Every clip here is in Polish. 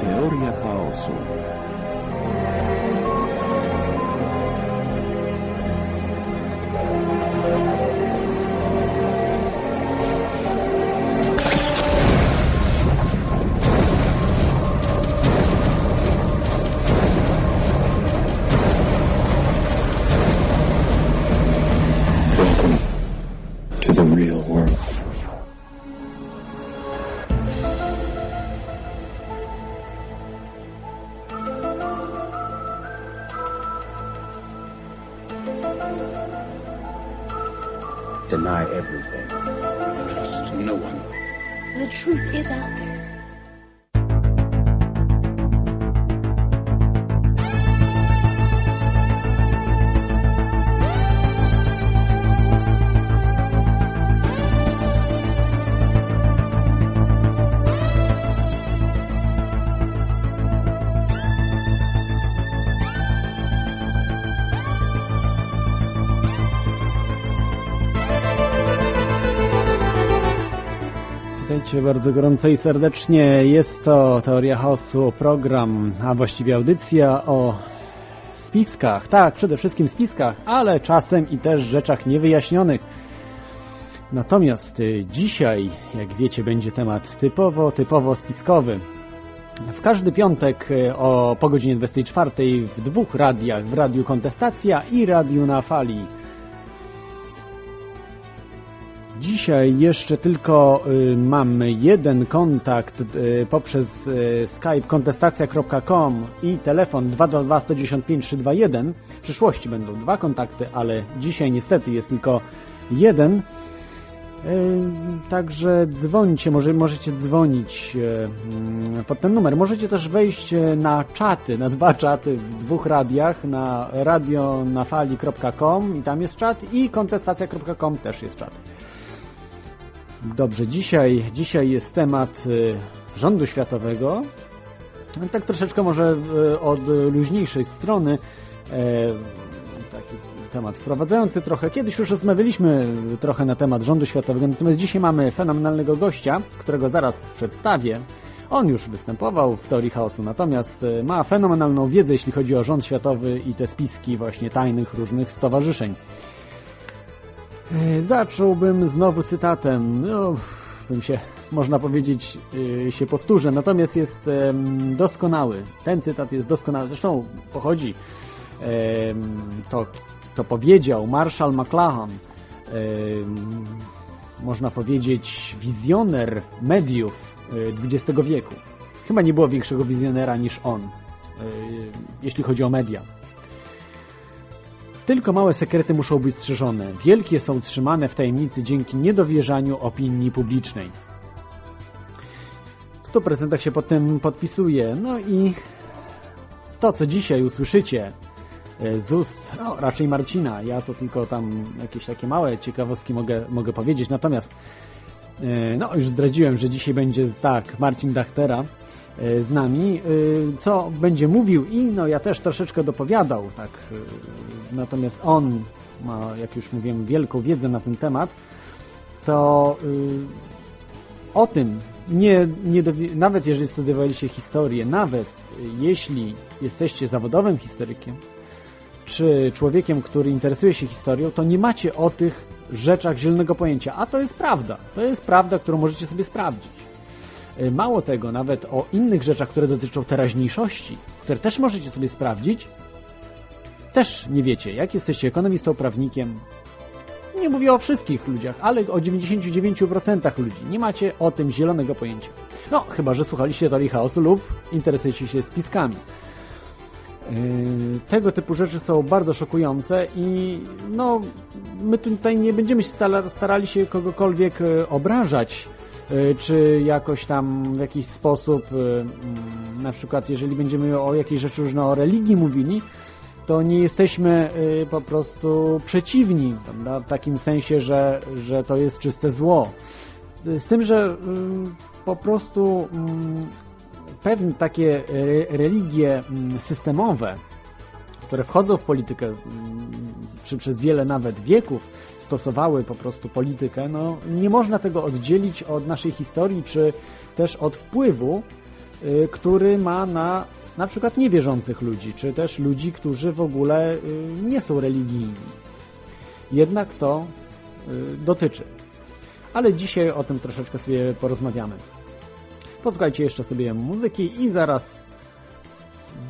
Teoria chaosu. Witajcie bardzo gorąco i serdecznie. Jest to Teoria Chaosu, program, a właściwie audycja o spiskach. Tak, przede wszystkim spiskach, ale czasem i też rzeczach niewyjaśnionych. Natomiast y, dzisiaj, jak wiecie, będzie temat typowo, typowo spiskowy. W każdy piątek y, o po godzinie 24 w dwóch radiach, w Radiu Kontestacja i Radiu na Fali. Dzisiaj jeszcze tylko y, mamy jeden kontakt y, poprzez y, skype kontestacja.com i telefon 222 195 321. W przyszłości będą dwa kontakty, ale dzisiaj niestety jest tylko jeden. Także dzwońcie, może, możecie dzwonić mm, pod ten numer. Możecie też wejść na czaty, na dwa czaty w dwóch radiach, na radionafali.com i tam jest czat i kontestacja.com też jest czat. Dobrze, dzisiaj, dzisiaj jest temat y, rządu światowego. Tak troszeczkę może y, od luźniejszej strony. E, taki temat wprowadzający trochę. Kiedyś już rozmawialiśmy trochę na temat rządu światowego, natomiast dzisiaj mamy fenomenalnego gościa, którego zaraz przedstawię. On już występował w teorii chaosu, natomiast y, ma fenomenalną wiedzę, jeśli chodzi o rząd światowy i te spiski właśnie tajnych różnych stowarzyszeń. E, Zacząłbym znowu cytatem. No, bym się, można powiedzieć, yy, się powtórzę. Natomiast jest doskonały. Ten cytat jest doskonały. Zresztą pochodzi, to, to powiedział Marshall McLuhan, można powiedzieć, wizjoner mediów XX wieku. Chyba nie było większego wizjonera niż on, jeśli chodzi o media. Tylko małe sekrety muszą być strzeżone. Wielkie są trzymane w tajemnicy dzięki niedowierzaniu opinii publicznej. W 100% się pod tym podpisuję. No i to, co dzisiaj usłyszycie e, z ust, no, raczej Marcina, ja to tylko tam jakieś takie małe ciekawostki mogę, mogę powiedzieć. Natomiast, e, no już zdradziłem, że dzisiaj będzie tak, Marcin Dachtera e, z nami, co będzie mówił i no ja też troszeczkę dopowiadał, tak. Natomiast on ma, jak już mówiłem, wielką wiedzę na ten temat, to y, o tym, nie, nie nawet jeżeli studiowaliście historię, nawet jeśli jesteście zawodowym historykiem, czy człowiekiem, który interesuje się historią, to nie macie o tych rzeczach zielonego pojęcia. A to jest prawda. To jest prawda, którą możecie sobie sprawdzić. Y, Mało tego, nawet o innych rzeczach, które dotyczą teraźniejszości, które też możecie sobie sprawdzić, też nie wiecie. Jak jesteście ekonomistą, prawnikiem, nie mówię o wszystkich ludziach, ale o 99% ludzi. Nie macie o tym zielonego pojęcia. No, chyba, że słuchaliście teorii chaosu lub interesujecie się spiskami. Yy, tego typu rzeczy są bardzo szokujące i no, my tutaj nie będziemy się starali się kogokolwiek e, obrażać, e, czy jakoś tam w jakiś sposób, e, mm, na przykład jeżeli będziemy o jakiejś rzeczy różne o religii mówili, to nie jesteśmy y, po prostu przeciwni, prawda? w takim sensie, że, że to jest czyste zło. Z tym, że y, po prostu mm, pewne takie re- religie mm, systemowe, które wchodzą w politykę, mm, czy przez wiele nawet wieków stosowały po prostu politykę, no nie można tego oddzielić od naszej historii, czy też od wpływu y, który ma na na przykład niewierzących ludzi, czy też ludzi, którzy w ogóle y, nie są religijni. Jednak to y, dotyczy. Ale dzisiaj o tym troszeczkę sobie porozmawiamy. Posłuchajcie jeszcze sobie muzyki i zaraz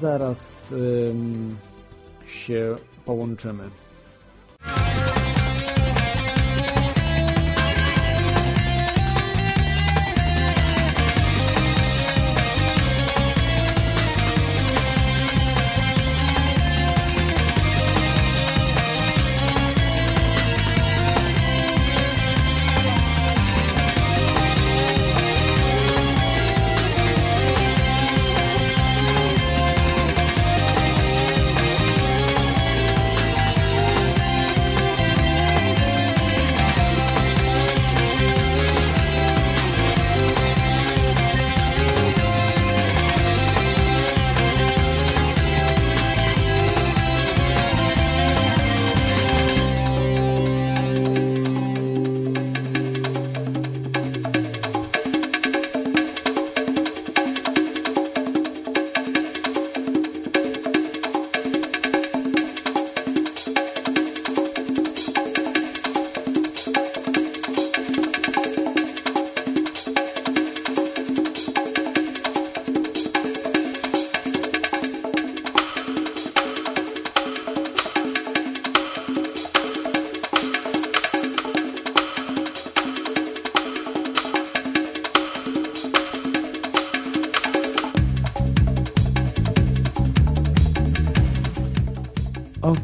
zaraz się połączymy.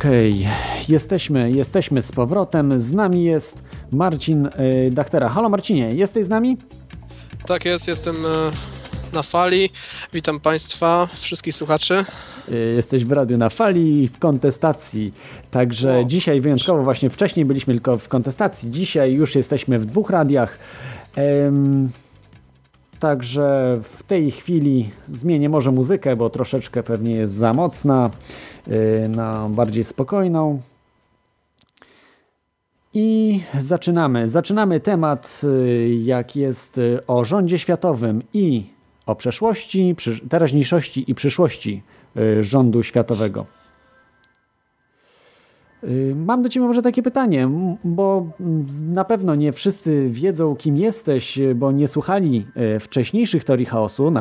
Okej, okay. jesteśmy, jesteśmy z powrotem. Z nami jest Marcin y, Dachtera. Halo Marcinie, jesteś z nami? Tak jest, jestem y, na fali. Witam Państwa, wszystkich słuchaczy. Y, jesteś w radiu na fali w kontestacji. Także o. dzisiaj wyjątkowo, właśnie wcześniej byliśmy tylko w kontestacji, dzisiaj już jesteśmy w dwóch radiach. Ehm, Także w tej chwili zmienię może muzykę, bo troszeczkę pewnie jest za mocna, y, na bardziej spokojną. I zaczynamy. Zaczynamy temat, y, jak jest y, o rządzie światowym i o przeszłości, teraźniejszości i przyszłości rządu światowego. Y, mam do Ciebie może takie pytanie, bo na pewno nie wszyscy wiedzą, kim jesteś, bo nie słuchali y, wcześniejszych teorii chaosu.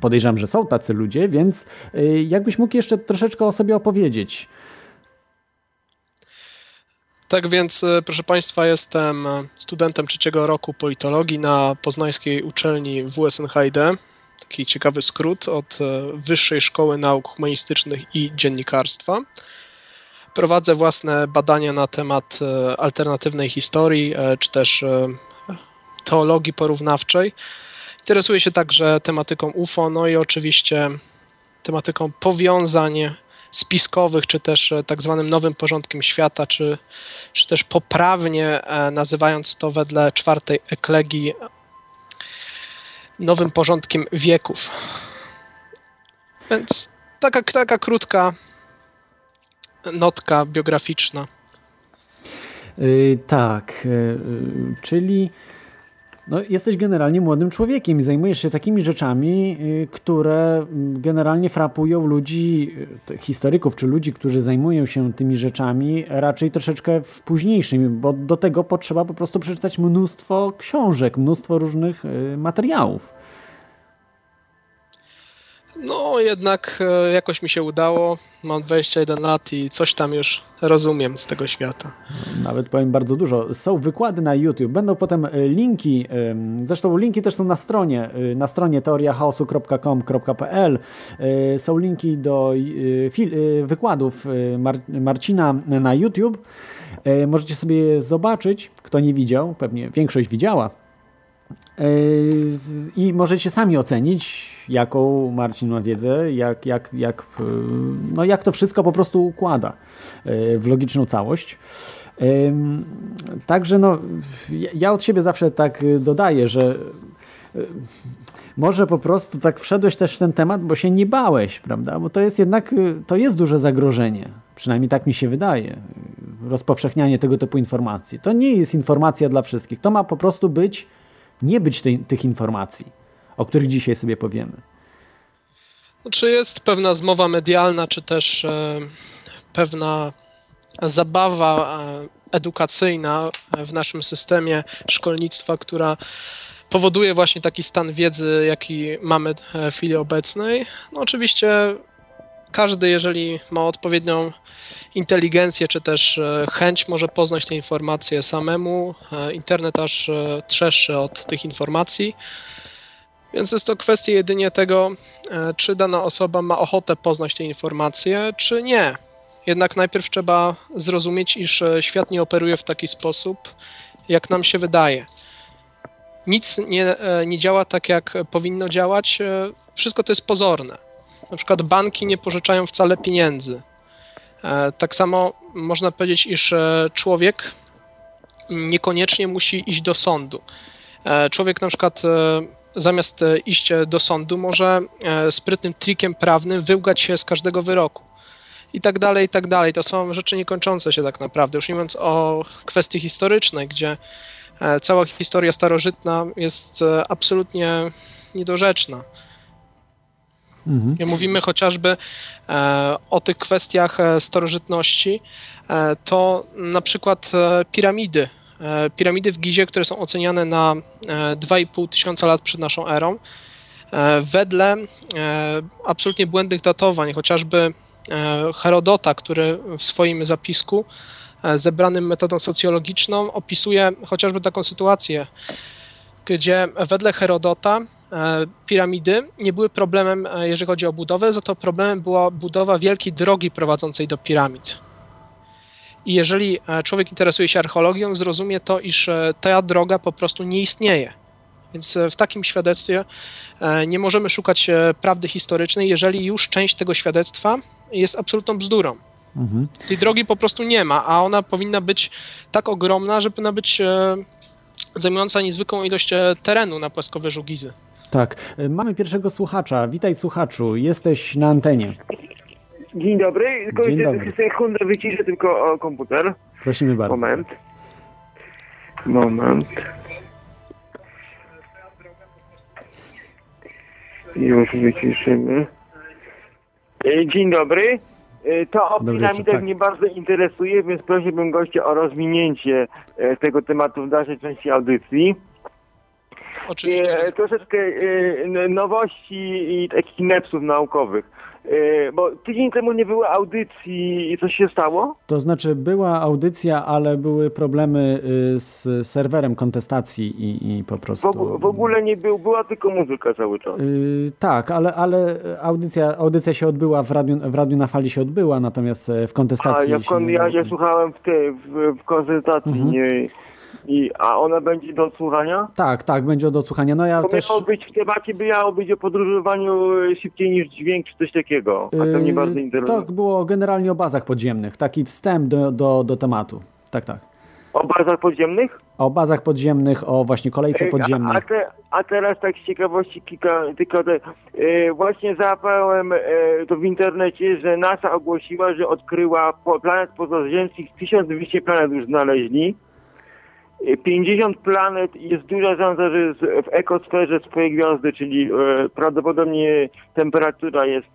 Podejrzewam, że są tacy ludzie, więc y, jakbyś mógł jeszcze troszeczkę o sobie opowiedzieć. Tak więc, proszę Państwa, jestem studentem trzeciego roku politologii na poznańskiej uczelni WSNHD. Taki ciekawy skrót od Wyższej Szkoły Nauk Humanistycznych i Dziennikarstwa. Prowadzę własne badania na temat e, alternatywnej historii, e, czy też e, teologii porównawczej. Interesuję się także tematyką UFO, no i oczywiście tematyką powiązań spiskowych, czy też tak zwanym nowym porządkiem świata, czy, czy też poprawnie nazywając to wedle czwartej eklegii nowym porządkiem wieków. Więc taka, taka krótka notka biograficzna. Yy, tak, yy, czyli no, jesteś generalnie młodym człowiekiem i zajmujesz się takimi rzeczami, yy, które generalnie frapują ludzi, y, historyków czy ludzi, którzy zajmują się tymi rzeczami raczej troszeczkę w późniejszym, bo do tego potrzeba po prostu przeczytać mnóstwo książek, mnóstwo różnych y, materiałów. No, jednak e, jakoś mi się udało. Mam 21 lat i coś tam już rozumiem z tego świata. Nawet powiem bardzo dużo. Są wykłady na YouTube, będą potem e, linki, zresztą linki też są na stronie, e, na stronie teoriachaosu.com.pl. Są linki do wykładów Marcina na YouTube. Możecie sobie zobaczyć, kto nie widział, pewnie większość widziała i możecie sami ocenić, jaką Marcin ma wiedzę, jak, jak, jak, no jak to wszystko po prostu układa w logiczną całość. Także no, ja od siebie zawsze tak dodaję, że może po prostu tak wszedłeś też w ten temat, bo się nie bałeś, prawda? Bo to jest jednak, to jest duże zagrożenie. Przynajmniej tak mi się wydaje. Rozpowszechnianie tego typu informacji. To nie jest informacja dla wszystkich. To ma po prostu być nie być tej, tych informacji, o których dzisiaj sobie powiemy. Czy jest pewna zmowa medialna, czy też e, pewna zabawa e, edukacyjna w naszym systemie szkolnictwa, która powoduje właśnie taki stan wiedzy, jaki mamy w chwili obecnej. No oczywiście każdy, jeżeli ma odpowiednią inteligencję, czy też e, chęć, może poznać te informacje samemu. E, internet aż e, trzeszczy od tych informacji. Więc jest to kwestia jedynie tego, czy dana osoba ma ochotę poznać te informacje, czy nie. Jednak najpierw trzeba zrozumieć, iż świat nie operuje w taki sposób, jak nam się wydaje. Nic nie, nie działa tak, jak powinno działać. Wszystko to jest pozorne. Na przykład banki nie pożyczają wcale pieniędzy. E, tak samo można powiedzieć, iż e, człowiek niekoniecznie musi iść do sądu. E, człowiek na przykład zamiast iść do sądu może sprytnym trikiem prawnym wyłgać się z każdego wyroku. I tak dalej, i tak dalej. To są rzeczy niekończące się tak naprawdę. Już nie mówiąc o kwestii historycznej, gdzie cała historia starożytna jest absolutnie niedorzeczna. Mhm. Mówimy chociażby e, o tych kwestiach e, starożytności, e, to na przykład piramidy. Piramidy w Gizie, które są oceniane na 2,5 tysiąca lat przed naszą erą, wedle absolutnie błędnych datowań, chociażby Herodota, który w swoim zapisku zebranym metodą socjologiczną opisuje chociażby taką sytuację, gdzie wedle Herodota piramidy nie były problemem, e, jeżeli chodzi o budowę, za to problemem była budowa wielkiej drogi prowadzącej do piramid. I jeżeli e, człowiek interesuje się archeologią, zrozumie to, iż ta droga po prostu nie istnieje. Więc w takim świadectwie nie możemy szukać prawdy historycznej, jeżeli już część tego świadectwa jest absolutną bzdurą. Mhm. Tej drogi po prostu nie ma, a ona powinna być tak ogromna, żeby powinna być zajmująca niezwykłą ilość terenu na płaskowyżu Gizy. Tak. E, mamy pierwszego słuchacza. Witaj słuchaczu, jesteś na antenie. Dzień dobry. Dzień dobry. Sekundę wyciszę tylko komputer. Prosimy bardzo. Moment. Moment. Już wyciszymy. E, dzień dobry. E, to o piramidach tak. mnie bardzo interesuje, więc prosiłbym gościa o rozwinięcie tego tematu w dalszej części audycji. Oczywiście. E, troszeczkę e, nowości i takich nepsów naukowych. E, bo tydzień temu nie było audycji i coś się stało? To znaczy była audycja, ale były problemy y, z serwerem kontestacji i, i po prostu... W, w, ogóle nie był, była tylko muzyka cały czas. Yy, tak, ale, ale audycja, audycja się odbyła, w radiu, w radiu na fali się odbyła, natomiast w kontestacji... A ja, ja, ja słuchałem w, tej, w, w koncentracji, mhm. nie i, a ona będzie do odsłuchania? Tak, tak, będzie do odsłuchania. No ja to też... miało być w temacie, by miało być o podróżowaniu szybciej niż dźwięk, czy coś takiego. A to mnie bardzo interesuje. Tak, było generalnie o bazach podziemnych. Taki wstęp do, do, do tematu. Tak, tak. O bazach podziemnych? O bazach podziemnych, o właśnie kolejce podziemnej. A, te, a teraz tak z ciekawości kilka, tylko te, e, właśnie załapałem e, to w internecie, że NASA ogłosiła, że odkryła po, planet pozaziemskich, 1200 planet już znaleźli. 50 planet jest duża szansa, że w ekosferze swojej gwiazdy, czyli e, prawdopodobnie temperatura jest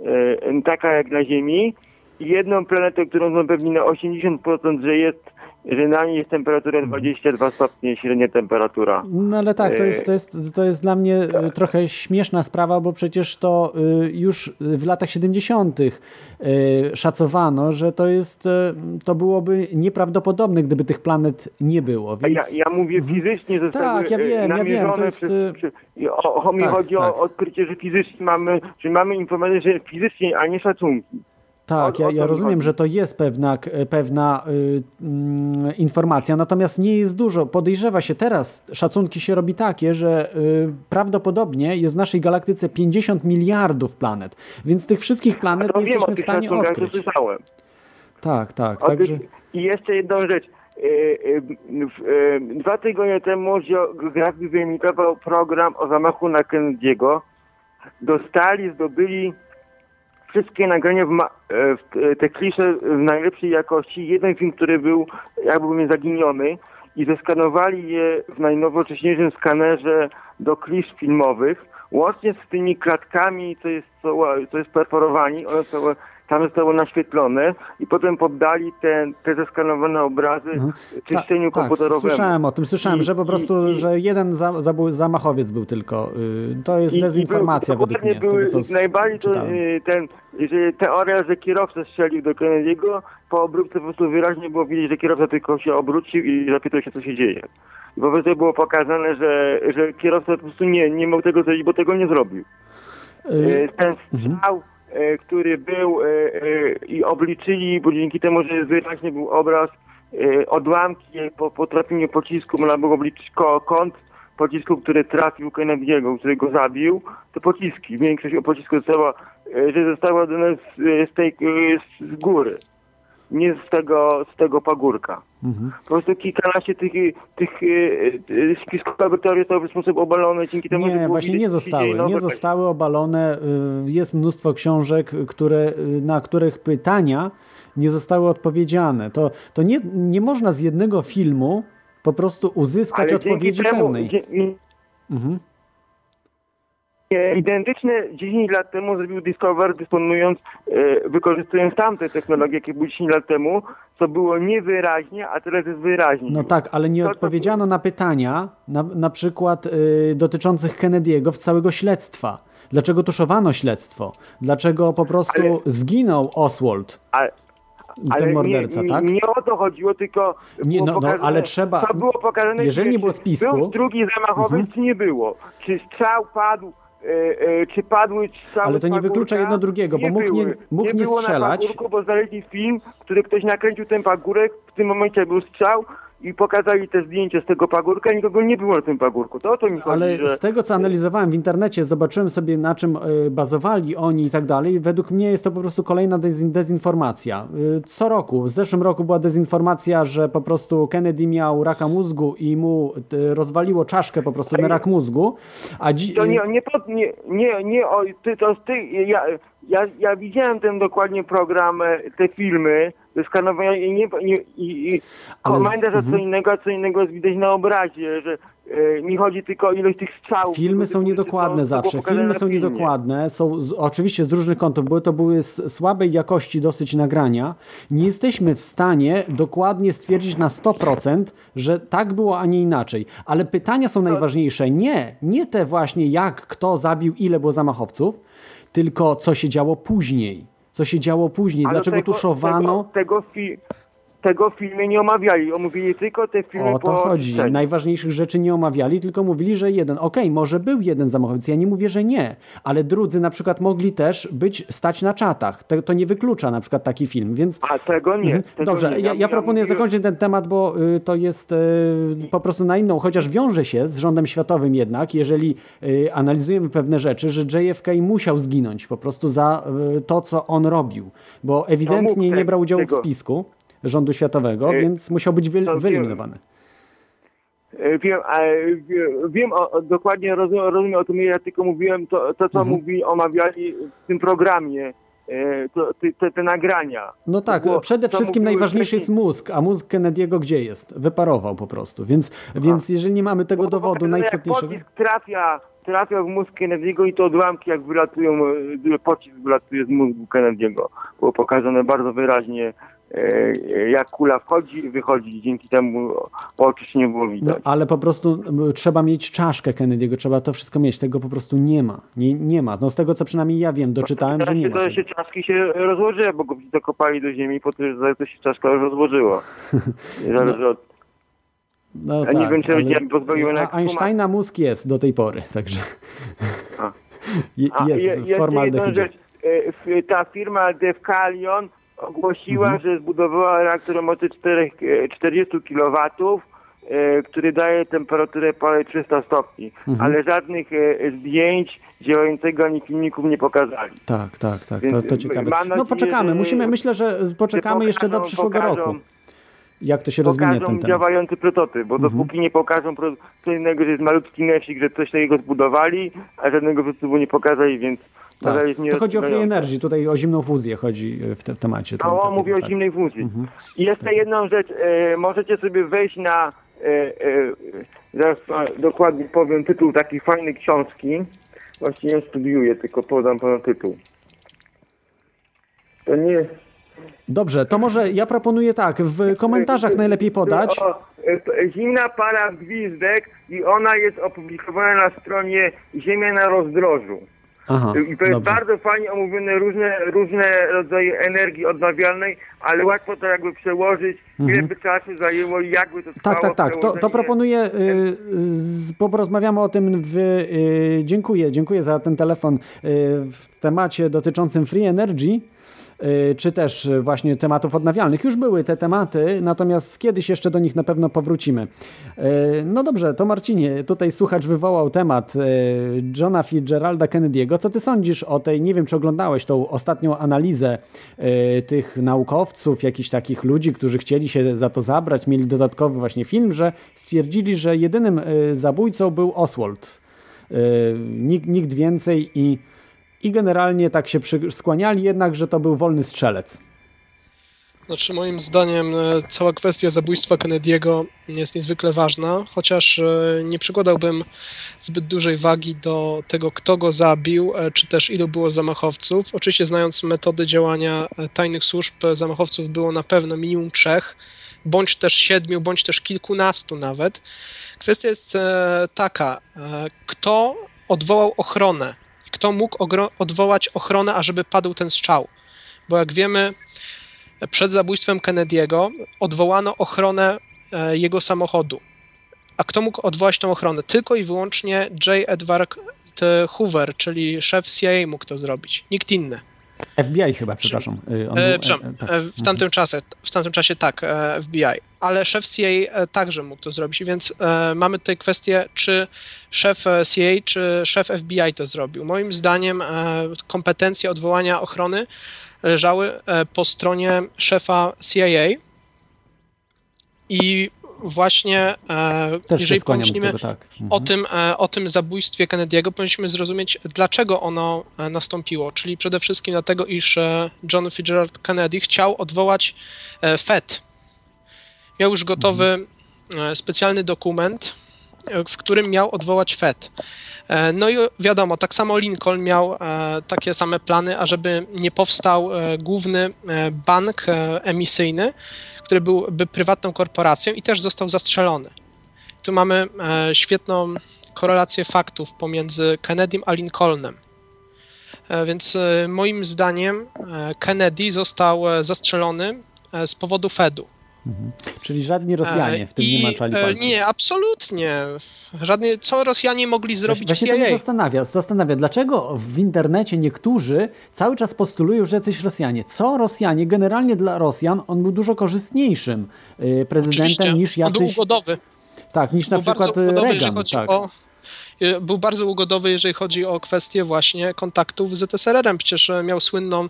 e, taka jak na Ziemi. Jedną planetę, którą są pewni na 80%, że jest że na niej jest temperatura 22 mhm. stopnie, średnia temperatura. No ale tak, to jest, to jest, to jest dla mnie tak. trochę śmieszna sprawa, bo przecież to y, już w latach 70. Y, szacowano, że to jest, to byłoby nieprawdopodobne, gdyby tych planet nie było. Więc... Ja, ja mówię mhm. fizycznie, zostały Tak, ja wiem, ja wiem. To jest... Przy, przy, o, o, mi tak, chodzi tak. o odkrycie, że fizycznie mamy, że mamy informację, że fizycznie, a nie szacunki. Tak, ja, ja rozumiem, że to jest pewna, pewna y, y, informacja, natomiast nie jest dużo. Podejrzewa się teraz, szacunki się robi takie, że y, prawdopodobnie jest w naszej galaktyce 50 miliardów planet, więc tych wszystkich planet nie jesteśmy w stanie odkryć. Słyszałem. Tak, tak. Także... I jeszcze jedną rzecz. Y, y, dwa tygodnie temu geografii wyemitował program o zamachu na Kennedy'ego. Dostali, zdobyli wszystkie nagrania w, e, w e, te klisze w najlepszej jakości. Jeden film, który był jakby zaginiony i zeskanowali je w najnowocześniejszym skanerze do klisz filmowych. Łącznie z tymi klatkami, co jest, co, co jest perforowani, one są, tam zostało naświetlone i potem poddali te, te zeskanowane obrazy czyszczeniu tak, komputerowemu. słyszałem o tym, słyszałem, I- że po i- prostu, i- że jeden za, zabój- zamachowiec był tylko. y, To jest dezinformacja I, i według mnie. Były, tego, najbardziej to, y, ten, teoria, że kierowca strzelił do Kennedy'ego, po obróbce po prostu wyraźnie było widać, że kierowca tylko się obrócił i zapytał się, co się dzieje. I po prostu było pokazane, że, że kierowca po prostu nie, nie mógł tego zrobić, bo tego nie zrobił. Y, Ten strzał, y, który był y, y, i obliczyli, bo dzięki temu, że wyraźnie był obraz, odłamki po, po trafieniu pocisku, można było obliczyć ko- kąt pocisku, który trafił Kennedy'ego, który go zabił, to pociski. Większość pocisku została, że została z, y, z tej z góry, nie z tego, z tego pagórka. Mhm. Po prostu kilkanaście tych, tych, y, y, ścisków laboratorii zostało w sposób obalone dzięki temu, Nie, właśnie nie zostały. na Nie obrazach. zostały obalone. y, Jest mnóstwo książek, które, y, na których pytania nie zostały odpowiedziane. To, to nie, nie można z jednego filmu po prostu uzyskać Ale odpowiedzi temu, pełnej. Mhm. Identyczne 10 lat temu zrobił Discover, dysponując, e, wykorzystując tamte technologie, jakie były 10 lat temu, co było niewyraźnie, a teraz jest wyraźnie. No tak, ale nie To- to- odpowiedziano na pytania, na, na przykład y, dotyczących Kennedy'ego w całego śledztwa. Dlaczego tuszowano śledztwo? Dlaczego po prostu Ale- zginął Oswald, A, ten morderca, nie, tak? Nie o to chodziło, tylko Nie, no- no, pokazane, ale trzeba- To było pokazane, jeżeli nie było spisku- Mhm. Był drugi zamachowiec, czy nie było? Czy strzał padł, czy padły strzały Ale to nie wyklucza jedno drugiego, bo mógł nie- mógł nie było strzelać. Na pagórku, bo znaleźli film, który ktoś nakręcił ten pagórek, w tym momencie był strzał i pokazali te zdjęcie z tego pagórka, nikogo nie było na tym pagórku. To o to mi chodzi, Ale że... z tego, co analizowałem w internecie, zobaczyłem sobie, na czym y, bazowali oni i tak dalej. Według mnie jest to po prostu kolejna dezin- dezinformacja. Y, Co roku, w zeszłym roku była dezinformacja, że po prostu Kennedy miał raka mózgu i mu y, rozwaliło czaszkę po prostu na rak mózgu, a dzi- To nie, nie, nie, nie, nie o, ty, to ty, ja, ja, ja widziałem ten dokładnie program, e, te filmy, ze skanowania i nie, nie i, i z- komentarz o co mhm. innego, a co innego jest widać na obrazie, że e, mi chodzi tylko o ilość tych strzałów. Filmy są niedokładne zawsze. Filmy są filmie. niedokładne, są z, oczywiście z różnych kątów. Były to były słabej jakości dosyć nagrania. Nie jesteśmy w stanie dokładnie stwierdzić na 100%, że tak było, a nie inaczej. Ale pytania są najważniejsze. Nie, nie te właśnie jak, kto zabił, ile było zamachowców, tylko co się działo później. Co się działo później, Ale dlaczego tego, tuszowano. Tego, tego, tego w filmie nie omawiali, omówili tylko te filmy O to po chodzi. oczyszczeniu. Najważniejszych rzeczy nie omawiali, tylko mówili, że jeden. Okej, może był jeden zamachowiec, ja nie mówię, że nie, ale drudzy na przykład mogli też być stać na czatach. To, to nie wyklucza na przykład taki film, więc. A tego nie. Mhm. Tego Dobrze, nie. ja, ja proponuję zakończyć ten temat, bo y, to jest y, po prostu na inną, chociaż wiąże się z rządem światowym jednak, jeżeli y, analizujemy pewne rzeczy, że JFK musiał zginąć po prostu za y, to, co on robił, bo ewidentnie mógł nie brał udziału w tego. spisku rządu światowego, Y, więc musiał być wyeliminowany. E, Wiem, e, wie- wiem o, dokładnie, rozumiem, rozumiem o tym, ja tylko mówiłem to, to co Mhm. mówi, omawiali w tym programie, e, to, te, te, nagrania. No tak, przede wszystkim najważniejszy jest mózg, a mózg Kennedy'ego gdzie jest? Wyparował po prostu, więc, więc jeżeli nie mamy tego Bo- dowodu najistotniejszego... Jak pocisk trafia, trafia w mózg Kennedy'ego i to odłamki jak wylatują, e, pocisk wylatuje z mózgu Kennedy'ego. Było pokazane bardzo wyraźnie, e, jak kula wchodzi i wychodzi. Dzięki temu oczy się nie było No, widać. ale po prostu trzeba mieć czaszkę Kennedy'ego, trzeba to wszystko mieć, tego po prostu nie ma. Nie, nie ma. No z tego co przynajmniej ja wiem, doczytałem, że nie ma. to tego. się czaszki się rozłożyły, bo go dokopali do ziemi, po to, że to się czaszka rozłożyła. Zależy od... No Ja nie wiem, czy nie pozwoliłem na A Einsteina mózg jest do tej pory, także A. Je, A, jest je-. E, Ta firma Defcalion ogłosiła, Mhm. że zbudowała reaktor o mocy 4, e, 40 kW, który daje temperaturę ponad 300 stopni, Mhm. ale żadnych e, zdjęć działającego ani filmików nie pokazali. Tak, tak, tak, to, Więc to ciekawe. No nadzieję, poczekamy, że- musimy, myślę, że poczekamy Że jeszcze do pokażą- przyszłego pokażą- roku, jak to się rozwinie Pokażą ten temat. działający prototyp, bo Mhm. dopóki nie pokażą co innego, że jest malutki nesik, że coś takiego zbudowali, a żadnego prototypu nie pokazali, więc Tak. To chodzi o free energy, tutaj o zimną fuzję chodzi w, te, w temacie. tym No, takim, mówię o tak. zimnej fuzji. Mhm. I jeszcze jedną rzecz, e, możecie sobie wejść na, e, e, zaraz e, dokładnie powiem tytuł takiej fajnej książki, Właśnie ją studiuję, tylko podam panu tytuł. To nie... Dobrze, to może ja proponuję tak, w komentarzach najlepiej podać. O, e, zimna para gwizdek i ona jest opublikowana na stronie Ziemia na rozdrożu. Aha, I to jest dobrze. bardzo fajnie omówione różne, różne rodzaje energii odnawialnej, ale łatwo to jakby przełożyć, ile by czasu zajęło i jakby to trwało. Mhm. Tak, tak, tak. To, to proponuję, y, z, porozmawiamy o tym w... Y, dziękuję, dziękuję za ten telefon y, w temacie dotyczącym Free Energy. Y, Czy też y, właśnie tematów odnawialnych. Już były te tematy, natomiast kiedyś jeszcze do nich na pewno powrócimy. Y, No dobrze, to Marcinie, tutaj słuchacz wywołał temat Johna Fitzgeralda Kennedy'ego. Co ty sądzisz o tej, nie wiem czy oglądałeś tą ostatnią analizę tych naukowców, jakichś takich ludzi, którzy chcieli się za to zabrać, mieli dodatkowy właśnie film, że stwierdzili, że jedynym zabójcą był Oswald. Nikt, nikt więcej i, i generalnie tak się skłaniali jednak, że to był wolny strzelec. Znaczy, moim zdaniem e, cała kwestia zabójstwa Kennedy'ego jest niezwykle ważna, chociaż e, nie przykładałbym zbyt dużej wagi do tego, kto go zabił, e, czy też ilu było zamachowców. Oczywiście, znając metody działania tajnych służb, zamachowców było na pewno minimum trzech, bądź też siedmiu, bądź też kilkunastu nawet. Kwestia jest taka, kto odwołał ochronę, kto mógł odwołać ochronę, ażeby padł ten strzał. Bo jak wiemy, przed zabójstwem Kennedy'ego odwołano ochronę e, jego samochodu. A kto mógł odwołać tą ochronę? Tylko i wyłącznie J. Edward e, Hoover, czyli szef CIA mógł to zrobić. Nikt inny. FBI chyba, przepraszam. On E, był- przepraszam, tak. e, w, tamtym czasie, w tamtym czasie tak, e, FBI, ale szef CIA e, także mógł to zrobić, więc e, mamy tutaj kwestię, czy szef e, CIA, czy szef FBI to zrobił. Moim zdaniem e, kompetencje odwołania ochrony leżały e, po stronie szefa CIA i właśnie Też jeżeli pomyślimy tego, tak. Mhm. o tym, o tym zabójstwie Kennedy'ego powinniśmy zrozumieć, dlaczego ono nastąpiło. Czyli przede wszystkim dlatego, iż John Fitzgerald Kennedy chciał odwołać FED. Miał już gotowy e, specjalny dokument, w którym miał odwołać FED. E, No i wiadomo, tak samo Lincoln miał e, takie same plany, ażeby nie powstał e, główny bank emisyjny, który byłby prywatną korporacją i też został zastrzelony. Tu mamy świetną korelację faktów pomiędzy Kennedym a Lincolnem. Więc moim zdaniem Kennedy został zastrzelony z powodu Fedu. Czyli żadni Rosjanie w tym E, I, nie maczali e, palców. Nie, absolutnie. Żadnie, co Rosjanie mogli zrobić Właśnie CIA? to mnie zastanawia, zastanawia, dlaczego w internecie niektórzy cały czas postulują, że jacyś Rosjanie. Co Rosjanie? Generalnie dla Rosjan on był dużo korzystniejszym y, prezydentem Oczywiście. niż On był jacyś... ugodowy. Tak, niż na był przykład ugodowy, jeżeli Reagan. Tak. o e, był bardzo ugodowy, jeżeli chodzi o kwestię właśnie kontaktów z ZSRR-em. Przecież e, miał słynną e,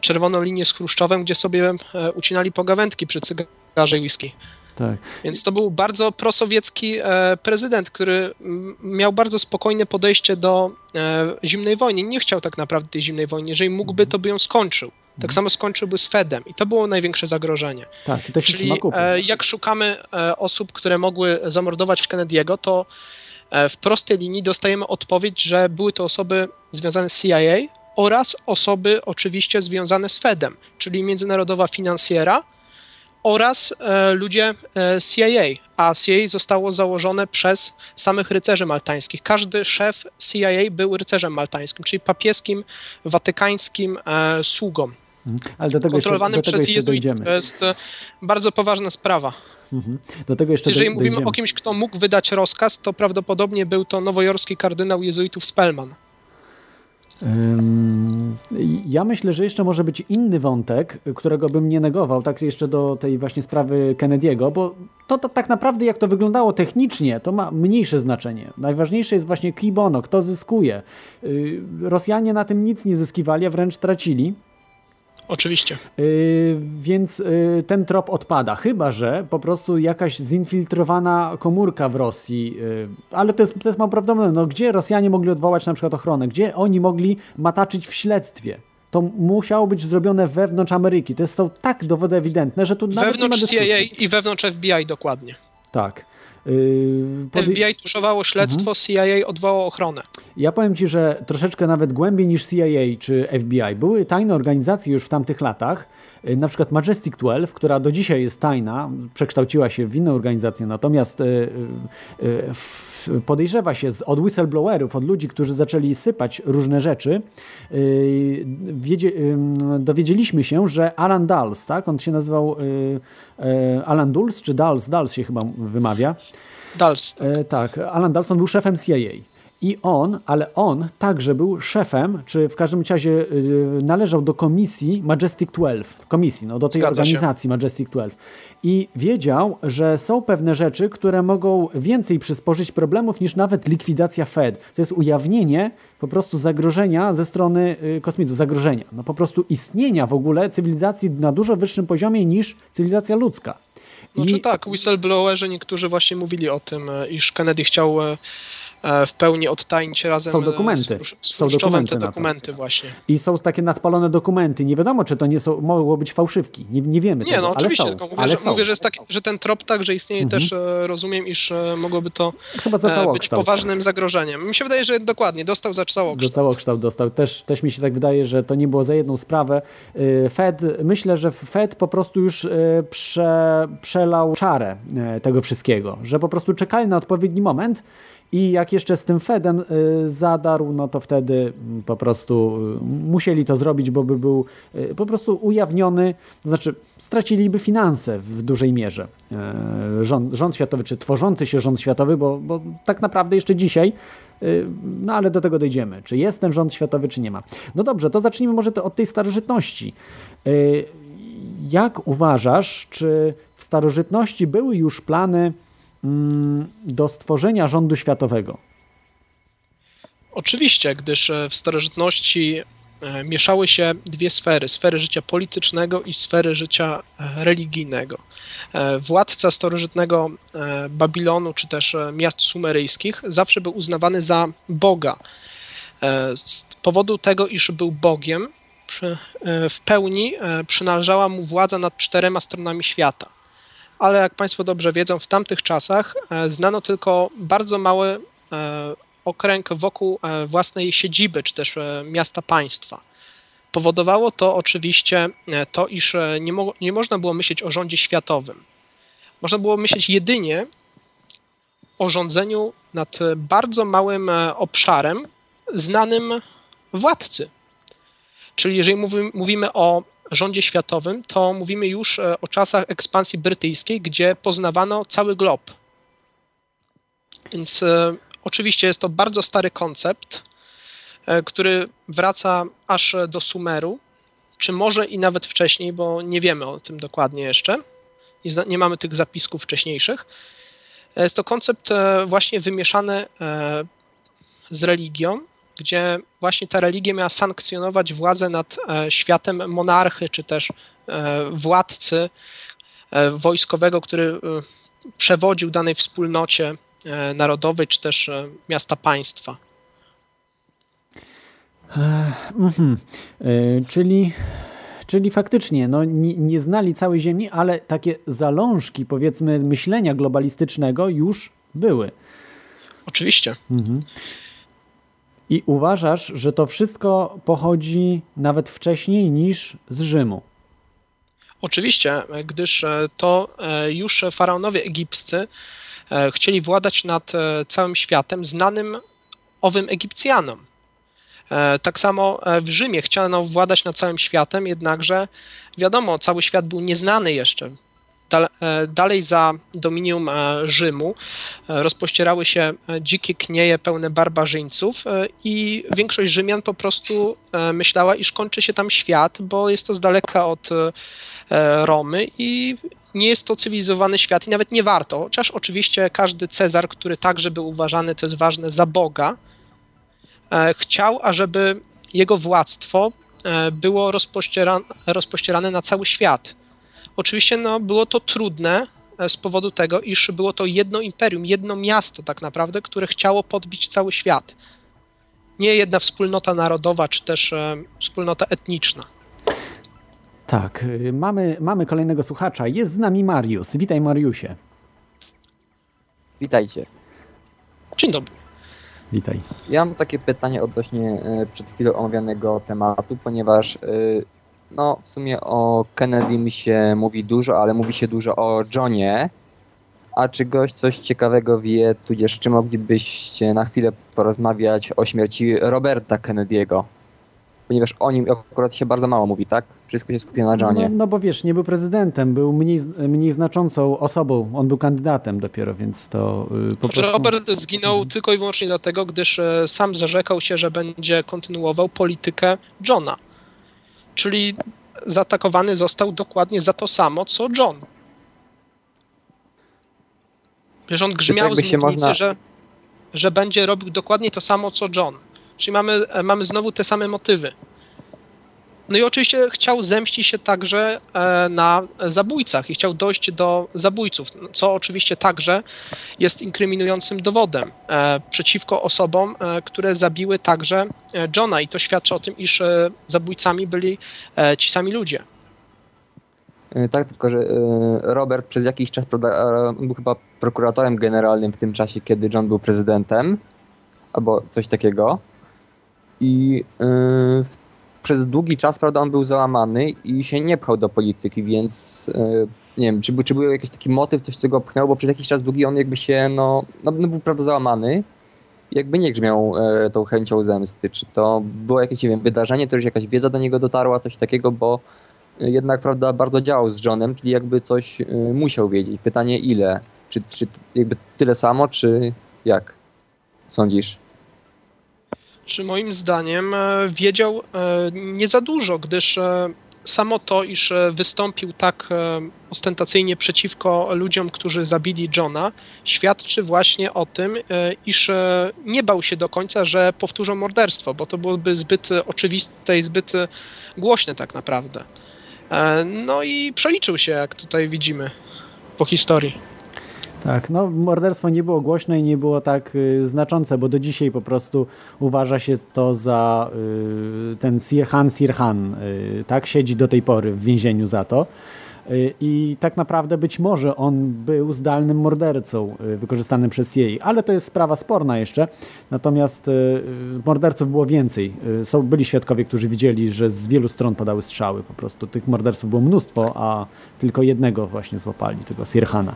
czerwoną linię z Chruszczowem, gdzie sobie e, ucinali pogawędki przy cygarze i whisky. tak. Więc to był bardzo prosowiecki e, prezydent, który miał bardzo spokojne podejście do e, zimnej wojny. Nie chciał tak naprawdę tej zimnej wojny. Jeżeli mógłby, to by ją skończył. Tak samo skończyłby z Fedem i to było największe zagrożenie. tak, i to się Czyli e, jak szukamy e, osób, które mogły zamordować w Kennedy'ego, to e, w prostej linii dostajemy odpowiedź, że były to osoby związane z CIA oraz osoby oczywiście związane z Fedem, czyli międzynarodowa finansjera oraz e, ludzie e, CIA, a CIA zostało założone przez samych rycerzy maltańskich. Każdy szef CIA był rycerzem maltańskim, czyli papieskim, watykańskim e, sługą Ale do tego jeszcze, kontrolowanym do tego przez jeszcze jezuitów. To jest e, bardzo poważna sprawa. Mhm. Do tego jeszcze Jeżeli doj- mówimy dojdziemy. o kimś, kto mógł wydać rozkaz, to prawdopodobnie był to nowojorski kardynał jezuitów Spellman. Ja myślę, że jeszcze może być inny wątek, którego bym nie negował, tak jeszcze do tej właśnie sprawy Kennedy'ego, bo to, to tak naprawdę jak to wyglądało technicznie, to ma mniejsze znaczenie. Najważniejsze jest właśnie qui bono, kto zyskuje. Yy, Rosjanie na tym nic nie zyskiwali, a wręcz tracili. Oczywiście. Yy, więc yy, ten trop odpada, chyba że po prostu jakaś zinfiltrowana komórka w Rosji, yy, ale to jest, to jest mało prawdopodobne. No, gdzie Rosjanie mogli odwołać na przykład ochronę? Gdzie oni mogli mataczyć w śledztwie? To musiało być zrobione wewnątrz Ameryki. To są tak dowody ewidentne, że tu nawet nie ma Wewnątrz dyskusji. CIA i wewnątrz FBI dokładnie. Tak. Yy, FBI tuszowało śledztwo, CIA odwołało ochronę. Ja powiem Ci, że troszeczkę nawet głębiej niż CIA czy FBI. Były tajne organizacje już w tamtych latach, y, na przykład Majestic 12, która do dzisiaj jest tajna, przekształciła się w inną organizację, natomiast w- podejrzewa się z, od whistleblowerów, od ludzi, którzy zaczęli sypać różne rzeczy, y, wiedzie, ym, dowiedzieliśmy się, że Alan Dulles, tak, on się nazywał y, y, Alan Dulles, czy Dulles, Dulles się chyba wymawia, Dals. E, tak, Alan Dalson był szefem CIA. I on, ale on także był szefem, czy w każdym razie y, należał do komisji Majestic 12, komisji, no do tej Zgadza się. organizacji Majestic 12. I wiedział, że są pewne rzeczy, które mogą więcej przysporzyć problemów niż nawet likwidacja Fed. To jest ujawnienie po prostu zagrożenia ze strony y, kosmitów, zagrożenia. No po prostu istnienia w ogóle cywilizacji na dużo wyższym poziomie niż cywilizacja ludzka. Znaczy tak, whistleblowerzy niektórzy właśnie mówili o tym, e, iż Kennedy chciał e, w pełni odtajnić razem Są e, dokumenty. z, z Są dokumenty te dokumenty właśnie. I są takie nadpalone dokumenty. Nie wiadomo, czy to nie są, mogło być fałszywki. Nie, nie wiemy Nie, tego, no oczywiście, ale są. mówię, ale że, są. Mhm. mówię, że, jest taki, że ten trop także istnieje też, e, rozumiem, iż e, mogłoby to e, być całokształt. poważnym zagrożeniem. Mi się wydaje, że dokładnie, dostał za Za całokształt. całokształt dostał. Też, też mi się tak wydaje, że to nie było za jedną sprawę. Yy, Fed, myślę, że Fed po prostu już yy, prze, przelał czarę yy, tego wszystkiego, że po prostu czekali na odpowiedni moment i jak jeszcze z tym Fedem yy, zadarł, no to wtedy mm, po prostu yy, musieli to zrobić, bo by był yy, po prostu ujawniony, to znaczy straciliby finanse w dużej mierze. Rząd, rząd światowy, czy tworzący się rząd światowy, bo, bo tak naprawdę jeszcze dzisiaj No ale do tego dojdziemy. Czy jest ten rząd światowy, czy nie ma. No dobrze, to zacznijmy może to od tej starożytności. Jak uważasz, czy w starożytności były już plany do stworzenia rządu światowego? Oczywiście, gdyż e, w starożytności e, mieszały się dwie sfery: sfery życia politycznego i sfery życia e, religijnego. Władca starożytnego Babilonu czy też miast sumeryjskich zawsze był uznawany za Boga. Z powodu tego, iż był Bogiem, w pełni przynależała mu władza nad czterema stronami świata. Ale jak Państwo dobrze wiedzą, w tamtych czasach e, znano tylko bardzo mały e, okręg wokół e, własnej siedziby, czy też miasta państwa. Powodowało to oczywiście to, iż nie, mo- nie można było myśleć o rządzie światowym. Można było myśleć jedynie o rządzeniu nad bardzo małym obszarem znanym władcy. Czyli jeżeli mówi- mówimy o rządzie światowym, to mówimy już e, o czasach ekspansji brytyjskiej, gdzie poznawano cały glob. Więc e, oczywiście jest to bardzo stary koncept, e, który wraca aż do Sumeru, czy może i nawet wcześniej, bo nie wiemy o tym dokładnie jeszcze. Nie, mamy tych zapisków wcześniejszych. Jest to koncept właśnie wymieszany z religią, gdzie właśnie ta religia miała sankcjonować władzę nad e, światem monarchy, czy też e, władcy e, wojskowego, który przewodził danej wspólnocie narodowej, czy też miasta państwa. Mhm. Czyli, czyli faktycznie no, nie, nie znali całej Ziemi, ale takie zalążki, powiedzmy, myślenia globalistycznego już były. Oczywiście. I uważasz, że to wszystko pochodzi nawet wcześniej niż z Rzymu. Oczywiście, gdyż e, to e, już faraonowie egipscy e, chcieli władać nad całym światem znanym owym Egipcjanom. Tak samo w Rzymie chciano władać nad całym światem, jednakże wiadomo, cały świat był nieznany jeszcze. E, Dalej za dominium e, Rzymu e, rozpościerały się dzikie knieje pełne barbarzyńców i większość Rzymian po prostu myślała, iż kończy się tam świat, bo jest to z daleka od Romy i nie jest to cywilizowany świat i nawet nie warto, chociaż oczywiście każdy Cezar, który także był uważany, to jest ważne, za Boga, chciał, ażeby jego władztwo było rozpościerane na cały świat. Oczywiście no, było to trudne e, z powodu tego, iż było to jedno imperium, jedno miasto tak naprawdę, które chciało podbić cały świat. Nie jedna wspólnota narodowa, czy też e, wspólnota etniczna. Tak, y, mamy, mamy kolejnego słuchacza. Jest z nami Mariusz. Witaj, Mariusie. Witajcie. Dzień dobry. Witaj. Ja mam takie pytanie odnośnie e, przed chwilą omawianego tematu, ponieważ e, no w sumie o Kennedym się mówi dużo, ale mówi się dużo o Johnie. A czy gość coś ciekawego wie, tudzież czy moglibyście na chwilę porozmawiać o śmierci Roberta Kennedy'ego? Ponieważ o nim akurat się bardzo mało mówi, tak? Wszystko się skupia na No, Johnie. no bo wiesz, nie był prezydentem, był mniej, mniej znaczącą osobą. On był kandydatem dopiero, więc to y, po Znaczy, prostu... Robert zginął tylko i wyłącznie dlatego, gdyż e, sam zarzekał się, że będzie kontynuował politykę Johna. Czyli zaatakowany został dokładnie za to samo, co John. Wiesz, on grzmiał jakby z się mównicy, można- że, że będzie robił dokładnie to samo, co John. Czyli mamy, e, mamy znowu te same motywy. No i oczywiście chciał zemścić się także e, na zabójcach i chciał dojść do zabójców, co oczywiście także jest inkryminującym dowodem e, przeciwko osobom, e, które zabiły także Johna i to świadczy o tym, iż zabójcami byli ci sami ludzie. Tak, tylko że Robert przez jakiś czas był chyba prokuratorem generalnym w tym czasie, kiedy John był prezydentem, albo coś takiego. I w- przez długi czas, prawda, on był załamany i się nie pchał do polityki, więc e, nie wiem, czy, czy był jakiś taki motyw, coś co go pchnęło, bo przez jakiś czas długi on jakby się, no, no, no był prawda załamany. Jakby nie grzmiał e, tą chęcią zemsty. Czy to było jakieś, nie wiem, wydarzenie, to już jakaś wiedza do niego dotarła, coś takiego, bo jednak prawda, bardzo działał z Johnem, czyli jakby coś y, musiał wiedzieć. Pytanie ile? Czy, czy jakby tyle samo, czy jak sądzisz? Czy moim zdaniem e, wiedział e, nie za dużo, gdyż e, samo to, iż wystąpił tak ostentacyjnie przeciwko ludziom, którzy zabili Johna, świadczy właśnie o tym, iż nie bał się do końca, że powtórzą morderstwo, bo to byłoby zbyt oczywiste i zbyt głośne tak naprawdę. No i przeliczył się, jak tutaj widzimy po historii. Tak, no morderstwo nie było głośne i nie było tak y, znaczące, bo do dzisiaj po prostu uważa się to za y, ten Sirhan Sirhan, y, tak, siedzi do tej pory w więzieniu za to. Y, I tak naprawdę być może on był zdalnym mordercą y, wykorzystanym przez jej, ale to jest sprawa sporna jeszcze. Natomiast y, morderców było więcej. Są, byli świadkowie, którzy widzieli, że z wielu stron padały strzały. Po prostu tych morderców było mnóstwo, a tylko jednego właśnie złapali, tego Sirhana.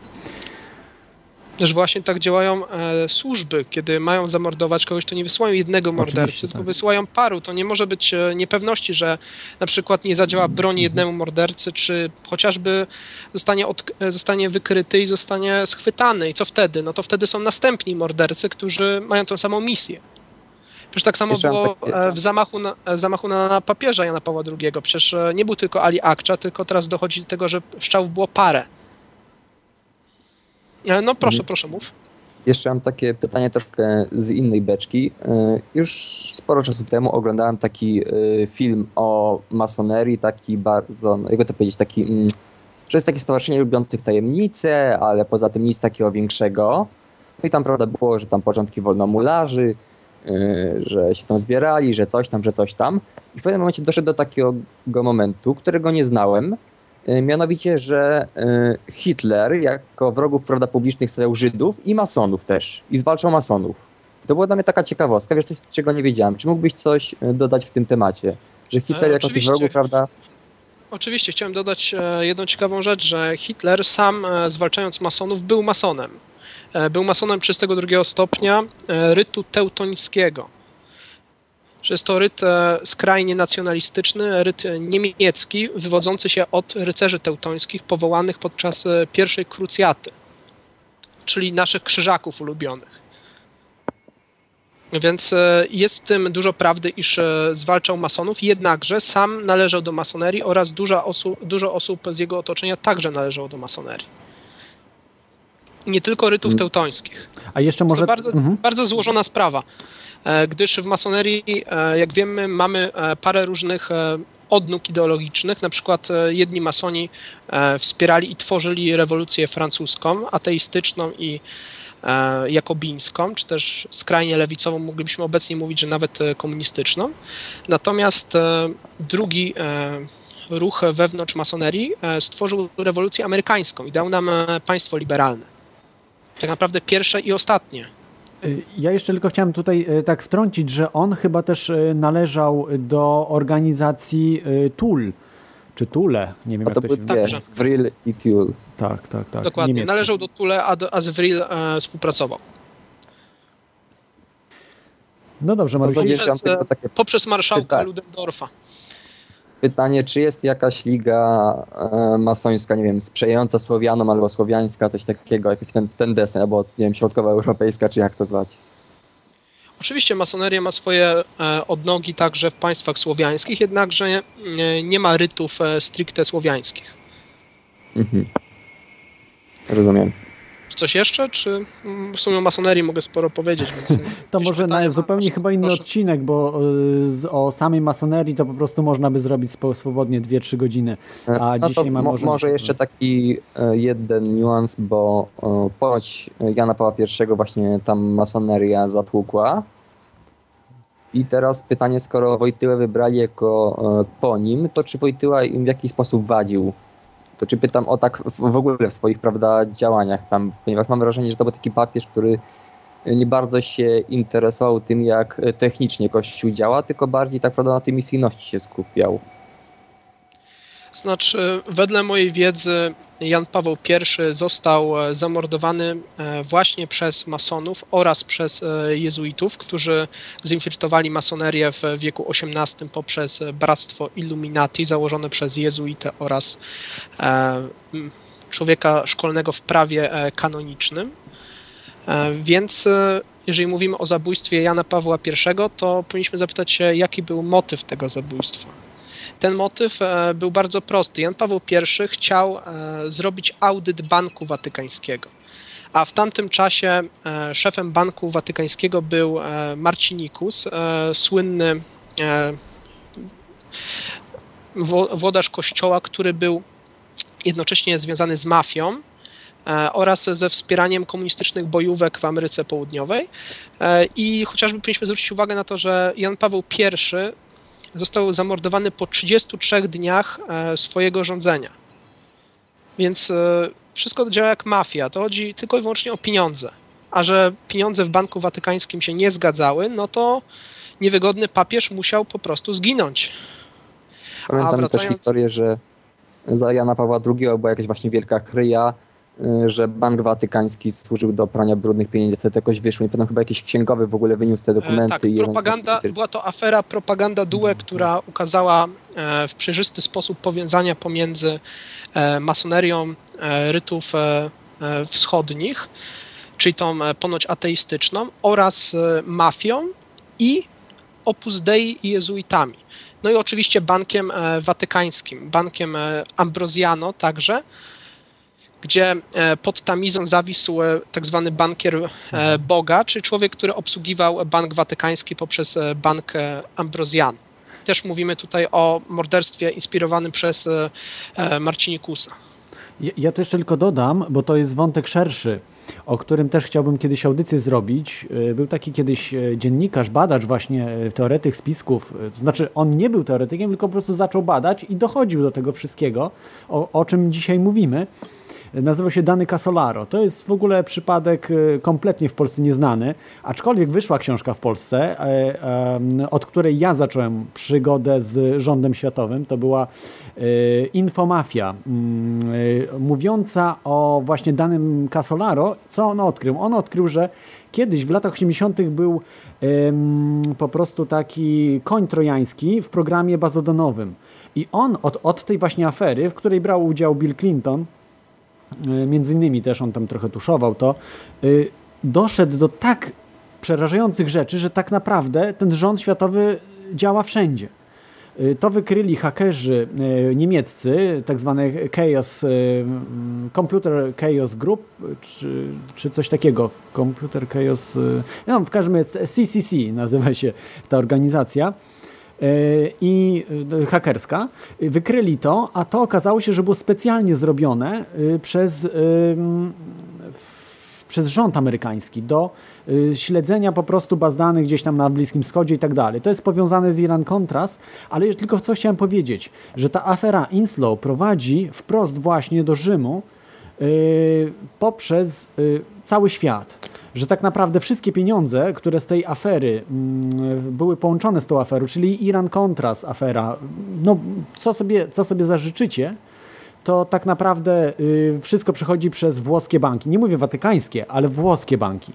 Też właśnie tak działają e, służby, kiedy mają zamordować kogoś, to nie wysyłają jednego mordercy, tylko tak. wysyłają paru. To nie może być e, niepewności, że na przykład nie zadziała broń Mhm. jednemu mordercy, czy chociażby zostanie, od, e, zostanie wykryty i zostanie schwytany. I co wtedy? No to wtedy są następni mordercy, którzy mają tą samą misję. Przecież tak samo było e, w zamachu na, zamachu na papieża Jana Pawła II. Przecież nie był tylko Ali Akcza, tylko teraz dochodzi do tego, że strzałów było parę. E, No proszę, Mhm. proszę mów. Jeszcze mam takie pytanie troszkę z innej beczki. Y, Już sporo czasu temu oglądałem taki y, film o masonerii, taki bardzo, no, jakby to powiedzieć, taki, mm, że jest takie stowarzyszenie lubiących tajemnice, ale poza tym nic takiego większego. No i tam prawda było, że tam początki wolnomularzy, że się tam zbierali, że coś tam, że coś tam. I w pewnym momencie doszedł do takiego momentu, którego nie znałem, mianowicie, że y, Hitler jako wrogów prawda, publicznych stawiał Żydów i masonów też. I zwalczał masonów. To była dla mnie taka ciekawostka, wiesz, coś, czego nie wiedziałem. Czy mógłbyś coś y, dodać w tym temacie? Że Hitler E, jako tych wrogów, prawda? Oczywiście chciałem dodać e, jedną ciekawą rzecz, że Hitler sam e, zwalczając masonów był masonem. E, Był masonem 32 stopnia e, rytu teutońskiego. Że jest to ryt e, skrajnie nacjonalistyczny, ryt niemiecki, wywodzący się od rycerzy teutońskich powołanych podczas e, pierwszej krucjaty, czyli naszych krzyżaków ulubionych. Więc e, jest w tym dużo prawdy, iż zwalczał masonów, jednakże sam należał do masonerii oraz dużo osób, dużo osób z jego otoczenia także należało do masonerii. Nie tylko rytów Mm. teutońskich. A jeszcze Może... To bardzo, Mhm. bardzo złożona sprawa, gdyż w masonerii, e, jak wiemy, mamy e, parę różnych e, odnóg ideologicznych. Na przykład e, jedni masoni e, wspierali i tworzyli rewolucję francuską, ateistyczną i e, jakobińską, czy też skrajnie lewicową, moglibyśmy obecnie mówić, że nawet e, komunistyczną. Natomiast e, drugi e, ruch wewnątrz masonerii e, stworzył rewolucję amerykańską i dał nam e, państwo liberalne. Tak naprawdę pierwsze i ostatnie. Y, Ja jeszcze tylko chciałem tutaj y, tak wtrącić, że on chyba też y, należał do organizacji TUL, czy TULE, nie wiem A jak to to były się... dwie, że- Vril i Tuel. Tak, tak, tak. Dokładnie. niemieckie. Należał do Tule, a, do- a z Vril e, współpracował. No dobrze, To Mariusz. Poprzez, poprzez marszałka. Ludendorfa. Pytanie, czy jest jakaś liga e, masońska, nie wiem, sprzyjająca Słowianom albo słowiańska, coś takiego, jakiś ten, ten desen, albo nie wiem, środkowoeuropejska, czy jak to zwać? Oczywiście masoneria ma swoje e, odnogi także w państwach słowiańskich, jednakże e, nie ma rytów e, stricte słowiańskich. Mhm. Rozumiem. Coś jeszcze, czy mm, w sumie o masonerii mogę sporo powiedzieć, więc... e, To może pytania na zupełnie chyba inny Proszę. odcinek, bo y, o samej masonerii to po prostu można by zrobić swobodnie 2-3 godziny. E, A no dzisiaj mam mo- może- może jeszcze taki e, jeden niuans, bo e, ponoć Jana Pawła I właśnie tam masoneria zatłukła. I teraz pytanie, skoro Wojtyłę wybrali jako e, po nim, to czy Wojtyła im w jakiś sposób wadził? To czy pytam o tak w, ogóle w swoich prawda, działaniach tam, ponieważ mam wrażenie, że to był taki papież, który nie bardzo się interesował tym, jak e, technicznie Kościół działa, tylko bardziej tak prawda na tej misyjności się skupiał. Znaczy, wedle mojej wiedzy Jan Paweł I został e, zamordowany e, właśnie przez masonów oraz przez e, jezuitów, którzy zinfiltrowali masonerię w wieku XVIII poprzez Bractwo Illuminati założone przez jezuitę oraz człowieka szkolnego w prawie kanonicznym. Więc jeżeli mówimy o zabójstwie Jana Pawła I, to powinniśmy zapytać się, jaki był motyw tego zabójstwa. Ten motyw e, był bardzo prosty. Jan Paweł I chciał e, zrobić audyt Banku Watykańskiego. A w tamtym czasie e, szefem Banku Watykańskiego był Marcinikus, słynny włodarz kościoła, który był jednocześnie związany z mafią oraz ze wspieraniem komunistycznych bojówek w Ameryce Południowej. I chociażby powinniśmy zwrócić uwagę na to, że Jan Paweł I został zamordowany po 33 dniach e, swojego rządzenia. Więc e, wszystko działa jak mafia. To chodzi tylko i wyłącznie o pieniądze. A że pieniądze w Banku Watykańskim się nie zgadzały, no to niewygodny papież musiał po prostu zginąć. Pamiętam też wracając- historię, że za Jana Pawła II była jakaś właśnie wielka kryja, że Bank Watykański służył do prania brudnych pieniędzy. Wtedy jakoś wyszło i potem chyba jakiś księgowy w ogóle wyniósł te E, dokumenty. Tak, propaganda, była to afera propaganda DUE, która ukazała e, w przejrzysty sposób powiązania pomiędzy e, masonerią rytów wschodnich, czyli tą ponoć ateistyczną, oraz mafią i Opus Dei i jezuitami. No i oczywiście bankiem watykańskim, bankiem Ambrosiano także, gdzie e, pod tamizą zawisł e, tak zwany bankier e, Boga, czyli człowiek, który obsługiwał Bank Watykański poprzez Bank Ambrosiano. Też mówimy tutaj o morderstwie inspirowanym przez Marcinikusa. Ja, ja to jeszcze tylko dodam, bo to jest wątek szerszy, o którym też chciałbym kiedyś audycję zrobić. Był taki kiedyś dziennikarz, badacz właśnie, teoretyk spisków. To znaczy, on nie był teoretykiem, tylko po prostu zaczął badać i dochodził do tego wszystkiego, o, o czym dzisiaj mówimy. Nazywał się Dany Casolaro. To jest w ogóle przypadek y, kompletnie w Polsce nieznany, aczkolwiek wyszła książka w Polsce, e, od której ja zacząłem przygodę z rządem światowym. To była y, Infomafia, mm, y, mówiąca o właśnie danym Casolaro. Co on odkrył? On odkrył, że kiedyś w latach 80. był po prostu taki koń trojański w programie bazodonowym. I on od, od tej właśnie afery, w której brał udział Bill Clinton, między innymi też on tam trochę tuszował to, y, doszedł do tak przerażających rzeczy, że tak naprawdę ten rząd światowy działa wszędzie. Y, To wykryli hakerzy niemieccy, tak zwane Chaos, Computer Chaos Group, czy, czy coś takiego. Computer Chaos, no w każdym razie CCC nazywa się ta organizacja i y, hakerska. Wykryli to, a to okazało się, że było specjalnie zrobione y, przez, przez rząd amerykański do śledzenia po prostu baz danych gdzieś tam na Bliskim Wschodzie i tak dalej. To jest powiązane z Iran-Contras, ale już tylko co chciałem powiedzieć, że ta afera Inslow prowadzi wprost właśnie do Rzymu, poprzez cały świat. Że tak naprawdę wszystkie pieniądze, które z tej afery mm, były połączone z tą aferą, czyli Iran-Contras afera, no co sobie, co sobie zażyczycie, to tak naprawdę y, wszystko przechodzi przez włoskie banki. Nie mówię watykańskie, ale włoskie banki.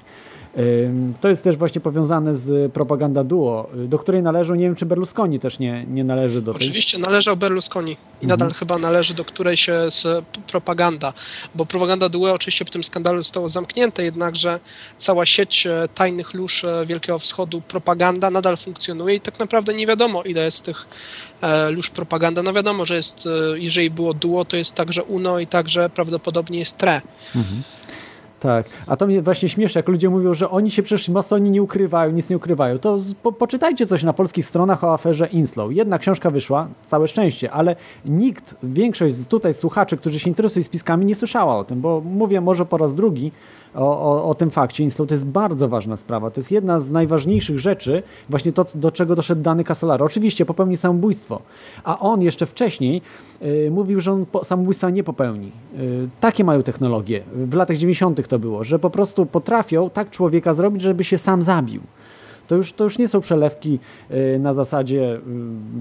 To jest też właśnie powiązane z propaganda duo, do której należą, nie wiem czy Berlusconi też nie, nie należy do tej. Oczywiście należał Berlusconi i nadal chyba należy do której się z propaganda, bo propaganda Due oczywiście po tym skandalu zostało zamknięte, jednakże cała sieć e, tajnych lóż e, Wielkiego Wschodu propaganda nadal funkcjonuje i tak naprawdę nie wiadomo ile jest tych e, lóż propaganda. No wiadomo, że jest, jeżeli było Duo, to jest także UNO i także prawdopodobnie jest TRE. Tak, a to mnie właśnie śmieszy, jak ludzie mówią, że oni się przecież masoni nie ukrywają, nic nie ukrywają. To po, poczytajcie coś na polskich stronach o aferze Inslow. Jedna książka wyszła, całe szczęście, ale nikt, większość z tutaj słuchaczy, którzy się interesują spiskami, nie słyszała o tym, bo mówię może po raz drugi o, o, o tym fakcie. Inslow to jest bardzo ważna sprawa. To jest jedna z najważniejszych rzeczy, właśnie to, do czego doszedł dany Casolaro. Oczywiście popełni samobójstwo, a on jeszcze wcześniej y, mówił, że on po, samobójstwa nie popełni. Y, takie mają technologie. W latach 90. to było, że po prostu potrafią tak człowieka zrobić, żeby się sam zabił. To już, to już nie są przelewki y, na zasadzie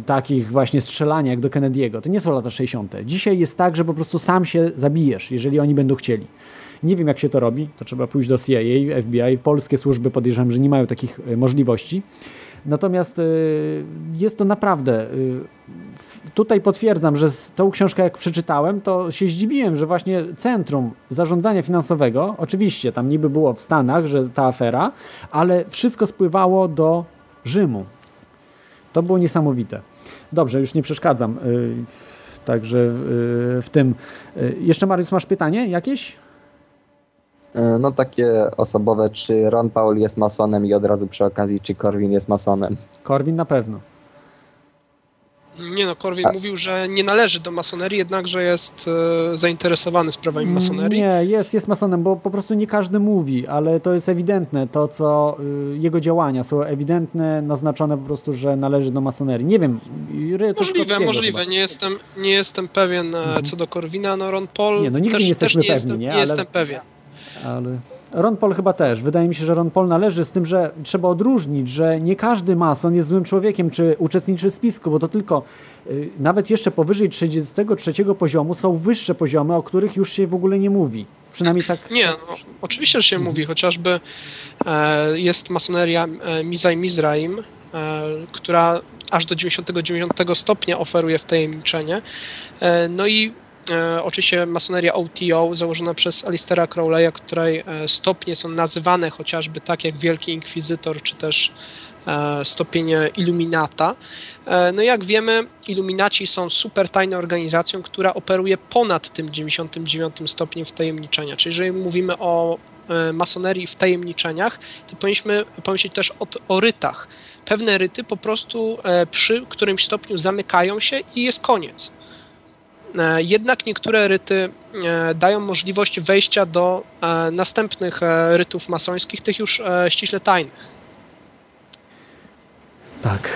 takich właśnie strzelania jak do Kennedy'ego. To nie są lata 60. Dzisiaj jest tak, że po prostu sam się zabijesz, jeżeli oni będą chcieli. Nie wiem, jak się to robi. To trzeba pójść do CIA, FBI. Polskie służby podejrzewam, że nie mają takich y, możliwości. Natomiast y, jest to naprawdę. w- Tutaj potwierdzam, że tą książkę jak przeczytałem, to się zdziwiłem, że właśnie Centrum Zarządzania Finansowego, oczywiście tam niby było w Stanach, że ta afera, ale wszystko spływało do Rzymu. To było niesamowite. Dobrze, już nie przeszkadzam. Także w tym. Jeszcze Mariusz, masz pytanie jakieś? E, No takie osobowe, czy Ron Paul jest masonem i od razu przy okazji, czy Corwin jest masonem. Korwin na pewno. Nie no, Korwin A- mówił, że nie należy do masonerii, jednakże jest e, zainteresowany sprawami masonerii. Nie, jest, jest masonem, bo po prostu nie każdy mówi, ale to jest ewidentne, to co y, jego działania są ewidentne, naznaczone po prostu, że należy do masonerii. Nie wiem, Możliwe, możliwe. chyba. Nie jestem, nie jestem pewien e, co do Korwina. No Ron Paul Nie, no nigdy też, nie jesteśmy też nie pewni, jestem, nie? nie Ale- jestem pewien. Ale Ron Paul chyba też. Wydaje mi się, że Ron Paul należy z tym, że trzeba odróżnić, że nie każdy mason jest złym człowiekiem, czy uczestniczy w spisku, bo to tylko y, nawet jeszcze powyżej 33 poziomu są wyższe poziomy, o których już się w ogóle nie mówi. Przynajmniej tak. Nie, no, oczywiście, że się mówi, chociażby e, jest masoneria e, Mizaj Mizraim, e, która aż do 99 stopnia oferuje wtajemniczenie. E, no i e, oczywiście masoneria OTO założona przez Alistera Crowley'a, której e, stopnie są nazywane chociażby tak jak Wielki Inkwizytor, czy też e, stopienie Illuminata. E, No jak wiemy, Illuminaci są super tajną organizacją, która operuje ponad tym 99 stopniem wtajemniczenia. Czyli jeżeli mówimy o masonerii w tajemniczeniach, to powinniśmy pomyśleć też o, o rytach. Pewne ryty po prostu przy którymś stopniu zamykają się i jest koniec. E, Jednak niektóre ryty e, dają możliwość wejścia do e, następnych rytów masońskich, tych już ściśle tajnych. Tak.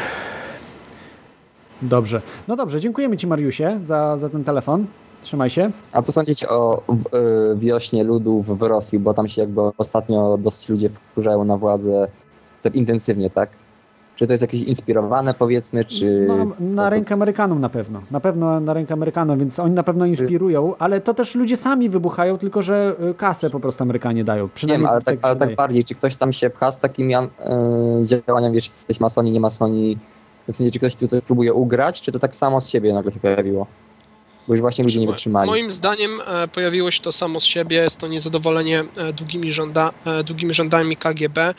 Dobrze. No dobrze, dziękujemy Ci, Mariusie, za, za ten telefon. Trzymaj się. A co sądzicie o y, wiośnie ludów w Rosji, bo tam się jakby ostatnio dosyć ludzie wkurzają na władzę tak intensywnie, tak? Czy to jest jakieś inspirowane powiedzmy, czy... No, na to- rękę Amerykanom na pewno. Na pewno na rękę Amerykanom, więc oni na pewno inspirują, ale to też ludzie sami wybuchają, tylko że y, kasę po prostu Amerykanie dają. Nie wiem, Przynajmniej ale tak, się ale tak bardziej, czy ktoś tam się pcha z takimi y, działaniami, wiesz, jesteś masoni, nie masoni, w sensie, czy ktoś tutaj próbuje ugrać, czy to tak samo z siebie nagle się pojawiło? Bo już właśnie ludzie nie wytrzymali. Moim zdaniem e, pojawiło się to samo z siebie, jest to niezadowolenie e, długimi, żąda, e, długimi rządami KGB.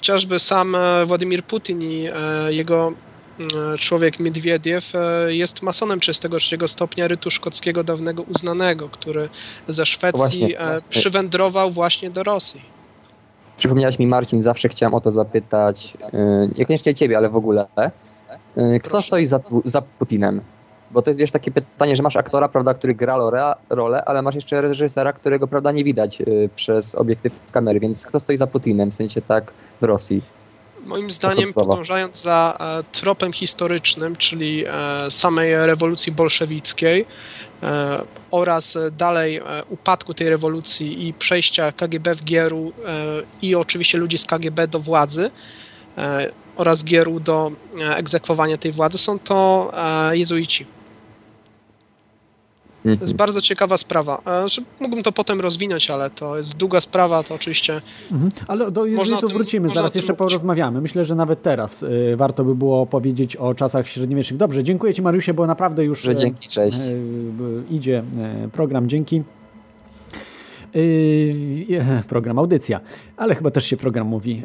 Chociażby sam e, Władimir Putin i e, jego e, człowiek Miedwiediew jest masonem 33 stopnia rytu szkockiego dawnego uznanego, który ze Szwecji Właśnie. przywędrował właśnie do Rosji. Przypomniałeś mi, Marcin, zawsze chciałem o to zapytać, niekoniecznie ciebie, ale w ogóle. Kto Proszę. stoi za, za Putinem? Bo to jest, wiesz, takie pytanie, że masz aktora, prawda, który gra rolę, ale masz jeszcze reżysera, którego, prawda, nie widać yy, przez obiektyw kamery, więc kto stoi za Putinem, w sensie tak w Rosji? Moim zdaniem, podążając za e, tropem historycznym, czyli e, samej rewolucji bolszewickiej, e, oraz dalej upadku tej rewolucji i przejścia KGB w Gieru i oczywiście ludzi z KGB do władzy oraz Gieru do egzekwowania tej władzy są to jezuici. To jest Mhm. bardzo ciekawa sprawa. E, Mógłbym to potem rozwinąć, ale to jest długa sprawa, to oczywiście Mhm. Ale do jezuitów tym- wrócimy, zaraz jeszcze mówić. porozmawiamy. Myślę, że nawet teraz y, warto by było powiedzieć o czasach średniowiecznych. Dobrze, dziękuję Ci Mariusie, bo naprawdę już Że e, dzięki, cześć. e, b- idzie program, dzięki. Program audycja, ale chyba też się program mówi.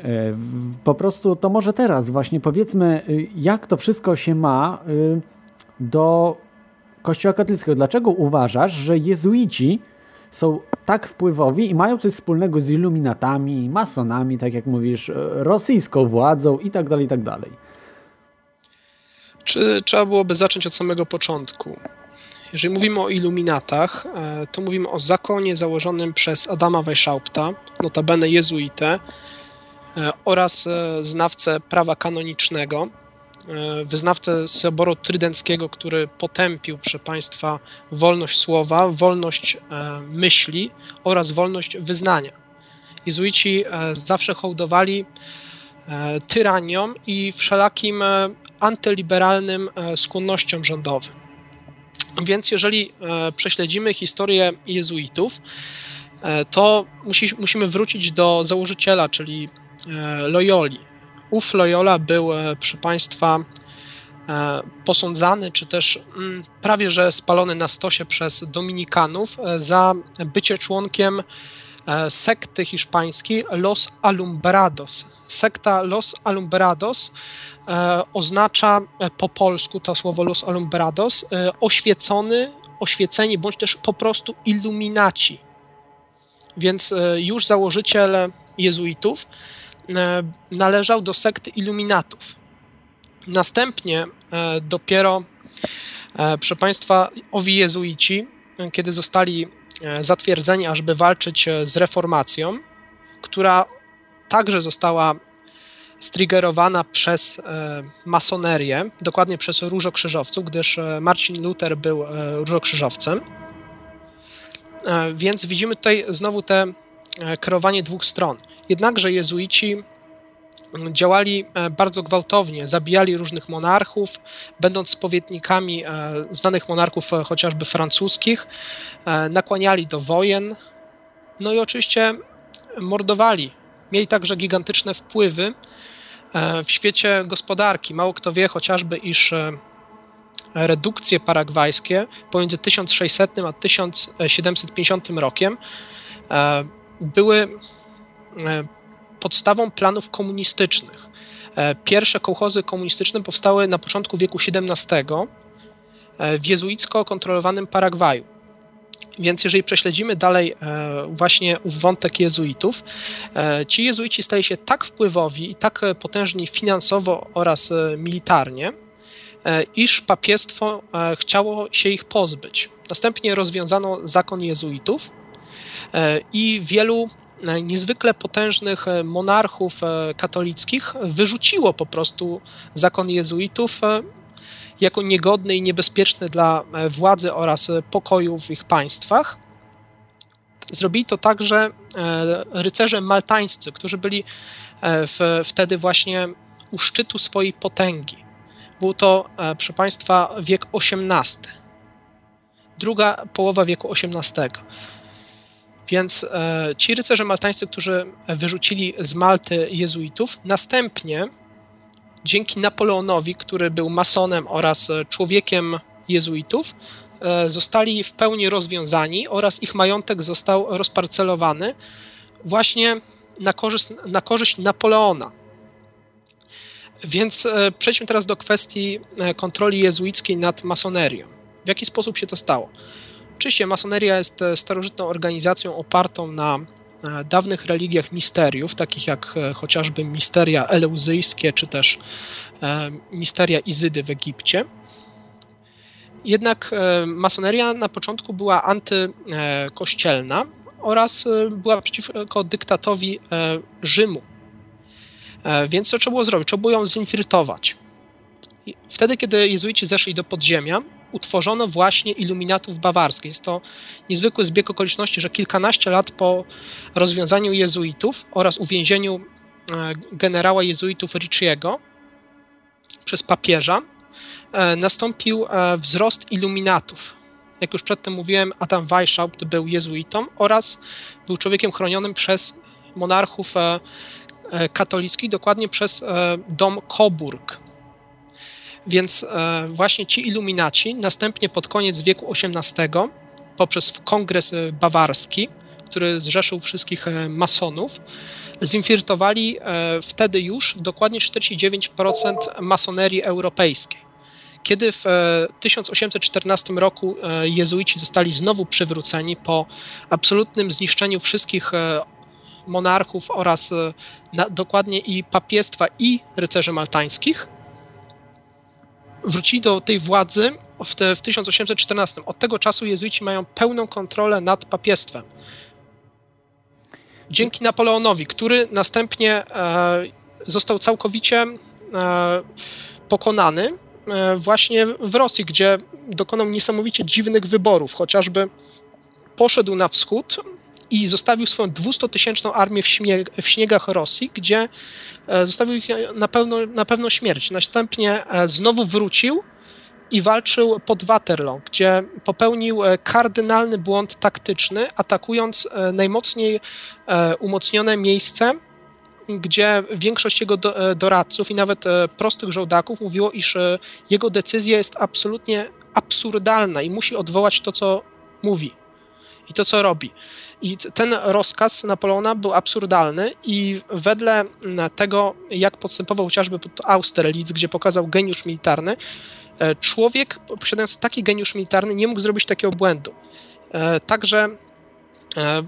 Po prostu to może teraz właśnie powiedzmy, y, jak to wszystko się ma y, do Kościoła katolickiego. Dlaczego uważasz, że jezuici są tak wpływowi i mają coś wspólnego z iluminatami, masonami, tak jak mówisz, e, rosyjską władzą i tak dalej, i tak dalej. Czy trzeba byłoby zacząć od samego początku? Jeżeli mówimy o iluminatach, e, to mówimy o zakonie założonym przez Adama Weishaupta, notabene jezuitę, e, oraz znawcę prawa kanonicznego, wyznawcę Soboru Trydenckiego, który potępił, proszę Państwa, wolność słowa, wolność e, myśli oraz wolność wyznania. Jezuici e, zawsze hołdowali e, tyraniom i wszelakim e, antyliberalnym e, skłonnościom rządowym. Więc jeżeli e, prześledzimy historię jezuitów, e, to musi, musimy wrócić do założyciela, czyli e, Loyoli. Ów Loyola był, e, proszę Państwa, e, posądzany, czy też mm, prawie że spalony na stosie przez Dominikanów e, za bycie członkiem sekty hiszpańskiej Los Alumbrados. Sekta Los Alumbrados oznacza po polsku to słowo Los Alumbrados oświecony, oświeceni, bądź też po prostu iluminaci. Więc już założyciel jezuitów należał do sekty iluminatów. Następnie e, dopiero, e, proszę Państwa, owi jezuici, e, kiedy zostali e, zatwierdzeni, ażeby walczyć e, z reformacją, która także została striggerowana przez e, masonerię, dokładnie przez różokrzyżowców, gdyż e, Marcin Luther był e, różokrzyżowcem. E, Więc widzimy tutaj znowu te e, kreowanie dwóch stron. Jednakże jezuici działali e, bardzo gwałtownie, zabijali różnych monarchów, będąc spowiednikami e, znanych monarchów, e, chociażby francuskich, nakłaniali do wojen, no i oczywiście mordowali. Mieli także gigantyczne wpływy w świecie gospodarki. Mało kto wie chociażby, iż redukcje paragwajskie pomiędzy 1600 a 1750 rokiem były podstawą planów komunistycznych. E, Pierwsze kołchozy komunistyczne powstały na początku wieku XVII e, w jezuicko kontrolowanym Paragwaju. Więc jeżeli prześledzimy dalej e, właśnie wątek jezuitów, e, ci jezuici stali się tak wpływowi i tak e, potężni finansowo oraz e, militarnie, e, iż papiestwo e, chciało się ich pozbyć. Następnie rozwiązano zakon jezuitów e, i wielu e, niezwykle potężnych e, monarchów e, katolickich wyrzuciło po prostu zakon jezuitów e, jako niegodny i niebezpieczny dla władzy oraz pokoju w ich państwach. Zrobili to także rycerze maltańscy, którzy byli w, wtedy właśnie u szczytu swojej potęgi. Był to, proszę Państwa, wiek XVIII. Druga połowa wieku XVIII. Więc e, ci rycerze maltańscy, którzy wyrzucili z Malty jezuitów, następnie dzięki Napoleonowi, który był masonem oraz człowiekiem jezuitów, e, zostali w pełni rozwiązani oraz ich majątek został rozparcelowany właśnie na korzyść, na korzyść Napoleona. Więc e, przejdźmy teraz do kwestii e, kontroli jezuickiej nad masonerią. W jaki sposób się to stało? Oczywiście masoneria jest e, starożytną organizacją opartą na e, dawnych religiach misteriów, takich jak e, chociażby misteria eleuzyjskie, czy też misteria Izydy w Egipcie. Jednak masoneria na początku była antykościelna oraz była przeciwko dyktatowi Rzymu. Więc co trzeba było zrobić? Trzeba było ją zinfiltrować. Wtedy, kiedy jezuici zeszli do podziemia, utworzono właśnie iluminatów bawarskich. Jest to niezwykły zbieg okoliczności, że kilkanaście lat po rozwiązaniu jezuitów oraz uwięzieniu e, generała jezuitów Ricciego przez papieża e, nastąpił e, wzrost iluminatów. Jak już przedtem mówiłem, Adam Weishaupt był jezuitą oraz był człowiekiem chronionym przez monarchów katolickich, dokładnie przez dom Coburg więc e, właśnie ci iluminaci następnie pod koniec wieku XVIII poprzez kongres e, bawarski, który zrzeszył wszystkich e, masonów, zinfiltrowali wtedy już dokładnie 49% masonerii europejskiej. Kiedy w 1814 roku jezuici zostali znowu przywróceni po absolutnym zniszczeniu wszystkich monarchów oraz dokładnie i papiestwa i rycerzy maltańskich, wrócili do tej władzy w, te, w 1814. Od tego czasu jezuici mają pełną kontrolę nad papiestwem. Dzięki Napoleonowi, który następnie e, został całkowicie e, pokonany e, właśnie w Rosji, gdzie dokonał niesamowicie dziwnych wyborów, chociażby poszedł na wschód i zostawił swoją 200-tysięczną armię w, w śniegach Rosji, gdzie E, zostawił ich na, pewno, na pewno śmierć. Następnie e, znowu wrócił i walczył pod Waterloo, gdzie popełnił e, kardynalny błąd taktyczny, atakując najmocniej umocnione miejsce, gdzie większość jego doradców i nawet prostych żołdaków mówiło, iż jego decyzja jest absolutnie absurdalna i musi odwołać to, co mówi i to, co robi. I ten rozkaz Napoleona był absurdalny i wedle tego, jak postępował chociażby pod Austerlitz, gdzie pokazał geniusz militarny, e, człowiek posiadający taki geniusz militarny nie mógł zrobić takiego błędu. E, także e,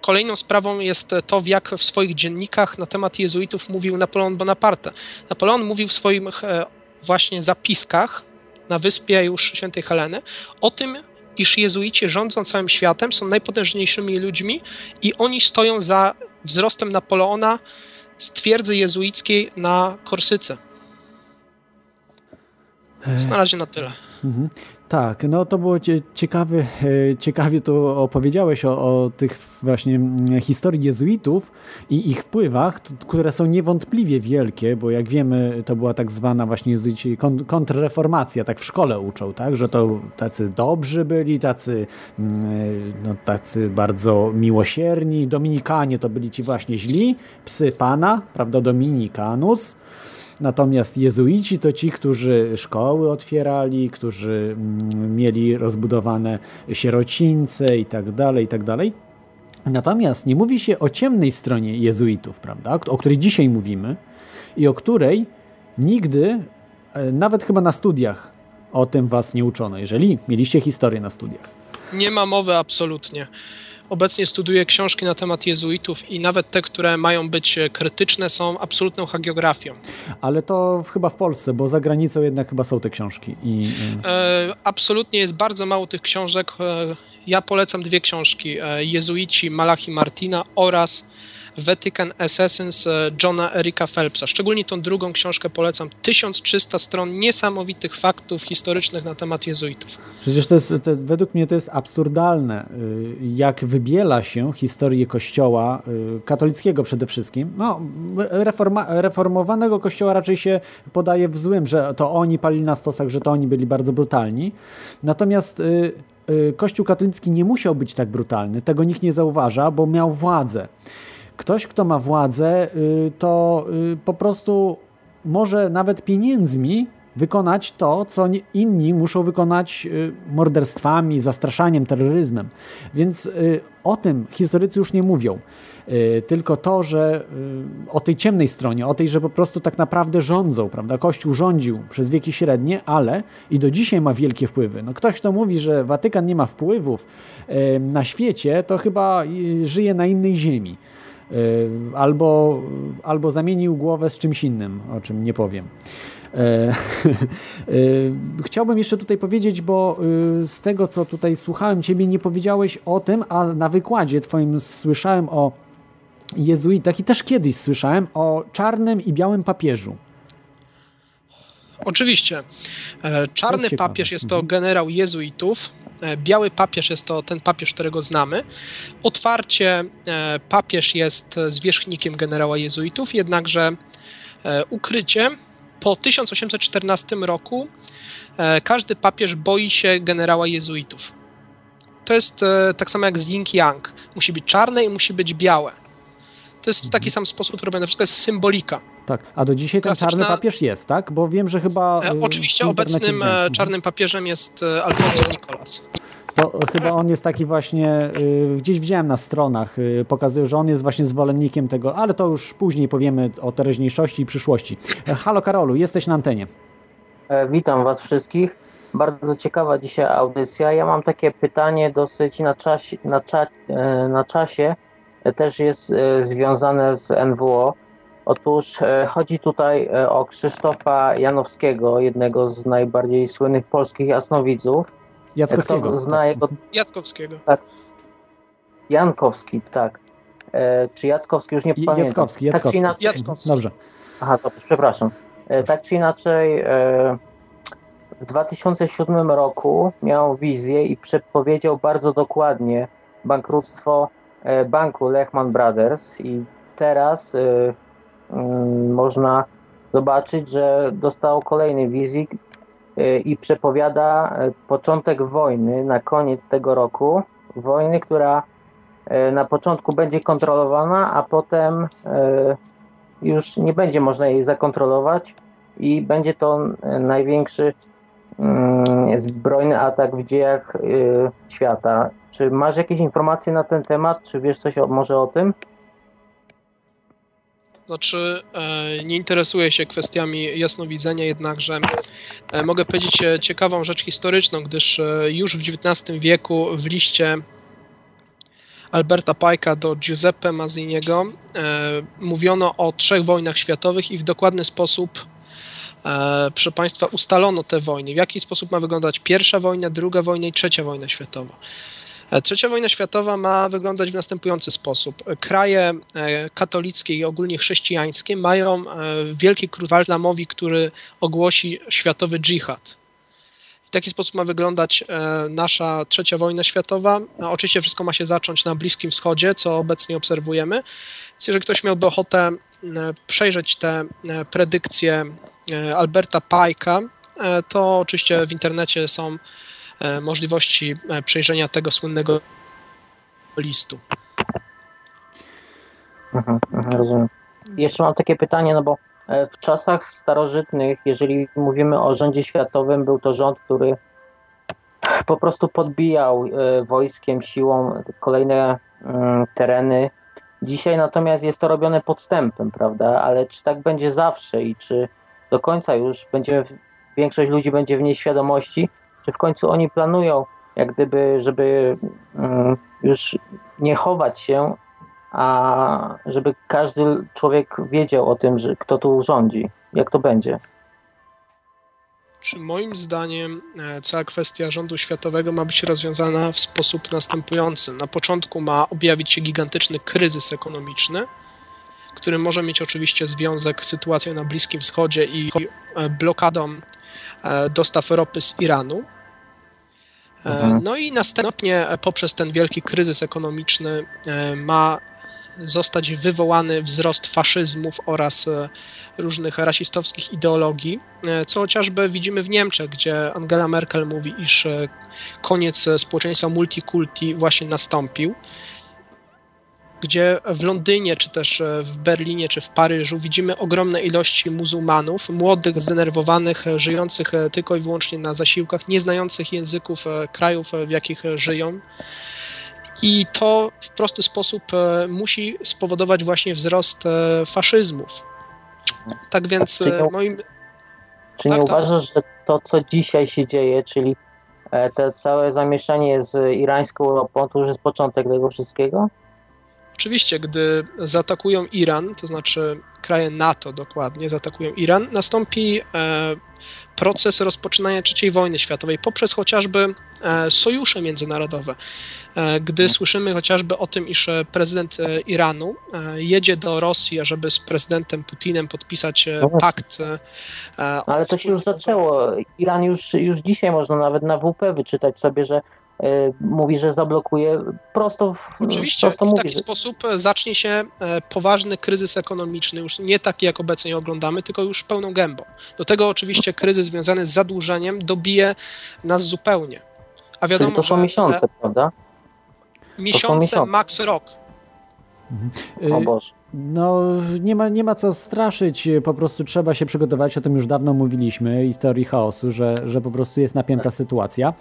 kolejną sprawą jest to, jak w swoich dziennikach na temat jezuitów mówił Napoleon Bonaparte. Napoleon mówił w swoich właśnie zapiskach na wyspie już świętej Heleny o tym, iż jezuici rządzą całym światem, są najpotężniejszymi ludźmi i oni stoją za wzrostem Napoleona z twierdzy jezuickiej na Korsyce. na razie na tyle. Mhm. Tak, no to było ciekawe, ciekawie to opowiedziałeś o, o, tych właśnie historii jezuitów i ich wpływach, które są niewątpliwie wielkie, bo jak wiemy, to była tak zwana właśnie jezuici kontrreformacja, tak w szkole uczą, tak, że to tacy dobrzy byli, tacy, mm, no, tacy bardzo miłosierni, dominikanie to byli ci właśnie źli, psy pana, prawda, dominikanus, Natomiast jezuici to ci, którzy szkoły otwierali, którzy mm, mieli rozbudowane sierocińce i tak dalej, i tak dalej. Natomiast nie mówi się o ciemnej stronie jezuitów, prawda, o której dzisiaj mówimy i o której nigdy, e, nawet chyba na studiach, o tym was nie uczono, jeżeli mieliście historię na studiach. Nie ma mowy absolutnie. Obecnie studiuję książki na temat jezuitów i nawet te, które mają być krytyczne, są absolutną hagiografią. Ale to chyba w Polsce, bo za granicą jednak chyba są te książki. I... E, absolutnie jest bardzo mało tych książek. E, ja polecam dwie książki: e, Jezuici Malachi Martina oraz Vatican Assassins e, Johna Erika Phelpsa. Szczególnie tą drugą książkę polecam. 1300 stron niesamowitych faktów historycznych na temat jezuitów. Przecież to jest, to, według mnie to jest absurdalne, y, jak wybiela się historię kościoła y, katolickiego przede wszystkim. No, reforma, reformowanego kościoła raczej się podaje w złym, że to oni palili na stosach, że to oni byli bardzo brutalni. Natomiast Kościół katolicki nie musiał być tak brutalny, tego nikt nie zauważa, bo miał władzę. Ktoś, kto ma władzę, y, to y, po prostu może nawet pieniędzmi wykonać to, co inni muszą wykonać y, morderstwami, zastraszaniem, terroryzmem. Więc o tym historycy już nie mówią. Tylko to, że o tej ciemnej stronie, o tej, że po prostu tak naprawdę rządzą, prawda? Kościół rządził przez wieki średnie, ale i do dzisiaj ma wielkie wpływy. No ktoś, kto mówi, że Watykan nie ma wpływów na świecie, to chyba żyje na innej ziemi. Y, albo, albo zamienił głowę z czymś innym, o czym nie powiem. E, y, chciałbym jeszcze tutaj powiedzieć, bo y, z tego, co tutaj słuchałem Ciebie, nie powiedziałeś o tym, a na wykładzie Twoim słyszałem o jezuitach i też kiedyś słyszałem o czarnym i białym papieżu. Oczywiście. E, Czarny papież jest to Mhm. generał jezuitów. e, Biały papież jest to ten papież, którego znamy. Otwarcie e, papież jest zwierzchnikiem generała jezuitów, jednakże ukrycie po 1814 roku każdy papież boi się generała jezuitów. To jest tak samo jak z Ying Yang. Musi być czarne i musi być białe. To jest w taki sam sposób robione. Wszystko jest symbolika. Tak, a do dzisiaj ten czarny Klasyczna- papież jest, tak? Bo wiem, że chyba. E, y, Oczywiście obecnym e, Mhm. czarnym papieżem jest e, Alfonso Nicolas. To chyba on jest taki właśnie, y, gdzieś widziałem na stronach, y, pokazują, że on jest właśnie zwolennikiem tego, ale to już później powiemy o teraźniejszości i przyszłości. E, Halo Karolu, jesteś na antenie. E, Witam Was wszystkich. Bardzo ciekawa dzisiaj audycja. Ja mam takie pytanie dosyć na, czasie, na, cza, na czasie, też jest związane z NWO. Otóż e, chodzi tutaj e, o Krzysztofa Janowskiego, jednego z najbardziej słynnych polskich jasnowidzów. Jackowskiego. Kto zna tak. jego Jackowskiego. Jankowski, tak. E, Czy Jackowski już nie I- pamiętam. Jackowski, Tak czy Jackowski. inaczej, Jackowski. Dobrze. Aha, to przepraszam. E, Tak czy inaczej, e, w 2007 roku miał wizję i przepowiedział bardzo dokładnie bankructwo e, banku Lehman Brothers i teraz e, można zobaczyć, że dostał kolejny wizji e, i przepowiada e, początek wojny na koniec tego roku. Wojny, która e, na początku będzie kontrolowana, a potem już nie będzie można jej zakontrolować i będzie to największy mm, zbrojny atak w dziejach świata. Czy masz jakieś informacje na ten temat? Czy wiesz coś może o tym? Znaczy, e, nie interesuję się kwestiami jasnowidzenia, jednakże e, mogę powiedzieć e, ciekawą rzecz historyczną, gdyż już w XIX wieku w liście Alberta Pike'a do Giuseppe Mazziniego mówiono o trzech wojnach światowych i w dokładny sposób proszę Państwa, ustalono te wojny. W jaki sposób ma wyglądać pierwsza wojna, druga wojna i trzecia wojna światowa. E, Trzecia wojna światowa ma wyglądać w następujący sposób. Kraje e, katolickie i ogólnie chrześcijańskie mają e, wielki król islamowi, który ogłosi światowy dżihad. W taki sposób ma wyglądać nasza trzecia wojna światowa. No, oczywiście wszystko ma się zacząć na Bliskim Wschodzie, co obecnie obserwujemy. Więc jeżeli ktoś miałby ochotę przejrzeć te predykcje Alberta e, to oczywiście w internecie są możliwości e, przejrzenia tego słynnego listu. Mhm, mhm, rozumiem. Jeszcze mam takie pytanie, no bo e, w czasach starożytnych, jeżeli mówimy o rządzie światowym, był to rząd, który po prostu podbijał e, wojskiem, siłą kolejne mm, tereny. Dzisiaj natomiast jest to robione podstępem, prawda? Ale czy tak będzie zawsze i czy do końca już będzie, większość ludzi będzie w nieświadomości, czy w końcu oni planują, jak gdyby, żeby mm, już nie chować się, a żeby każdy człowiek wiedział o tym, że kto tu rządzi, jak to będzie. Czy moim zdaniem e, cała kwestia rządu światowego ma być rozwiązana w sposób następujący? Na początku ma objawić się gigantyczny kryzys ekonomiczny, który może mieć oczywiście związek z sytuacją na Bliskim Wschodzie i e, blokadą e, dostaw ropy z Iranu. E, Mhm. No i następnie e, poprzez ten wielki kryzys ekonomiczny e, ma zostać wywołany wzrost faszyzmów oraz różnych rasistowskich ideologii, co chociażby widzimy w Niemczech, gdzie Angela Merkel mówi, iż koniec społeczeństwa multikulti właśnie nastąpił, gdzie w Londynie, czy też e, w Berlinie, czy w Paryżu widzimy ogromne ilości muzułmanów, młodych, zdenerwowanych, e, żyjących e, tylko i wyłącznie na zasiłkach, nie znających języków krajów, w jakich żyją. I to w prosty sposób musi spowodować właśnie wzrost faszyzmów. Tak więc Czy nie- moim Czy Tak, nie tak. uważasz, że to, co dzisiaj się dzieje, czyli te całe zamieszanie z irańską ropą, to już jest początek tego wszystkiego? Oczywiście, gdy zaatakują Iran, to znaczy kraje NATO dokładnie zaatakują Iran, nastąpi e, proces rozpoczynania III wojny światowej poprzez chociażby e, sojusze międzynarodowe. E, gdy Mhm. słyszymy chociażby o tym, iż prezydent Iranu jedzie do Rosji, ażeby z prezydentem Putinem podpisać No pakt. Ale to się już zaczęło. Iran już, już dzisiaj można nawet na WP wyczytać sobie, że mówi, że zablokuje prosto w, Oczywiście, prosto w mówi, taki że, sposób e, zacznie się e, poważny kryzys ekonomiczny, już nie taki jak obecnie oglądamy, tylko już pełną gębą. Do tego oczywiście kryzys związany z zadłużeniem dobije nas zupełnie. A wiadomo, czyli to są że miesiące, e, prawda? miesiące, miesiące. max rok. O Y, Boże. No, nie ma, nie ma co straszyć, po prostu trzeba się przygotować, o tym już dawno mówiliśmy i w teorii chaosu, że, że po prostu jest napięta sytuacja.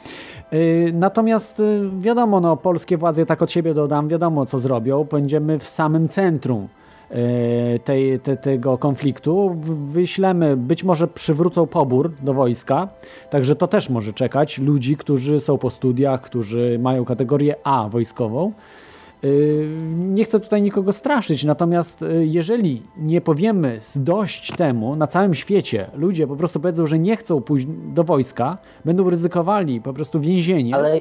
Y, Natomiast y, wiadomo, no, polskie władze, tak od siebie dodam, wiadomo co zrobią, będziemy w samym centrum y, tej, te, tego konfliktu. Wyślemy, być może przywrócą pobór do wojska, także to też może czekać ludzi, którzy są po studiach, którzy mają kategorię A wojskową. Yy, Nie chcę tutaj nikogo straszyć, natomiast yy, jeżeli nie powiemy dość temu na całym świecie, ludzie po prostu powiedzą, że nie chcą pójść do wojska, będą ryzykowali po prostu więzienie, Ale,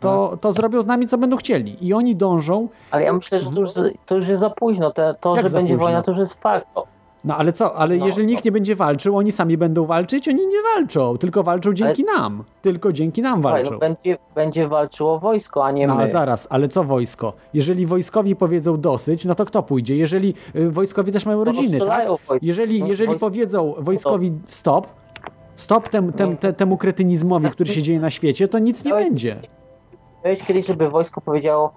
to, to zrobią z nami co będą chcieli. I oni dążą, ale ja myślę, że to już, to już jest za późno. To, to że będzie późno? wojna, to już jest fakt. O, no ale co, ale No, jeżeli nikt no. nie będzie walczył, oni sami będą walczyć, oni nie walczą, tylko walczą dzięki nam. Tylko dzięki nam słuchaj, walczą. no, będzie, będzie walczyło wojsko, a nie No my. a zaraz, ale co wojsko? Jeżeli wojskowi powiedzą dosyć, no to kto pójdzie? Jeżeli y, wojskowi też mają No, rodziny, tak? wojsko. Jeżeli, No, jeżeli wojsko- powiedzą wojskowi stop, stop tem, tem, te, temu kretynizmowi, który się dzieje na świecie, to nic nie będzie. Miałeś kiedyś, żeby wojsko powiedziało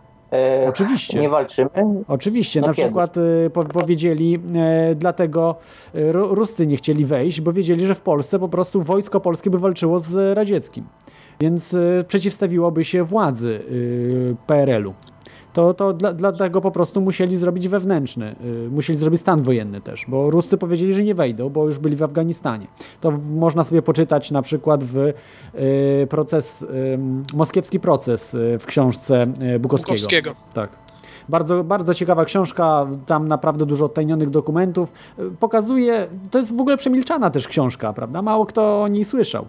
Oczywiście. nie walczymy? Oczywiście, No na kiedyś. przykład po, powiedzieli, e, dlatego Ru- Ruscy nie chcieli wejść, bo wiedzieli, że w Polsce po prostu wojsko polskie by walczyło z radzieckim. Więc przeciwstawiłoby się władzy PRL-u. To, to dla, dlatego po prostu musieli zrobić wewnętrzny, y, musieli zrobić stan wojenny też, bo Ruscy powiedzieli, że nie wejdą, bo już byli w Afganistanie. To w, można sobie poczytać na przykład w y, proces, y, moskiewski proces y, w książce y, Bukowskiego. Bukowskiego. Tak. Bardzo, bardzo ciekawa książka, tam naprawdę dużo odtajnionych dokumentów. Y, Pokazuje, to jest w ogóle przemilczana też książka, prawda? Mało kto o niej słyszał.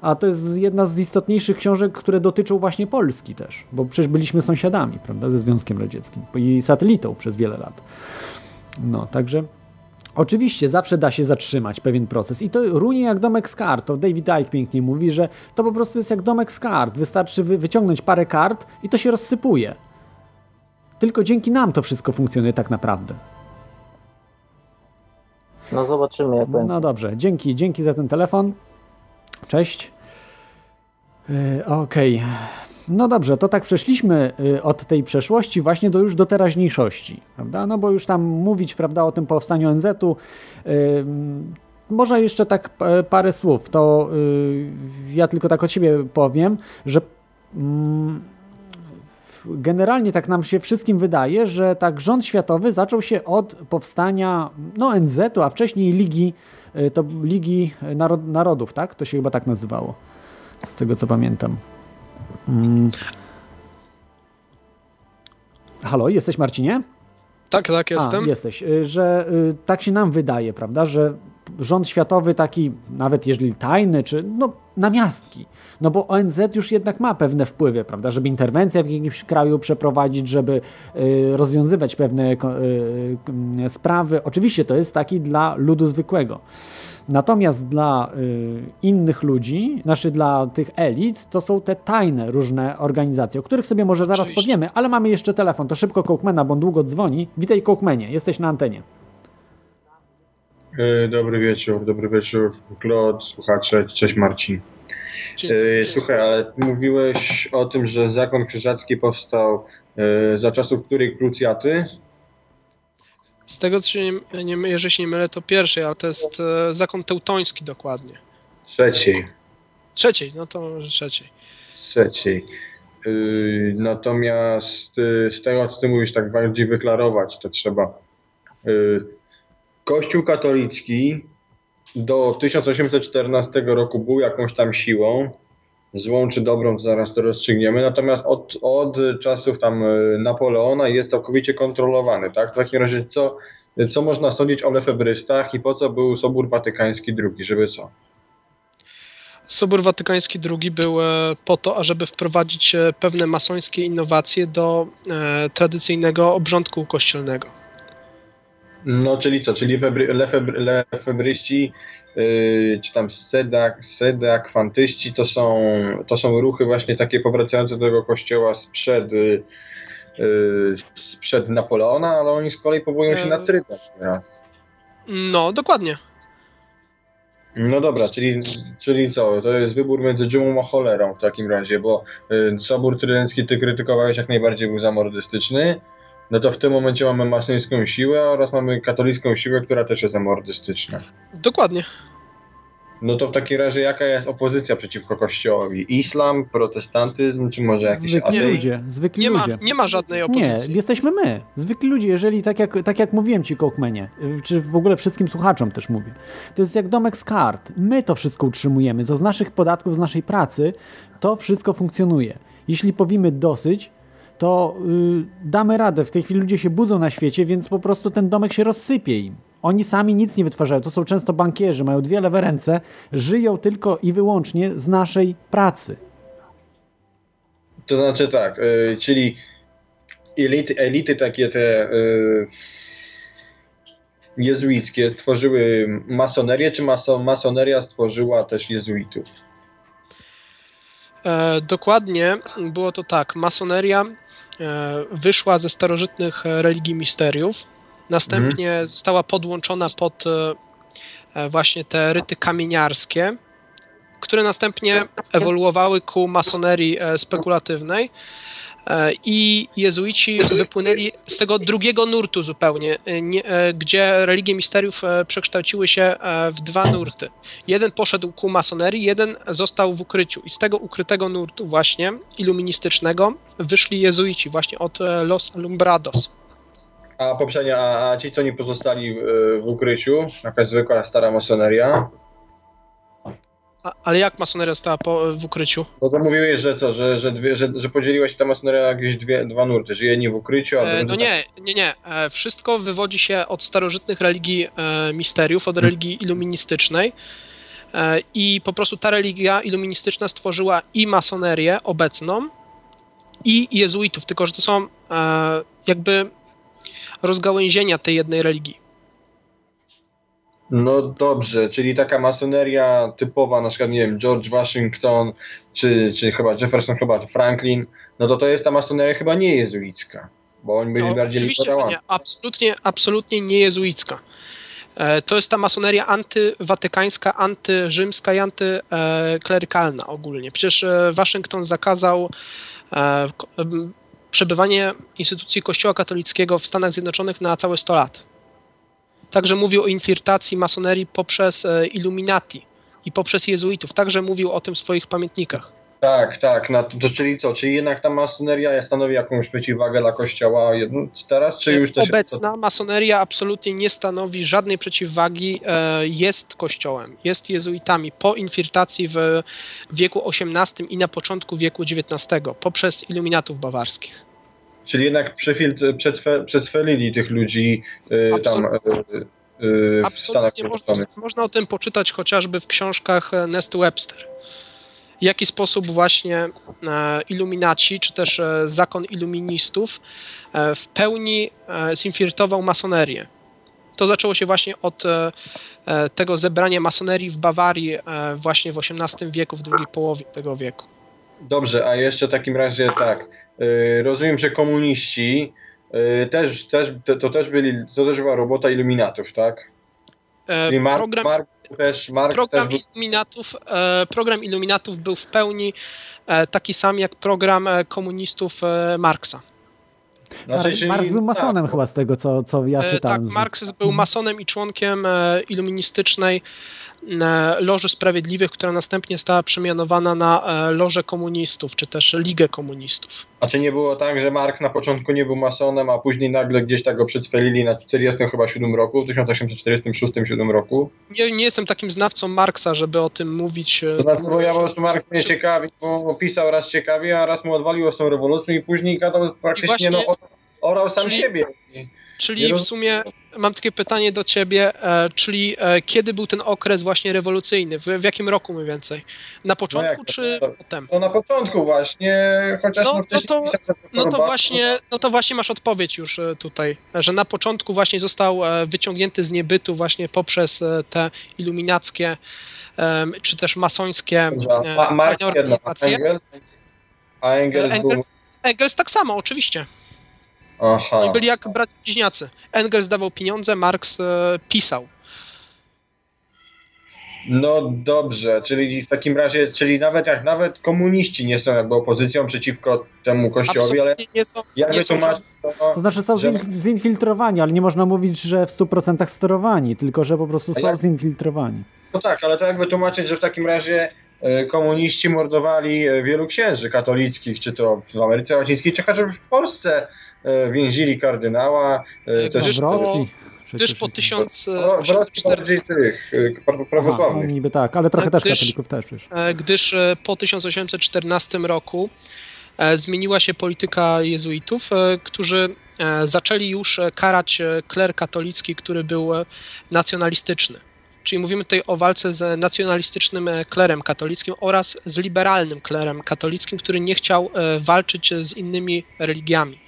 A to jest jedna z istotniejszych książek, które dotyczą właśnie Polski też, bo przecież byliśmy sąsiadami, prawda, ze Związkiem Radzieckim i satelitą przez wiele lat. No, także Oczywiście zawsze da się zatrzymać pewien proces i to runie jak domek z kart. To David Icke pięknie mówi, że to po prostu jest jak domek z kart. Wystarczy wy, wyciągnąć parę kart i to się rozsypuje. Tylko dzięki nam to wszystko funkcjonuje tak naprawdę. No zobaczymy, jak będzie. No dobrze, dzięki, dzięki za ten telefon. Cześć. Yy, Okej. No dobrze, to tak przeszliśmy y, od tej przeszłości właśnie do już do teraźniejszości, prawda? No bo już tam mówić, prawda, o tym powstaniu ONZ-u. y, Może jeszcze tak parę słów. To y, ja tylko tak od siebie powiem, że mm, generalnie tak nam się wszystkim wydaje, że tak rząd światowy zaczął się od powstania no ONZ-u, a wcześniej Ligi, y, to Ligi Narod- Narodów, tak? To się chyba tak nazywało, z tego co pamiętam. Mm. Halo, jesteś Marcinie? Tak, tak, jestem. A, jesteś. Y, Że y, tak się nam wydaje, prawda, że rząd światowy taki, nawet jeżeli tajny, czy no namiastki, no bo ONZ już jednak ma pewne wpływy, prawda, żeby interwencję w jakimś kraju przeprowadzić, żeby y, rozwiązywać pewne y, y, sprawy. Oczywiście to jest taki dla ludu zwykłego. Natomiast dla y, innych ludzi, znaczy dla tych elit, to są te tajne różne organizacje, o których sobie może zaraz Oczywiście. powiemy, ale mamy jeszcze telefon. To szybko Kołkmena, bo on długo dzwoni. Witaj Kołkmenie, jesteś na antenie. E, Dobry wieczór, dobry wieczór, Klod, słuchacze, cześć Marcin. E. Słuchaj, ale mówiłeś o tym, że zakon krzyżacki powstał e, za czasów której krucjaty? Z tego, co się nie, nie, jeżeli się nie mylę, to pierwszej, ale to jest e, zakon teutoński dokładnie. Trzeciej. Trzeciej, no to może trzeciej. Trzeciej. Natomiast z tego, co ty mówisz, tak bardziej wyklarować, to trzeba. Kościół katolicki do 1814 roku był jakąś tam siłą złą czy dobrą, zaraz to rozstrzygniemy. Natomiast od, od czasów tam e, Napoleona jest całkowicie kontrolowany, tak? W takim razie co, co można sądzić o lefebrystach i po co był Sobór Watykański II, żeby co? Sobór Watykański II był e, po to, ażeby wprowadzić e, pewne masońskie innowacje do e, tradycyjnego obrządku kościelnego. No, czyli co? Czyli febry, lefebry, lefebryści yy, czy tam sedak, sedakwantyści to są, to są ruchy właśnie takie powracające do tego kościoła sprzed, yy, sprzed Napoleona, ale oni z kolei powołują się na Trydę. No, dokładnie. No dobra, czyli, czyli co? To jest wybór między dżumą a cholerą w takim razie, bo y, Sobór Trydencki ty krytykowałeś jak najbardziej był zamordystyczny, no to w tym momencie mamy masońską siłę oraz mamy katolicką siłę, która też jest zamordystyczna. Dokładnie. No to w takim razie jaka jest opozycja przeciwko Kościołowi? Islam, protestantyzm, czy może jakiś Zwykli ateizm? ludzie, zwykli Nie ma, ludzie. nie ma żadnej Nie, opozycji. jesteśmy my, zwykli ludzie, jeżeli tak jak, tak jak mówiłem ci, Kołkmenie, czy w ogóle wszystkim słuchaczom też mówię, to jest jak domek z kart. My to wszystko utrzymujemy, to z naszych podatków, z naszej pracy to wszystko funkcjonuje. Jeśli powiemy dosyć, to y, damy radę. W tej chwili ludzie się budzą na świecie, więc po prostu ten domek się rozsypie im. Oni sami nic nie wytwarzają. To są często bankierzy, mają dwie lewe ręce, żyją tylko i wyłącznie z naszej pracy. To znaczy tak, y, czyli elity, elity takie te y, jezuickie stworzyły masonerię, czy maso, masoneria stworzyła też jezuitów? E, dokładnie było to tak. Masoneria wyszła ze starożytnych e, religii misteriów. Następnie została podłączona pod e, e, właśnie te ryty kamieniarskie, które następnie ewoluowały ku masonerii e, spekulatywnej. E, I jezuici wypłynęli z tego drugiego nurtu zupełnie, e, e, gdzie religie misteriów przekształciły się w dwa nurty. Jeden poszedł ku masonerii, jeden został w ukryciu. I z tego ukrytego nurtu właśnie, iluministycznego, wyszli jezuici właśnie od Los Alumbrados. A poprzednia, a, ci co nie pozostali w ukryciu, jakaś zwykła stara masoneria, A, ale jak masoneria stała po, w ukryciu? no to mówiłeś, że co, że, że, dwie, że, że podzieliła się ta masoneria na jakieś dwie, dwa nurty, że jedni w ukryciu, a E, no nie, nie, nie. E, wszystko wywodzi się od starożytnych religii e, misteriów, od religii iluministycznej. E, I po prostu ta religia iluministyczna stworzyła i masonerię obecną, i jezuitów, tylko że to są e, jakby rozgałęzienia tej jednej religii. No dobrze, czyli taka masoneria typowa, na przykład, nie wiem, George Washington, czy, czy chyba Jefferson, chyba Franklin, no to to jest ta masoneria chyba nie jezuicka, bo oni byli No, bardziej oczywiście, nie. Absolutnie, absolutnie nie jezuicka. E, To jest ta masoneria antywatykańska, antyrzymska i antyklerykalna ogólnie. Przecież e, Waszyngton zakazał e, przebywanie instytucji Kościoła katolickiego w Stanach Zjednoczonych na całe 100 lat. Także mówił o infiltracji masonerii poprzez e, Illuminati i poprzez jezuitów. Także mówił o tym w swoich pamiętnikach. Tak, tak, no to, to czyli co, czyli jednak ta masoneria stanowi jakąś przeciwwagę dla kościoła teraz, czy już też... Obecna masoneria absolutnie nie stanowi żadnej przeciwwagi, e, jest kościołem, jest jezuitami po infiltracji w wieku XVIII i na początku wieku XIX poprzez iluminatów bawarskich. Czyli jednak przefil- przetwe- przetwelili tych ludzi y, tam y, y, w Stanach Absolutnie można, można o tym poczytać chociażby w książkach e, Nesty Webster. W jaki sposób właśnie e, iluminaci, czy też e, zakon iluministów w pełni zinfiltrował masonerię. To zaczęło się właśnie od tego zebrania masonerii w Bawarii właśnie w XVIII wieku, w drugiej połowie tego wieku. Dobrze, a jeszcze w takim razie tak, rozumiem, że komuniści y, też, też, to, to też byli, to też była robota iluminatów, tak? E, Czyli Mark, Program, Mark też, Mark program, też był, iluminatów, e, program iluminatów był w pełni e, taki sam jak program e, komunistów e, Marksa. znaczy, Marx był masonem tak, chyba z tego, co, co ja czytałem. Tak, Marks był masonem i członkiem e, iluministycznej e, Loży Sprawiedliwych, która następnie została przemianowana na e, Lożę Komunistów, czy też Ligę Komunistów. A czy nie było tak, że Marx na początku nie był masonem, a później nagle gdzieś tak go przedstawili na 40 chyba 7 roku, w 1846-7 roku? Nie, nie jestem takim znawcą Marksa, żeby o tym mówić. e, To znaczy, bo ja po prostu Marx mnie ciekawi, bo pisał raz ciekawie, a raz mu odwaliło z tą rewolucją i później gadał praktycznie, właśnie- no, orał sam czyli- siebie. Czyli w sumie mam takie pytanie do ciebie, e, czyli e, kiedy był ten okres właśnie rewolucyjny? W, w jakim roku mniej więcej? Na początku jak to? czy To- potem? To na początku właśnie, chociaż No, no, no to- No to właśnie, no to właśnie masz odpowiedź już e, tutaj, że na początku właśnie został wyciągnięty z niebytu właśnie poprzez te iluminackie czy też masońskie Ma- organizacje. Engels? Engels, Engels tak samo, oczywiście. Aha. Oni byli jak bracia bliźniacy. Engels dawał pieniądze, Marx e, pisał. No dobrze, czyli w takim razie, czyli nawet jak nawet komuniści nie są jakby opozycją przeciwko temu kościołowi, ale Absolutnie nie są, jak nie są wytłumaczyć to, To znaczy są że- zin- zinfiltrowani, ale nie można mówić, że w 100% sterowani, tylko że po prostu są jak- zinfiltrowani. No tak, ale to jak wytłumaczyć, że w takim razie e, komuniści mordowali e, wielu księży katolickich, czy to w Ameryce Łacińskiej, czy chociażby w Polsce więzili kardynała. e, E, też- gdyż w po- Rosji. Gdyż przecież- po No, w Rosji 1804 bardziej tych e, pra- Aha, no prawosławnych. niby tak, ale trochę Tak, też gdyż- katolików też przecież. E, gdyż e, po 1814 roku e, zmieniła się polityka jezuitów, e, którzy e, zaczęli już e, karać e, kler katolicki, który był e, nacjonalistyczny. Czyli mówimy tutaj o walce z nacjonalistycznym e, klerem katolickim oraz z liberalnym klerem katolickim, który nie chciał e, walczyć z innymi religiami.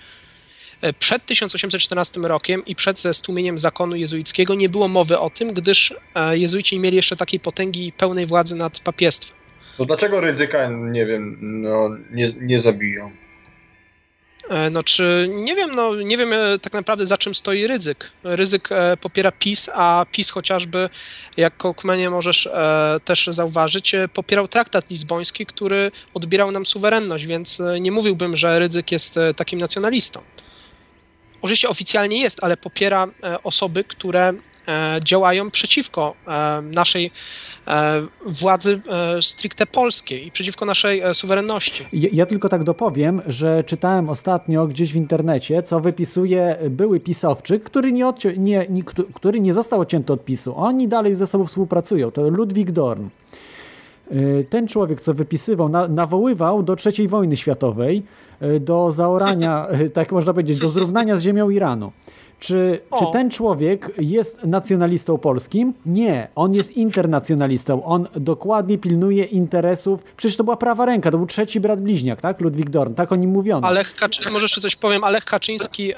E, Przed 1814 rokiem i przed ze stłumieniem zakonu jezuickiego nie było mowy o tym, gdyż e, jezuici nie mieli jeszcze takiej potęgi i pełnej władzy nad papiestwem. To dlaczego ryzyka, nie wiem, no, nie, nie zabiją? E, No czy nie wiem, no nie wiem tak naprawdę za czym stoi ryzyk. Ryzyk popiera PiS, a PiS chociażby, jak Kołkmenie możesz też zauważyć, popierał traktat lizboński, który odbierał nam suwerenność, więc nie mówiłbym, że ryzyk jest takim nacjonalistą. Oczywiście oficjalnie jest, ale popiera e, osoby, które e, działają przeciwko e, naszej władzy stricte polskiej i przeciwko naszej suwerenności. Ja, ja tylko tak dopowiem, że czytałem ostatnio gdzieś w internecie, co wypisuje były pisowczyk, który nie, odcią- nie, nie, któ- który nie został odcięty od PiSu. Oni dalej ze sobą współpracują. To Ludwik Dorn. Y, Ten człowiek, co wypisywał, na, nawoływał do III wojny światowej, y, do zaorania, y, tak można powiedzieć, do zrównania z ziemią Iranu. Czy, czy ten człowiek jest nacjonalistą polskim? Nie, on jest internacjonalistą. On dokładnie pilnuje interesów. Przecież to była prawa ręka, to był trzeci brat bliźniak, tak? Ludwik Dorn, tak o nim mówiono. A Lech Kaczy... może jeszcze coś powiem, a Lech Kaczyński e,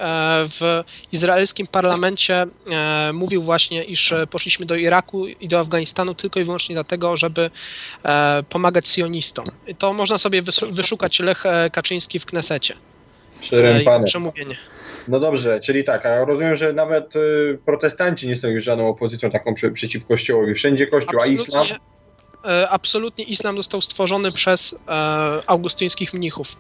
w izraelskim parlamencie e, mówił właśnie, iż e, poszliśmy do Iraku i do Afganistanu tylko i wyłącznie dlatego, żeby pomagać sionistom. I to można sobie wys- wyszukać Lech Kaczyński w Knesecie. Przemówienie. No dobrze, czyli tak, a rozumiem, że nawet y, protestanci nie są już żadną opozycją taką przy, przeciw Kościołowi. Wszędzie Kościół, a islam? Absolutnie, e, absolutnie islam został stworzony przez e, augustyńskich mnichów.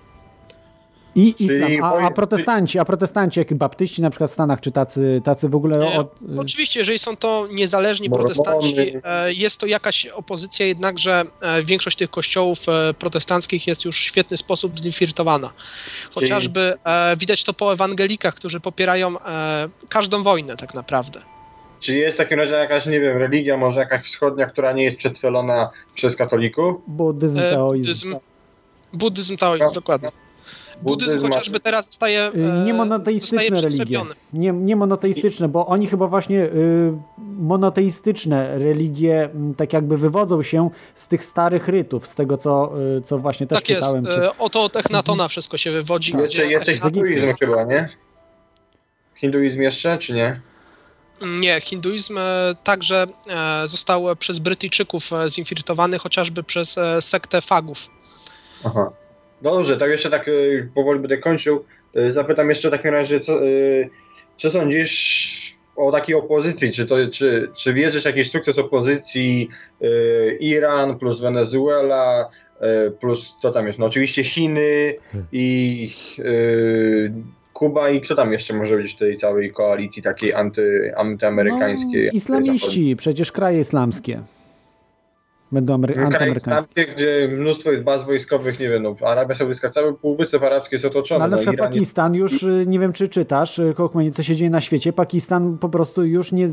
I islam, a, a protestanci, a protestanci jak baptyści na przykład w Stanach, czy tacy, tacy w ogóle od, Oczywiście, jeżeli są to niezależni Mormony. protestanci, e, jest to jakaś opozycja, jednakże e, większość tych kościołów e, protestanckich jest już w świetny sposób zlifirtowana. Chociażby widać to po ewangelikach, którzy popierają każdą wojnę tak naprawdę. Czy jest w takim razie jakaś, nie wiem, religia, może jakaś wschodnia, która nie jest przetrwelona przez katolików? buddyzm, teoizm. Buddyzm, buddyzm taoizm, dokładnie. Buddyzm Buddyzm chociażby teraz staje, e, Y, Nie zostaje monoteistyczne religie. Nie, nie monoteistyczne, bo oni chyba właśnie y, monoteistyczne religie tak jakby wywodzą się z tych starych rytów, z tego co, y, co właśnie też Tak jest, czytałem. Czy... e, oto od Echnatona wszystko się wywodzi. Jeszcze, gdzie jeszcze Egiptu. hinduizm chyba, nie? Hinduizm jeszcze, czy nie? Nie, hinduizm e, także e, został przez Brytyjczyków e, zinfiltrowany, chociażby przez e, sektę fagów. Aha. Dobrze, tak jeszcze tak y, powoli będę kończył. Y, Zapytam jeszcze w takim razie, co, y, co sądzisz o takiej opozycji? Czy, to, czy, czy wierzysz w jakiś sukces opozycji Iran plus Wenezuela plus co tam jest? No oczywiście Chiny i Kuba i kto tam jeszcze może być w tej całej koalicji takiej anty, antyamerykańskiej? No, islamiści, przecież kraje islamskie. Będą amery- antyamerykańskie. Stany, gdzie mnóstwo jest baz wojskowych, nie wiem, no, Arabia Saudyjska, cały Półwysep Arabski jest otoczony. No, ale na no, przykład Pakistan już, y, nie wiem czy czytasz, y, co się dzieje na świecie, Pakistan po prostu już nie y,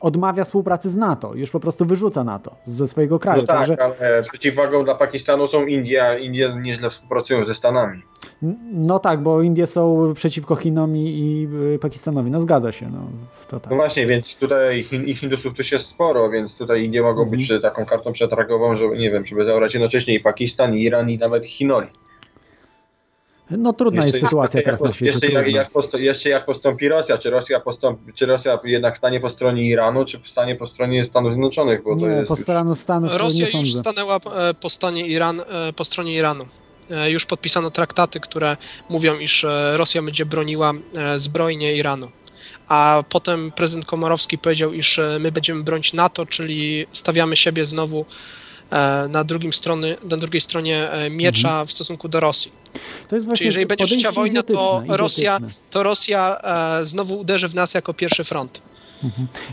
odmawia współpracy z NATO, już po prostu wyrzuca NATO ze swojego kraju. No tak, Także, ale przeciwwagą dla Pakistanu są Indie, a Indie nieźle współpracują ze Stanami. No tak, bo Indie są przeciwko Chinom i, i y, Pakistanowi, no zgadza się, no to tak. No właśnie, więc tutaj Chin, i Hindusów też jest sporo, więc tutaj Indie mogą Mhm. być taką kartą przetargową, żeby, nie wiem, żeby zabrać jednocześnie i Pakistan, i Iran, i nawet Chinoli. No trudna jest Jeszcze- sytuacja jak- teraz na świecie, Jeszcze jak, jak, posto, jeszcze jak postąpi Rosja, czy Rosja, postąpi, czy Rosja jednak stanie po stronie Iranu, czy stanie po stronie Stanów Zjednoczonych, bo to Nie, jest po Stanów, Stanów nie Rosja już sądzę. stanęła e, po, stanie Iran, e, po stronie Iranu. E, Już podpisano traktaty, które mówią, iż e, Rosja będzie broniła e, zbrojnie Iranu. A potem prezydent Komorowski powiedział, iż my będziemy bronić NATO, czyli stawiamy siebie znowu na, drugim strony, na drugiej stronie miecza Mhm. w stosunku do Rosji. To jest Czyli jeżeli będzie trzecia wojna, to Rosja, to Rosja znowu uderzy w nas jako pierwszy front.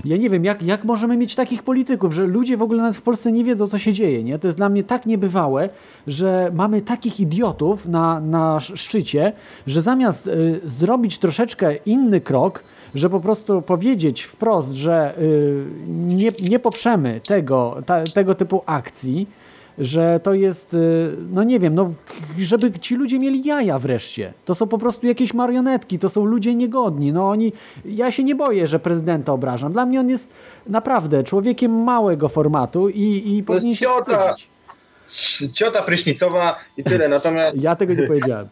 Ja nie wiem, jak, jak możemy mieć takich polityków, że ludzie w ogóle nawet w Polsce nie wiedzą, co się dzieje. Nie? To jest dla mnie tak niebywałe, że mamy takich idiotów na, na sz- szczycie, że zamiast y, zrobić troszeczkę inny krok, że po prostu powiedzieć wprost, że y, nie, nie poprzemy tego, ta, tego typu akcji, że to jest, y, no nie wiem, no, żeby ci ludzie mieli jaja wreszcie. To są po prostu jakieś marionetki, to są ludzie niegodni. No oni, ja się nie boję, że prezydenta obrażam. Dla mnie on jest naprawdę człowiekiem małego formatu i, i powinien się ciota. ciota prysznicowa i tyle, natomiast... Ja tego nie powiedziałem.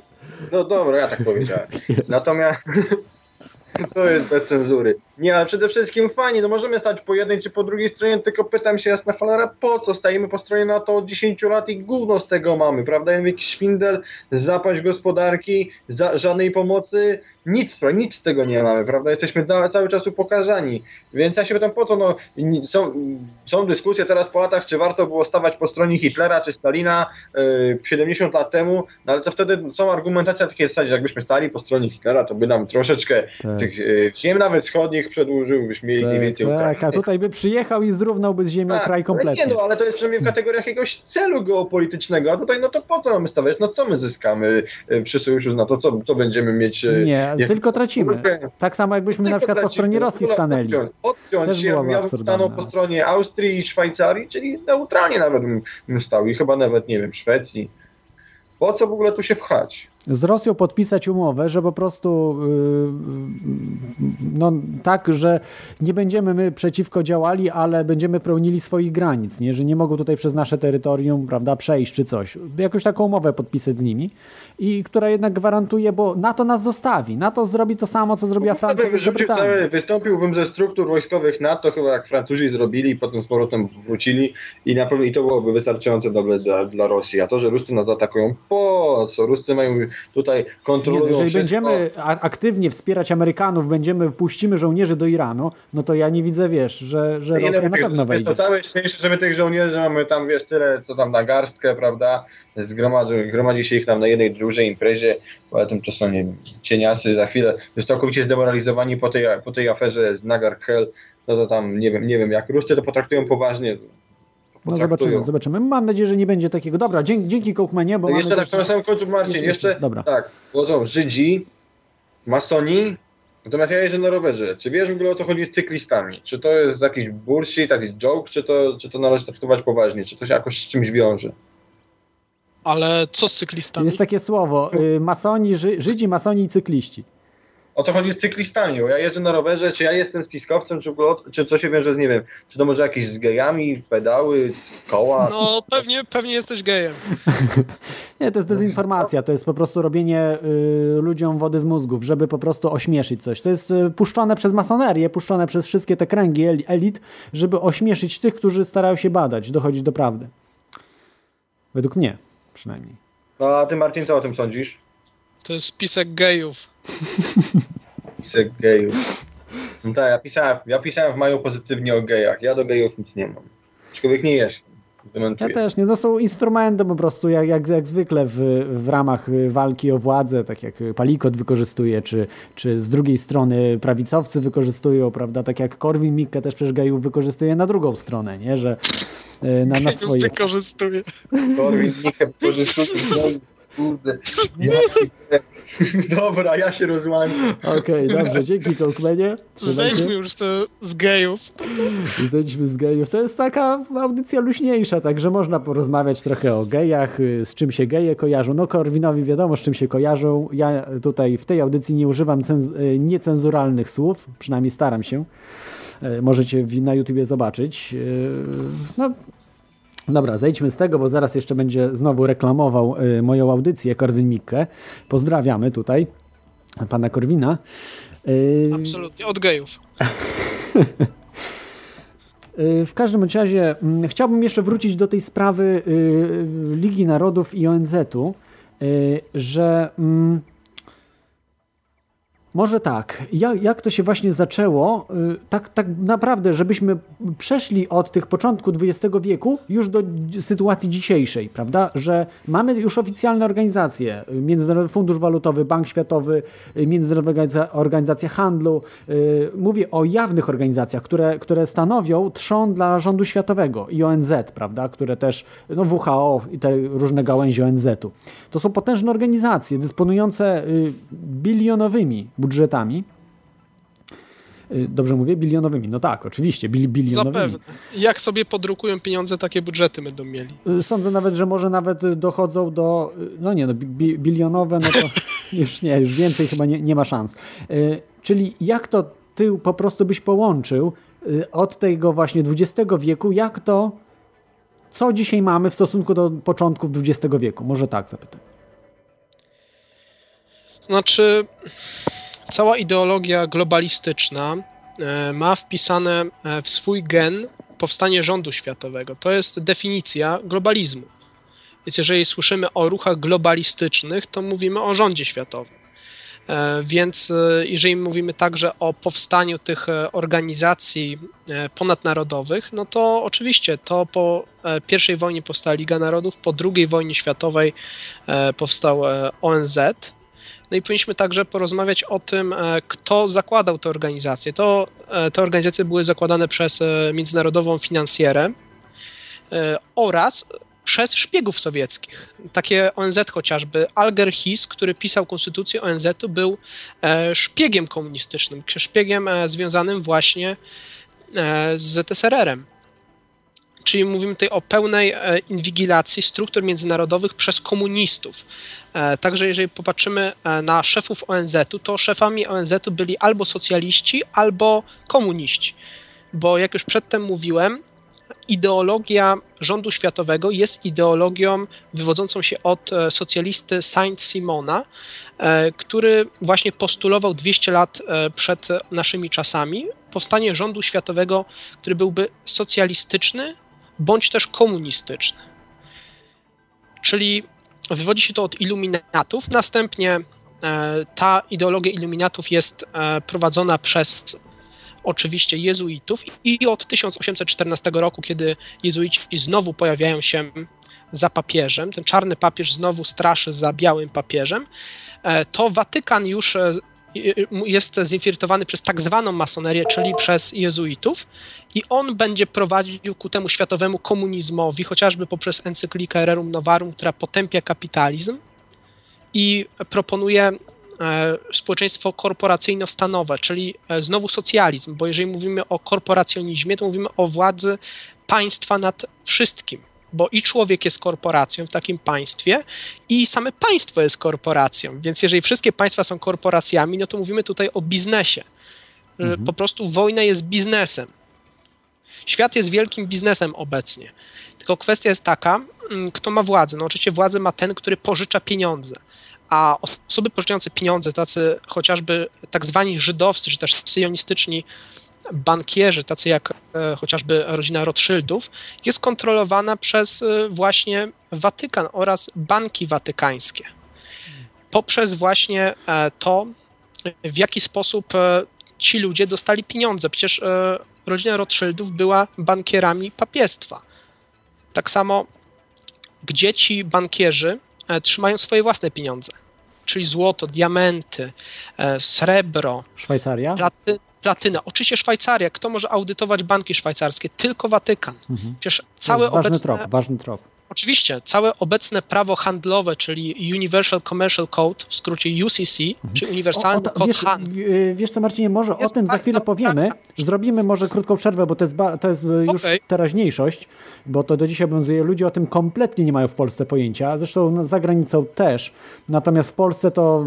No dobra, ja tak powiedziałem. Natomiast to jest bez cenzury. Nie, ale przede wszystkim fajnie, no możemy stać po jednej czy po drugiej stronie, tylko pytam się jasna cholera, po co stajemy po stronie NATO od 10 lat i gówno z tego mamy, prawda? Jakiś szwindel, zapaść gospodarki, za, żadnej pomocy, nic, nic z tego nie mamy, prawda? Jesteśmy na, cały czas upokarzani. Więc ja się pytam, po co, no, są, są dyskusje teraz po latach, czy warto było stawać po stronie Hitlera czy Stalina yy, 70 lat temu, no ale to wtedy są argumentacje na takiej zasadzie, że jakbyśmy stali po stronie Hitlera, to by nam troszeczkę Tak. tych yy, ziem nawet wschodnich przedłużył, byśmy mieli Tak, więcej tak, a tutaj by przyjechał i zrównałby z ziemią Tak, kraj kompletnie. Ale nie, no, ale to jest przynajmniej w kategoriach jakiegoś celu geopolitycznego, a tutaj no to po co mamy stawiać? No co my zyskamy y, przy sojuszu z NATO? Co, co będziemy mieć? y, Nie, jak- tylko tracimy. Tak samo jakbyśmy na przykład po tracimy. stronie Rosji stanęli. Odciąć, odciąć Też ja, byłoby stanął po stronie Austrii i Szwajcarii, czyli neutralnie nawet bym stał i chyba nawet, nie wiem, Szwecji. Po co w ogóle tu się pchać? Z Rosją podpisać umowę, że po prostu yy, no tak, że nie będziemy my przeciwko działali, ale będziemy bronili swoich granic, nie? że nie mogą tutaj przez nasze terytorium prawda, przejść czy coś. Jakąś taką umowę podpisać z nimi i która jednak gwarantuje, bo NATO nas zostawi. NATO zrobi to samo, co zrobiła Francja i Wielka Brytania. Wystąpiłbym ze struktur wojskowych NATO, chyba jak Francuzi zrobili, potem z powrotem wrócili i na pewno i to byłoby wystarczające dobre dla, dla Rosji. A to, że Ruscy nas atakują, po co? Ruscy mają tutaj Nie, kontrolują no, jeżeli wszystko. będziemy aktywnie wspierać Amerykanów, będziemy wpuścimy żołnierzy do Iranu, no to ja nie widzę, wiesz, że, że Nie, Rosja no, na pewno To wejdzie. całe szczęście, że my tych żołnierzy mamy tam, wiesz, tyle, co tam na garstkę, prawda? Zgromadzi, gromadzi się ich tam na jednej dużej imprezie, poza tym to są, nie wiem, cieniasy, za chwilę jest całkowicie zdemoralizowani po tej, po tej aferze z Nagar Hell, no to tam, nie wiem, nie wiem, jak Ruscy to potraktują poważnie. No zobaczymy, zobaczymy. Mam nadzieję, że nie będzie takiego. Dobra, dzięki, dzięki Kołkmanie, bo mamy jeszcze tak też... na samym końcu, Marcin, jeszcze- jeszcze, jeszcze, dobra. tak, bo są Żydzi, masoni, natomiast ja jeżdżę na rowerze. Czy wiesz w ogóle o co chodzi z cyklistami? Czy to jest jakiś bullshit, jakiś joke, czy to, czy to należy traktować poważnie? Czy to się jakoś z czymś wiąże? Ale co z cyklistami? Jest takie słowo, y, masoni, Ży, Żydzi, masoni i cykliści. O co chodzi z cyklistami? Bo ja jeżdżę na rowerze, czy ja jestem spiskowcem, czy, czy co się wiąże z, nie wiem, czy to może jakieś z gejami, pedały, koła? No pewnie, pewnie jesteś gejem. Nie, to jest dezinformacja, to jest po prostu robienie y, ludziom wody z mózgów, żeby po prostu ośmieszyć coś. To jest y, puszczone przez masonerię, puszczone przez wszystkie te kręgi el- elit, żeby ośmieszyć tych, którzy starają się badać, dochodzić do prawdy. Według mnie przynajmniej. No a ty Marcin, co o tym sądzisz? To jest spisek gejów. Pisek gejów. No tak, ja pisałem, ja pisałem w maju pozytywnie o gejach. Ja do gejów nic nie mam. Aczkolwiek nie jestem. Ja też nie, no są instrumentem po prostu, jak, jak, jak zwykle w, w ramach walki o władzę, tak jak Palikot wykorzystuje, czy, czy z drugiej strony prawicowcy wykorzystują, prawda, tak jak Korwin Mikke też przecież gejów wykorzystuje na drugą stronę, nie, że e, na, na swoje. Wykorzystuje. Korwin Mikke wykorzystuje. Kurde. Ja pierdolę. Dobra, ja się rozłączam. Okej, dobrze, dzięki się. Zejdźmy już z, z gejów. Zejdźmy z gejów. To jest taka audycja luźniejsza, także można porozmawiać trochę o gejach, y, z czym się geje kojarzą. No Korwinowi wiadomo, z czym się kojarzą. Ja tutaj w tej audycji nie używam y, niecenzuralnych słów, przynajmniej staram się. Y, Możecie na YouTubie zobaczyć. No, Dobra, zejdźmy z tego, bo zaraz jeszcze będzie znowu reklamował y, moją audycję Korwin Mikke. Pozdrawiamy tutaj pana Korwina. Y, Absolutnie, od gejów. Y, W każdym razie mm, chciałbym jeszcze wrócić do tej sprawy y, Ligi Narodów i ONZ-u, y, że mm, może tak, jak, jak to się właśnie zaczęło, y, tak, tak naprawdę, żebyśmy przeszli od tych początku XX wieku już do sytuacji dzisiejszej, prawda, że mamy już oficjalne organizacje, y, Międzynarodowy Fundusz Walutowy, Bank Światowy, y, Międzynarodowa Organiza- Organizacja Handlu, mówię o jawnych organizacjach, które, które stanowią trzon dla rządu światowego i ONZ, prawda, które też, no WHO i te różne gałęzie ONZ-u. To są potężne organizacje dysponujące bilionowymi budżetami. Y, Dobrze mówię? Bilionowymi. No tak, oczywiście, bil, bilionowymi. Zapewne. Jak sobie podrukują pieniądze, takie budżety będą mieli. Y, Sądzę nawet, że może nawet y, dochodzą do, no nie, no, bi- bi, bilionowe, no to już nie, już więcej chyba nie, nie ma szans. Czyli jak to ty po prostu byś połączył od tego właśnie XX wieku, jak to, co dzisiaj mamy w stosunku do początków XX wieku? Może tak zapytam. Znaczy, cała ideologia globalistyczna e, ma wpisane e, w swój gen powstanie rządu światowego. To jest definicja globalizmu. Więc jeżeli słyszymy o ruchach globalistycznych, to mówimy o rządzie światowym. E, Więc jeżeli mówimy także o powstaniu tych organizacji ponadnarodowych, no to oczywiście to po I wojnie powstała Liga Narodów, po II wojnie światowej powstał ONZ. No i powinniśmy także porozmawiać o tym, e, kto zakładał te organizacje. To, e, te organizacje były zakładane przez e, międzynarodową finansjerę oraz przez szpiegów sowieckich. Takie ONZ chociażby. Alger Hiss, który pisał konstytucję ONZ-u, był szpiegiem komunistycznym, szpiegiem związanym właśnie z ZSRR-em. Czyli mówimy tutaj o pełnej e, inwigilacji struktur międzynarodowych przez komunistów. E, Także jeżeli popatrzymy e, na szefów ONZ-u, to szefami ONZ-u byli albo socjaliści, albo komuniści. Bo jak już przedtem mówiłem, ideologia rządu światowego jest ideologią wywodzącą się od socjalisty Saint-Simona, który właśnie postulował 200 lat przed naszymi czasami powstanie rządu światowego, który byłby socjalistyczny bądź też komunistyczny. Czyli wywodzi się to od iluminatów. Następnie e, ta ideologia iluminatów jest e, prowadzona przez oczywiście jezuitów i od 1814 roku, kiedy jezuici znowu pojawiają się za papieżem, ten czarny papież znowu straszy za białym papieżem, e, to Watykan już jest zinfiltrowany przez tak zwaną masonerię, czyli przez jezuitów i on będzie prowadził ku temu światowemu komunizmowi, chociażby poprzez encyklikę Rerum Novarum, która potępia kapitalizm i proponuje e, społeczeństwo korporacyjno-stanowe, czyli e, znowu socjalizm, bo jeżeli mówimy o korporacjonizmie, to mówimy o władzy państwa nad wszystkim, bo i człowiek jest korporacją w takim państwie i same państwo jest korporacją, więc jeżeli wszystkie państwa są korporacjami, no to mówimy tutaj o biznesie. Że Po prostu wojna jest biznesem. Świat jest wielkim biznesem obecnie. Tylko kwestia jest taka, mm, kto ma władzę. No oczywiście władzę ma ten, który pożycza pieniądze. A osoby pożyczające pieniądze, tacy chociażby tak zwani żydowscy, czy też syjonistyczni bankierzy, tacy jak e, chociażby rodzina Rothschildów, jest kontrolowana przez e, właśnie Watykan oraz banki watykańskie. Poprzez właśnie e, to, w jaki sposób ci ludzie dostali pieniądze. Przecież rodzina Rothschildów była bankierami papiestwa. Tak samo, gdzie ci bankierzy trzymają swoje własne pieniądze, czyli złoto, diamenty, srebro, Szwajcaria? platy, platyna. Oczywiście Szwajcaria. Kto może audytować banki szwajcarskie? Tylko Watykan. Mhm. Przecież jest ważny obecne, trop, ważny trop. Oczywiście, całe obecne prawo handlowe, czyli Universal Commercial Code, w skrócie UCC, czyli Uniwersalny O, o, to, Kod wiesz, Handlu. w- wiesz co Marcinie, może o tym za bardzo chwilę powiemy. Zrobimy może krótką przerwę, bo to jest, to jest e, już Okej. teraźniejszość, bo to do dzisiaj obowiązuje. Ludzie o tym kompletnie nie mają w Polsce pojęcia, zresztą za granicą też. Natomiast w Polsce to,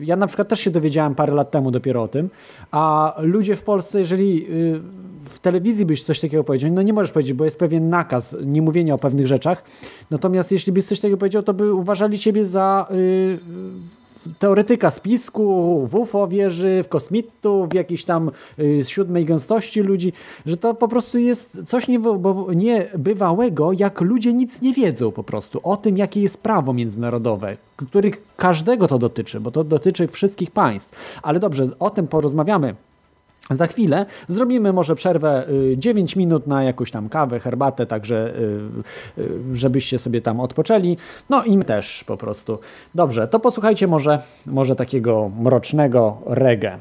y, ja na przykład też się dowiedziałem parę lat temu dopiero o tym, a ludzie w Polsce, jeżeli y, w telewizji byś coś takiego powiedział, no nie możesz powiedzieć, bo jest pewien nakaz nie mówienia o pewnych rzeczach. Natomiast jeśli byś coś takiego powiedział, to by uważali ciebie za y, teoretyka spisku, w UFO wierzy, w kosmitów, w jakiejś tam y, siódmej gęstości ludzi, że to po prostu jest coś niebywałego, jak ludzie nic nie wiedzą po prostu o tym, jakie jest prawo międzynarodowe, których każdego to dotyczy, bo to dotyczy wszystkich państw. Ale dobrze, o tym porozmawiamy za chwilę zrobimy może przerwę y, 9 minut na jakąś tam kawę, herbatę, także y, y, żebyście sobie tam odpoczęli. No i my też po prostu. Dobrze, to posłuchajcie może, może takiego mrocznego reggae.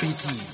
Pity.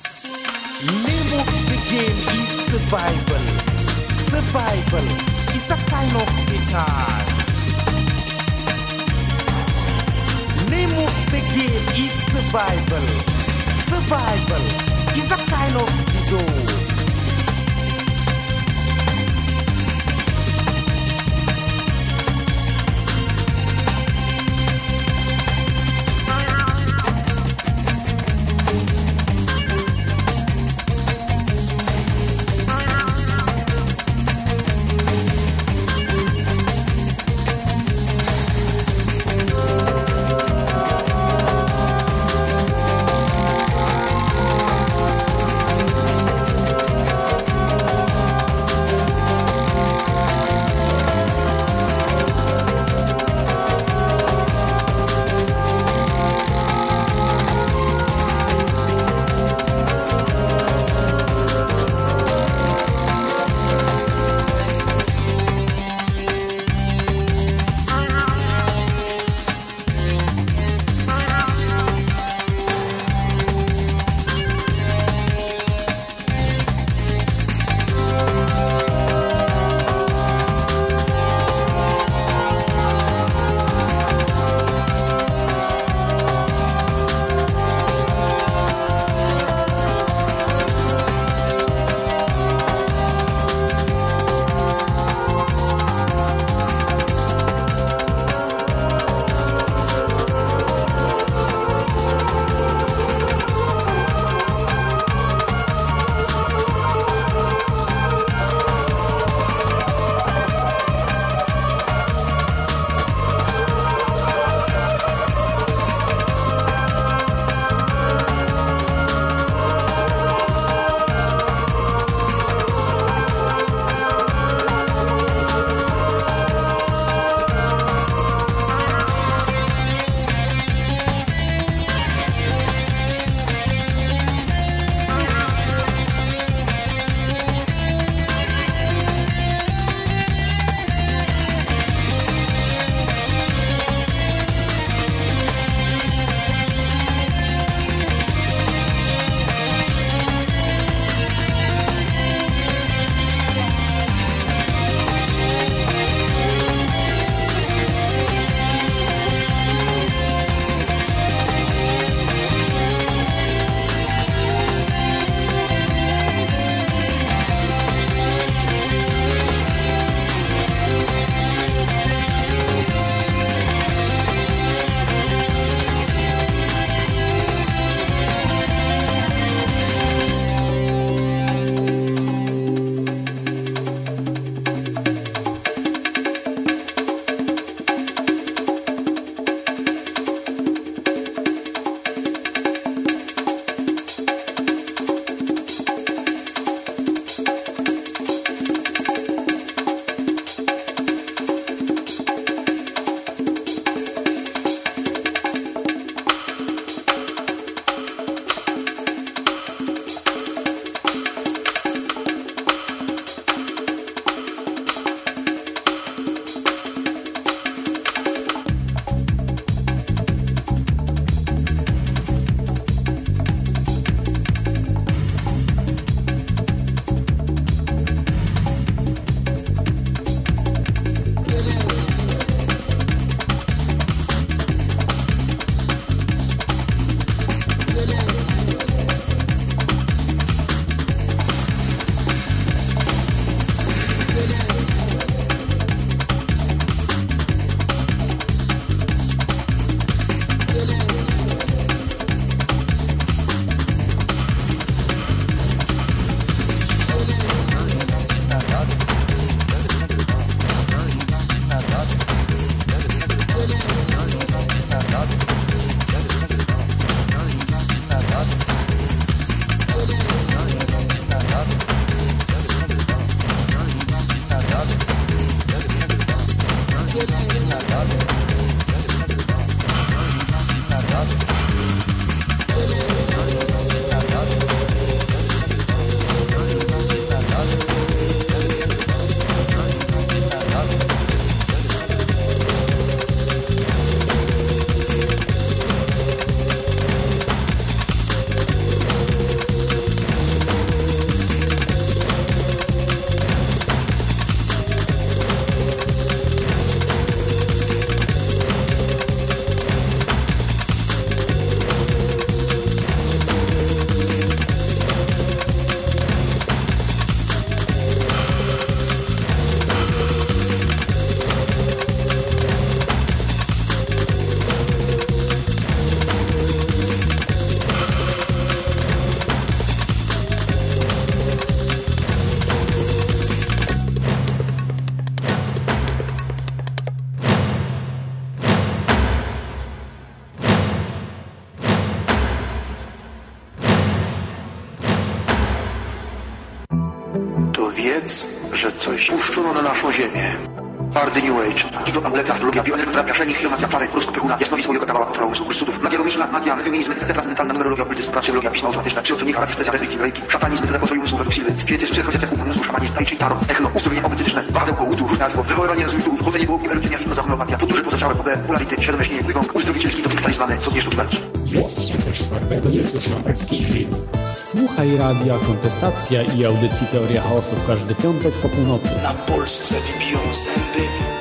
Szenik, hionacja czarek, horoskop Peruna, jasnowictwo, yoga, kabała, kontrola umysłu, kurs cudów, magia logiczna, magia, feminizm, medytacja transcendentalna, numerologia, okultyzm, praczyologia, pisma automatyczne, psychotonika, radiestecja, reiki, reiki, szatanizm, metoda kontroli umysłu według Silwy, spirytyzm, psychologia, umysłu, szamanizm, tai chi, tarot, techno, uzdrowienia okultystyczne, wahadełko, udu, różniarstwo, wywoływanie rezultatów, chodzenie było, erytmia, hipnoza, homeopatia, podróże pozaciałe, polarity, świadome śnienie, wygąg, uzdrowicielski, doping talizmany, sztuki walki. Jedzcie coś twardego, nie słyszałapecki film. Słuchaj radia Kontestacja i audycji Teoria Chaosu w każdy piątek po północy. Na Polsce wybiją zęby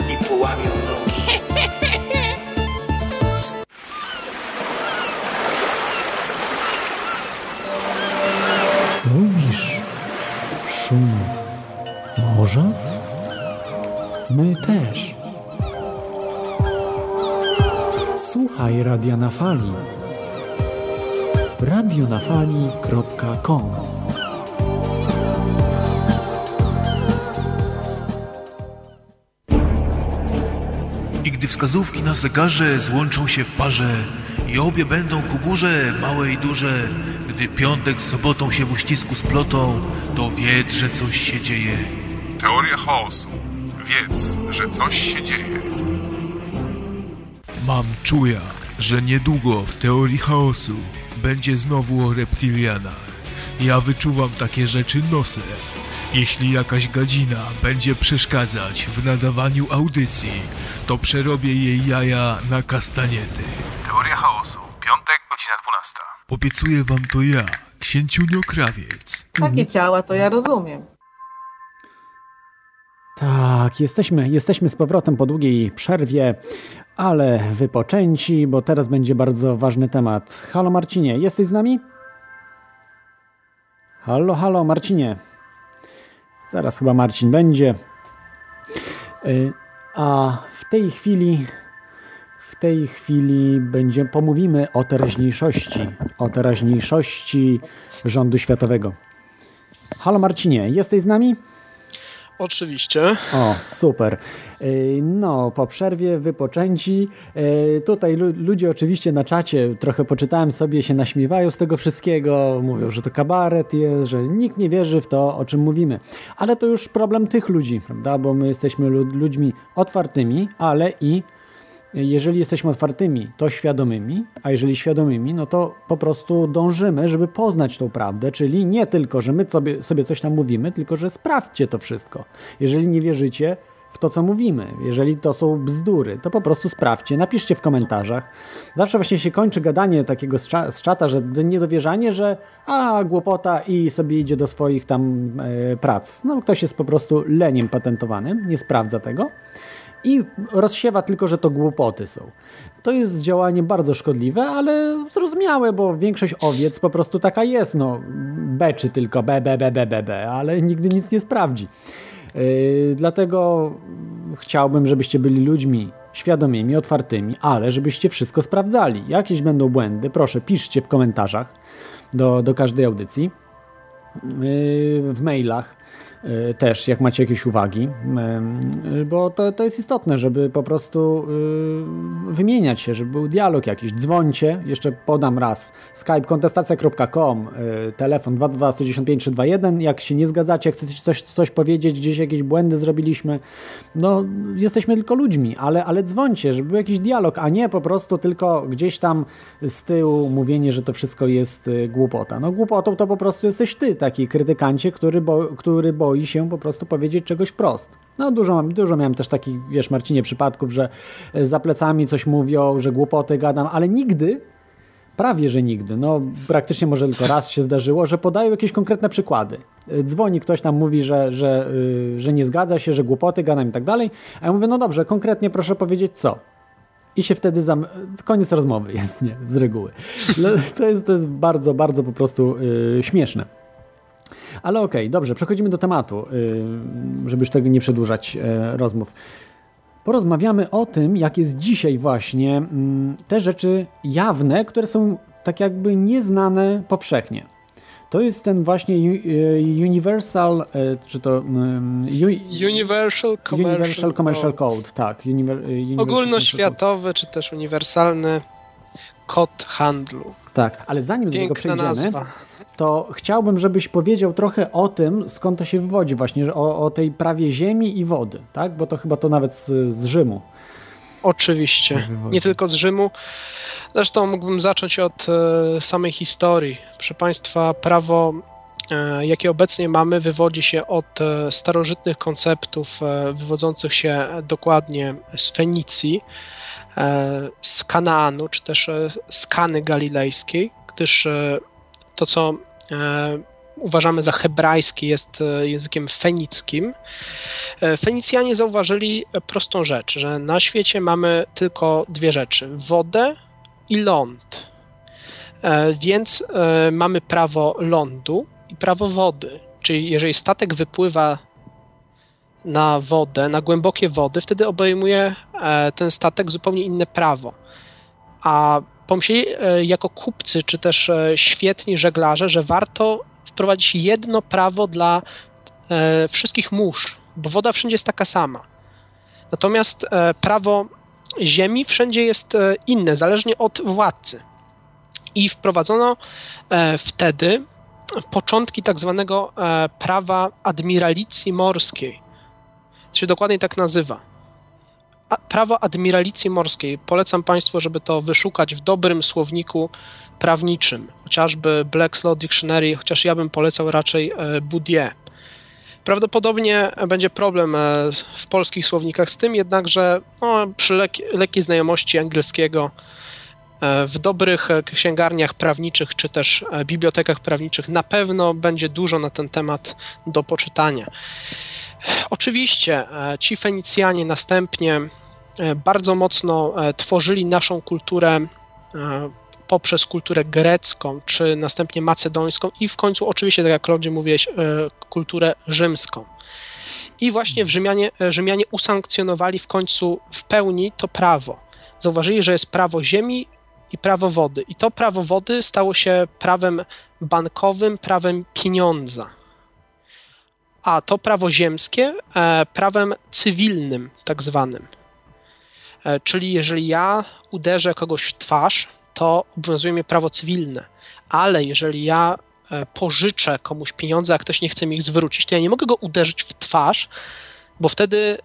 wskazówki na zegarze złączą się w parze i obie będą ku górze, małe i duże, gdy piątek z sobotą się w uścisku splotą, to wiedz, że coś się dzieje. Teoria chaosu. Wiedz, że coś się dzieje. Mam czuja, że niedługo w teorii chaosu będzie znowu o reptilianach. Ja wyczuwam takie rzeczy nosem. Jeśli jakaś gadzina będzie przeszkadzać w nadawaniu audycji, to przerobię jej jaja na kastaniety. Teoria chaosu. Piątek, godzina 12. Obiecuję wam to ja, księciunio krawiec. Takie ciała to ja rozumiem. Tak, jesteśmy, jesteśmy z powrotem po długiej przerwie, ale wypoczęci, bo teraz będzie bardzo ważny temat. Halo Marcinie, jesteś z nami? Halo, halo Marcinie. Zaraz chyba Marcin będzie. Y, A w tej chwili w tej chwili będzie, pomówimy o teraźniejszości, o teraźniejszości rządu światowego. Halo Marcinie, jesteś z nami? Oczywiście. O, super. Yy, No, po przerwie wypoczęci. Yy, Tutaj lu- ludzie oczywiście na czacie trochę poczytałem sobie, się naśmiewają z tego wszystkiego. Mówią, że to kabaret jest, że nikt nie wierzy w to, o czym mówimy. Ale to już problem tych ludzi, prawda? Bo my jesteśmy lu- ludźmi otwartymi, ale i jeżeli jesteśmy otwartymi, to świadomymi, a jeżeli świadomymi, no to po prostu dążymy, żeby poznać tą prawdę, czyli nie tylko, że my sobie, sobie coś tam mówimy, tylko że sprawdźcie to wszystko. Jeżeli nie wierzycie w to, co mówimy, jeżeli to są bzdury, to po prostu sprawdźcie, napiszcie w komentarzach. Zawsze właśnie się kończy gadanie takiego z, cza- z czata, że niedowierzanie, że a, głupota i sobie idzie do swoich tam e, prac. No, ktoś jest po prostu leniem patentowanym, nie sprawdza tego i rozsiewa tylko, że to głupoty są. To jest działanie bardzo szkodliwe, ale zrozumiałe, bo większość owiec po prostu taka jest, no beczy tylko, be, be, be, be, be, be ale nigdy nic nie sprawdzi. Yy, dlatego chciałbym, żebyście byli ludźmi świadomymi, otwartymi, ale żebyście wszystko sprawdzali. Jakieś będą błędy, proszę piszcie w komentarzach do, do każdej audycji, yy, w mailach też, jak macie jakieś uwagi, yy, bo to, to jest istotne, żeby po prostu wymieniać się, żeby był dialog jakiś. Dzwońcie, jeszcze podam raz, skype kontestacja.com, telefon 22 195 321, jak się nie zgadzacie, chcecie coś, coś powiedzieć, gdzieś jakieś błędy zrobiliśmy, no jesteśmy tylko ludźmi, ale, ale dzwońcie, żeby był jakiś dialog, a nie po prostu tylko gdzieś tam z tyłu mówienie, że to wszystko jest głupota. No głupotą to po prostu jesteś ty, taki krytykancie, który, bo, który boi się po prostu powiedzieć czegoś wprost. No dużo, dużo miałem też takich, wiesz Marcinie, przypadków, że y, za plecami coś mówią, że głupoty gadam, ale nigdy Prawie, że nigdy. No, praktycznie może tylko raz się zdarzyło, że podają jakieś konkretne przykłady. Y, Dzwoni ktoś tam, mówi, że, że, yy, że nie zgadza się, że głupoty gadam i tak dalej. A ja mówię, no dobrze, konkretnie proszę powiedzieć co. I się wtedy zam... koniec rozmowy jest, nie, z reguły. To jest, to jest bardzo, bardzo po prostu yy, śmieszne. Ale okej, dobrze, przechodzimy do tematu, yy, żeby już tego nie przedłużać yy, rozmów. Porozmawiamy o tym, jak jest dzisiaj właśnie mm, te rzeczy jawne, które są tak jakby nieznane powszechnie. To jest ten właśnie y, Universal, y, czy to Universal Commercial, Universal Commercial Code, tak. Y, Universal Ogólnoświatowy, czy też uniwersalny kod handlu. Tak, ale zanim do tego Piękna przejdziemy, nazwa. To chciałbym, żebyś powiedział trochę o tym, skąd to się wywodzi właśnie, o, o tej prawie ziemi i wody, tak? Bo to chyba to nawet z, z Rzymu. Oczywiście, nie tylko z Rzymu. Zresztą mógłbym zacząć od e, samej historii. Proszę Państwa, prawo, e, jakie obecnie mamy, wywodzi się od e, starożytnych konceptów, e, wywodzących się dokładnie z Fenicji, e, z Kanaanu, czy też e, z Kany Galilejskiej, gdyż e, to, co e, uważamy za hebrajskie, jest e, językiem fenickim. E, Fenicjanie zauważyli prostą rzecz, że na świecie mamy tylko dwie rzeczy: wodę i ląd. Więc mamy prawo lądu i prawo wody. Czyli jeżeli statek wypływa na wodę, na głębokie wody, wtedy obejmuje ten statek zupełnie inne prawo. A pomyśleli e, jako kupcy, czy też e, świetni żeglarze, że warto wprowadzić jedno prawo dla e, wszystkich mórz, bo woda wszędzie jest taka sama. Natomiast prawo ziemi wszędzie jest inne, zależnie od władcy. I wprowadzono wtedy początki tak zwanego prawa admiralicji morskiej. To się dokładnie tak nazywa. Prawo admiralicji morskiej. Polecam Państwu, żeby to wyszukać w dobrym słowniku prawniczym, chociażby Black's Law Dictionary, chociaż ja bym polecał raczej e, Boudier. Prawdopodobnie będzie problem e, w polskich słownikach z tym, jednakże no, przy lek- lekkiej znajomości angielskiego e, w dobrych księgarniach prawniczych czy też bibliotekach prawniczych na pewno będzie dużo na ten temat do poczytania. Oczywiście e, ci Fenicjanie następnie e, bardzo mocno e, tworzyli naszą kulturę poprzez kulturę grecką, czy następnie macedońską i w końcu oczywiście, tak jak Klaudzie mówiłeś, kulturę rzymską. I właśnie w Rzymianie, Rzymianie usankcjonowali w końcu w pełni to prawo. Zauważyli, że jest prawo ziemi i prawo wody. I to prawo wody stało się prawem bankowym, prawem pieniądza. A to prawo ziemskie e, prawem cywilnym, tak zwanym. E, Czyli jeżeli ja uderzę kogoś w twarz, to obowiązuje mnie prawo cywilne. Ale jeżeli ja e, pożyczę komuś pieniądze, a ktoś nie chce mi ich zwrócić, to ja nie mogę go uderzyć w twarz, bo wtedy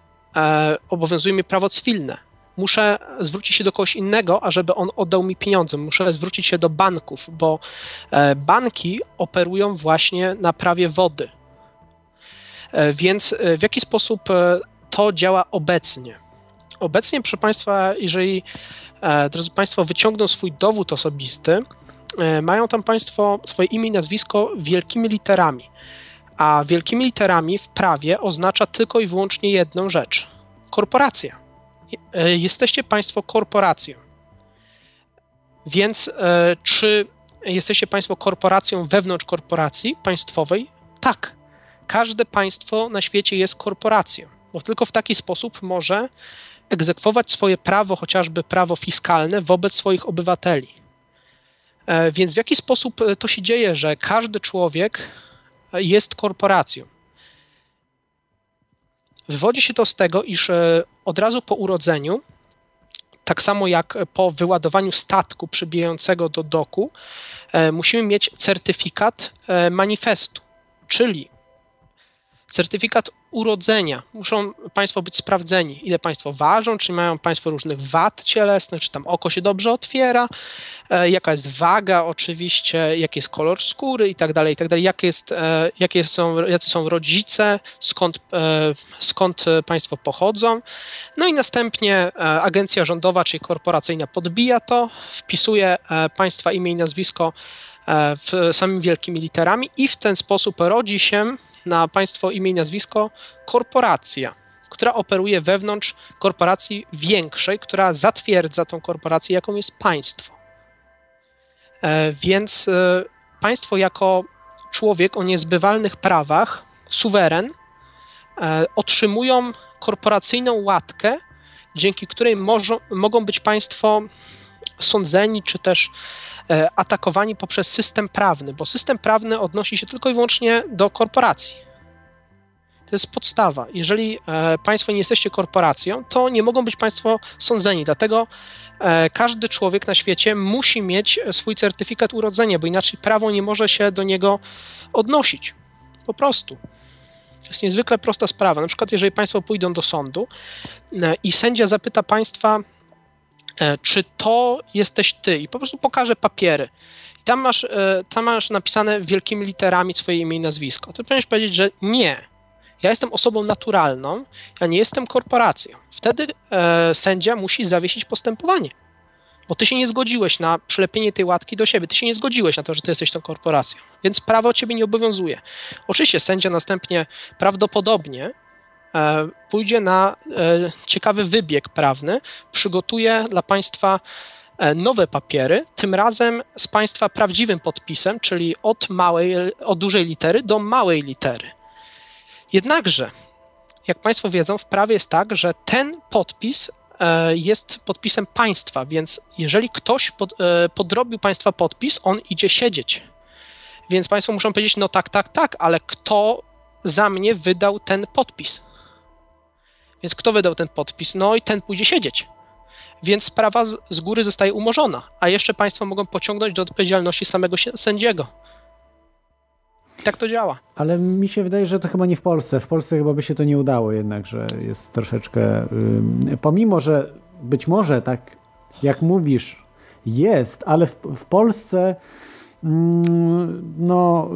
obowiązuje mnie prawo cywilne. Muszę zwrócić się do kogoś innego, ażeby on oddał mi pieniądze. Muszę zwrócić się do banków, bo banki operują właśnie na prawie wody. E, Więc e, w jaki sposób e, to działa obecnie? Obecnie, proszę Państwa, jeżeli drodzy Państwo wyciągną swój dowód osobisty, mają tam Państwo swoje imię i nazwisko wielkimi literami. A wielkimi literami w prawie oznacza tylko i wyłącznie jedną rzecz: korporacja. Jesteście Państwo korporacją. Więc czy jesteście Państwo korporacją wewnątrz korporacji państwowej? Tak. Każde państwo na świecie jest korporacją, bo tylko w taki sposób może egzekwować swoje prawo, chociażby prawo fiskalne, wobec swoich obywateli. E, Więc w jaki sposób e, to się dzieje, że każdy człowiek e, jest korporacją? Wywodzi się to z tego, iż od razu po urodzeniu, tak samo jak po wyładowaniu statku przybijającego do doku, musimy mieć certyfikat manifestu, czyli certyfikat urodzenia. Muszą Państwo być sprawdzeni, ile Państwo ważą, czy mają Państwo różnych wad cielesnych, czy tam oko się dobrze otwiera, e, jaka jest waga oczywiście, jaki jest kolor skóry i tak dalej, i tak dalej, jakie, jest, e, jakie są, jacy są rodzice, skąd, e, skąd Państwo pochodzą. No i następnie agencja rządowa, czyli korporacyjna podbija to, wpisuje Państwa imię i nazwisko w samymi wielkimi literami i w ten sposób rodzi się na państwo imię i nazwisko korporacja, która operuje wewnątrz korporacji większej, która zatwierdza tą korporację, jaką jest państwo. E, Więc e, państwo jako człowiek o niezbywalnych prawach, suweren, e, otrzymują korporacyjną łatkę, dzięki której mogą być państwo sądzeni, czy też e, atakowani poprzez system prawny, bo system prawny odnosi się tylko i wyłącznie do korporacji. To jest podstawa. Jeżeli e, Państwo nie jesteście korporacją, to nie mogą być Państwo sądzeni. Dlatego e, każdy człowiek na świecie musi mieć swój certyfikat urodzenia, bo inaczej prawo nie może się do niego odnosić. Po prostu. To jest niezwykle prosta sprawa. Na przykład, jeżeli Państwo pójdą do sądu i sędzia zapyta Państwa, czy to jesteś Ty, i po prostu pokaże papiery. I tam masz, e, tam masz napisane wielkimi literami swoje imię i nazwisko. To powinieneś powiedzieć, że nie. Ja jestem osobą naturalną, ja nie jestem korporacją. Wtedy e, sędzia musi zawiesić postępowanie. Bo ty się nie zgodziłeś na przylepienie tej łatki do siebie. Ty się nie zgodziłeś na to, że ty jesteś tą korporacją. Więc prawo ciebie nie obowiązuje. Oczywiście sędzia następnie prawdopodobnie e, pójdzie na e, ciekawy wybieg prawny, przygotuje dla państwa e, nowe papiery, tym razem z państwa prawdziwym podpisem, czyli od małej, od dużej litery do małej litery. Jednakże, jak Państwo wiedzą, w prawie jest tak, że ten podpis e, jest podpisem państwa, więc jeżeli ktoś pod, e, podrobił państwa podpis, on idzie siedzieć. Więc Państwo muszą powiedzieć, no tak, tak, tak, ale kto za mnie wydał ten podpis? Więc kto wydał ten podpis? No i ten pójdzie siedzieć. Więc sprawa z, z góry zostaje umorzona, a jeszcze Państwo mogą pociągnąć do odpowiedzialności samego sędziego. I tak to działa. Ale mi się wydaje, że to chyba nie w Polsce. W Polsce chyba by się to nie udało jednak, że jest troszeczkę. pomimo, że być może tak jak mówisz, jest, ale w, w Polsce no.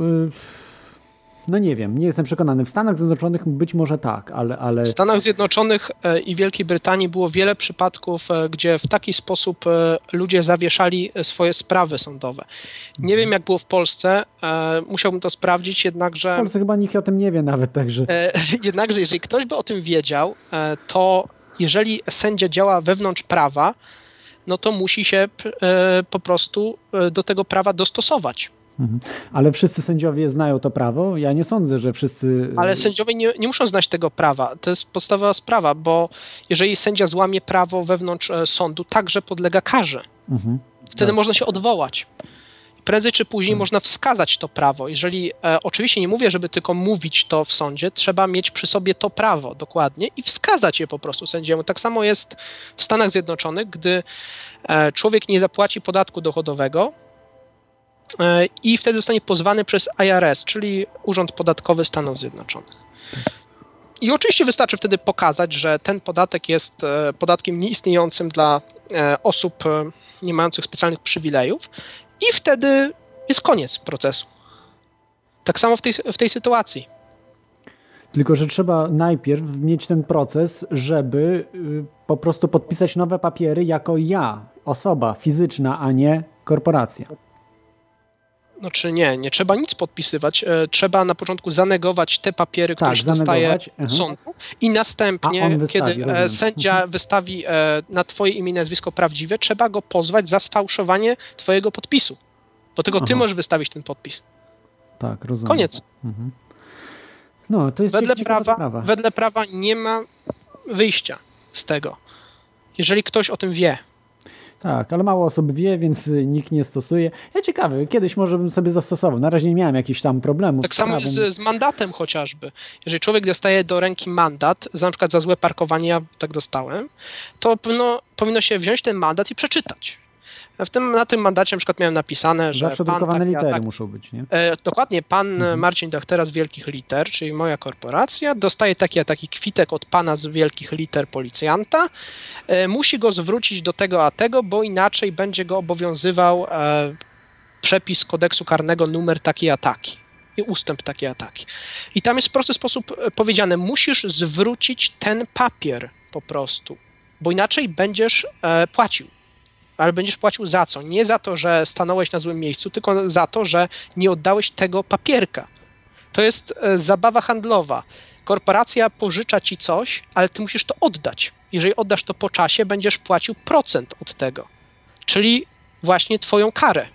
No nie wiem, nie jestem przekonany. W Stanach Zjednoczonych być może tak, ale. ale... W Stanach Zjednoczonych e, i Wielkiej Brytanii było wiele przypadków, e, gdzie w taki sposób e, ludzie zawieszali swoje sprawy sądowe. Nie wiem, jak było w Polsce, musiałbym to sprawdzić, jednakże. W Polsce chyba nikt o tym nie wie nawet, także. Jednakże, jeżeli ktoś by o tym wiedział, to jeżeli sędzia działa wewnątrz prawa, no to musi się po prostu do tego prawa dostosować. Mhm. Ale wszyscy sędziowie znają to prawo? Ja nie sądzę, że wszyscy. Ale sędziowie nie, nie muszą znać tego prawa. To jest podstawowa sprawa, bo jeżeli sędzia złamie prawo wewnątrz e, sądu, także podlega karze. Mhm. Wtedy tak. można się odwołać. Prędzej czy później mhm. można wskazać to prawo. Jeżeli e, oczywiście nie mówię, żeby tylko mówić to w sądzie, trzeba mieć przy sobie to prawo dokładnie i wskazać je po prostu sędziemu. Tak samo jest w Stanach Zjednoczonych, gdy e, człowiek nie zapłaci podatku dochodowego, E, i wtedy zostanie pozwany przez IRS, czyli Urząd Podatkowy Stanów Zjednoczonych. I oczywiście wystarczy wtedy pokazać, że ten podatek jest e, podatkiem nieistniejącym dla e, osób nie mających specjalnych przywilejów, i wtedy jest koniec procesu. Tak samo w tej, w tej sytuacji. Tylko, że trzeba najpierw mieć ten proces, żeby y, po prostu podpisać nowe papiery jako ja, osoba fizyczna, a nie korporacja. No czy nie, nie trzeba nic podpisywać. E, trzeba na początku zanegować te papiery, które tak, się dostaje mhm. sądu i następnie, wystawi, kiedy e, rozumiem. sędzia mhm. wystawi e, na twoje imię i nazwisko prawdziwe, trzeba go pozwać za sfałszowanie twojego podpisu. Bo tylko Aha. ty możesz wystawić ten podpis. Tak, rozumiem. Koniec. Mhm. No, to jest wedle prawa, sprawa. wedle prawa nie ma wyjścia z tego. Jeżeli ktoś o tym wie, tak, ale mało osób wie, więc nikt nie stosuje. Ja ciekawy, kiedyś może bym sobie zastosował. Na razie nie miałem jakichś tam problemów. Tak samo z, z, mandatem chociażby. Jeżeli człowiek dostaje do ręki mandat, na przykład za złe parkowanie, ja tak dostałem, to powinno, powinno się wziąć ten mandat i przeczytać. W tym, na tym mandacie na przykład miałem napisane, że. Zawsze pan drukowane litery tak, muszą być, nie? E, dokładnie, pan mhm. Marcin Dachtera z wielkich liter, czyli moja korporacja, dostaje taki a taki kwitek od pana z wielkich liter policjanta. E, musi go zwrócić do tego a tego, bo inaczej będzie go obowiązywał e, przepis kodeksu karnego numer taki a taki. I ustęp taki a taki. I tam jest w prosty sposób e, powiedziane: musisz zwrócić ten papier po prostu, bo inaczej będziesz e, płacił ale będziesz płacił za co? Nie za to, że stanąłeś na złym miejscu, tylko za to, że nie oddałeś tego papierka. To jest e, zabawa handlowa. Korporacja pożycza ci coś, ale ty musisz to oddać. Jeżeli oddasz to po czasie, będziesz płacił procent od tego. Czyli właśnie twoją karę.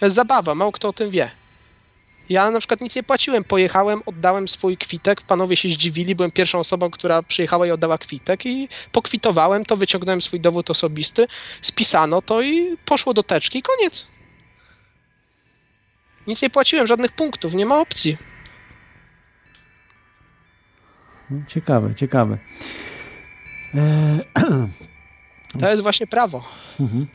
To jest zabawa, mało kto o tym wie. Ja na przykład nic nie płaciłem. Pojechałem, oddałem swój kwitek. Panowie się zdziwili. Byłem pierwszą osobą, która przyjechała i oddała kwitek i pokwitowałem to, wyciągnąłem swój dowód osobisty, spisano to i poszło do teczki koniec. Nic nie płaciłem, żadnych punktów, nie ma opcji. Ciekawe, ciekawe. Eee, To jest właśnie prawo. Mhm.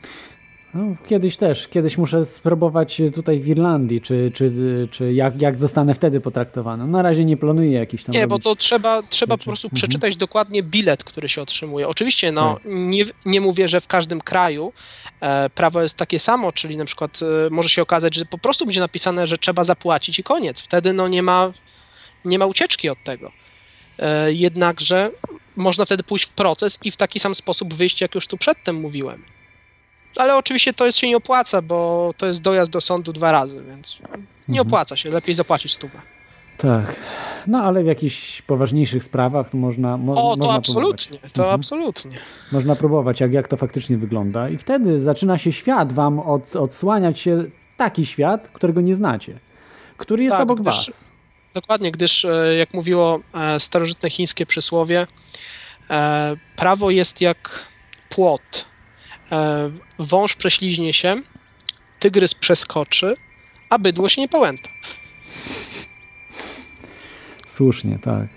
No, kiedyś też, kiedyś muszę spróbować tutaj w Irlandii, czy, czy, czy jak, jak zostanę wtedy potraktowany. Na razie nie planuję jakiś tam Nie, bo to trzeba, trzeba po prostu Mhm. przeczytać dokładnie bilet, który się otrzymuje. Oczywiście, no, Tak. nie, nie mówię, że w każdym kraju e, prawo jest takie samo, czyli na przykład e, może się okazać, że po prostu będzie napisane, że trzeba zapłacić i koniec. Wtedy no, nie, ma, nie ma ucieczki od tego. E, jednakże można wtedy pójść w proces i w taki sam sposób wyjść, jak już tu przedtem mówiłem. Ale oczywiście to jest, się nie opłaca, bo to jest dojazd do sądu dwa razy, więc nie Mhm. opłaca się. Lepiej zapłacić stówę. Tak. No ale w jakichś poważniejszych sprawach można, mo, O, to można absolutnie, próbować. to Mhm. absolutnie. Można próbować, jak, jak to faktycznie wygląda. I wtedy zaczyna się świat wam od, odsłaniać się taki świat, którego nie znacie. Który jest Tak, obok gdyż- was. Dokładnie, gdyż e, jak mówiło e, starożytne chińskie przysłowie, e, prawo jest jak płot. E, Wąż prześliźnie się, tygrys przeskoczy, a bydło się nie pałęta. Słusznie, tak.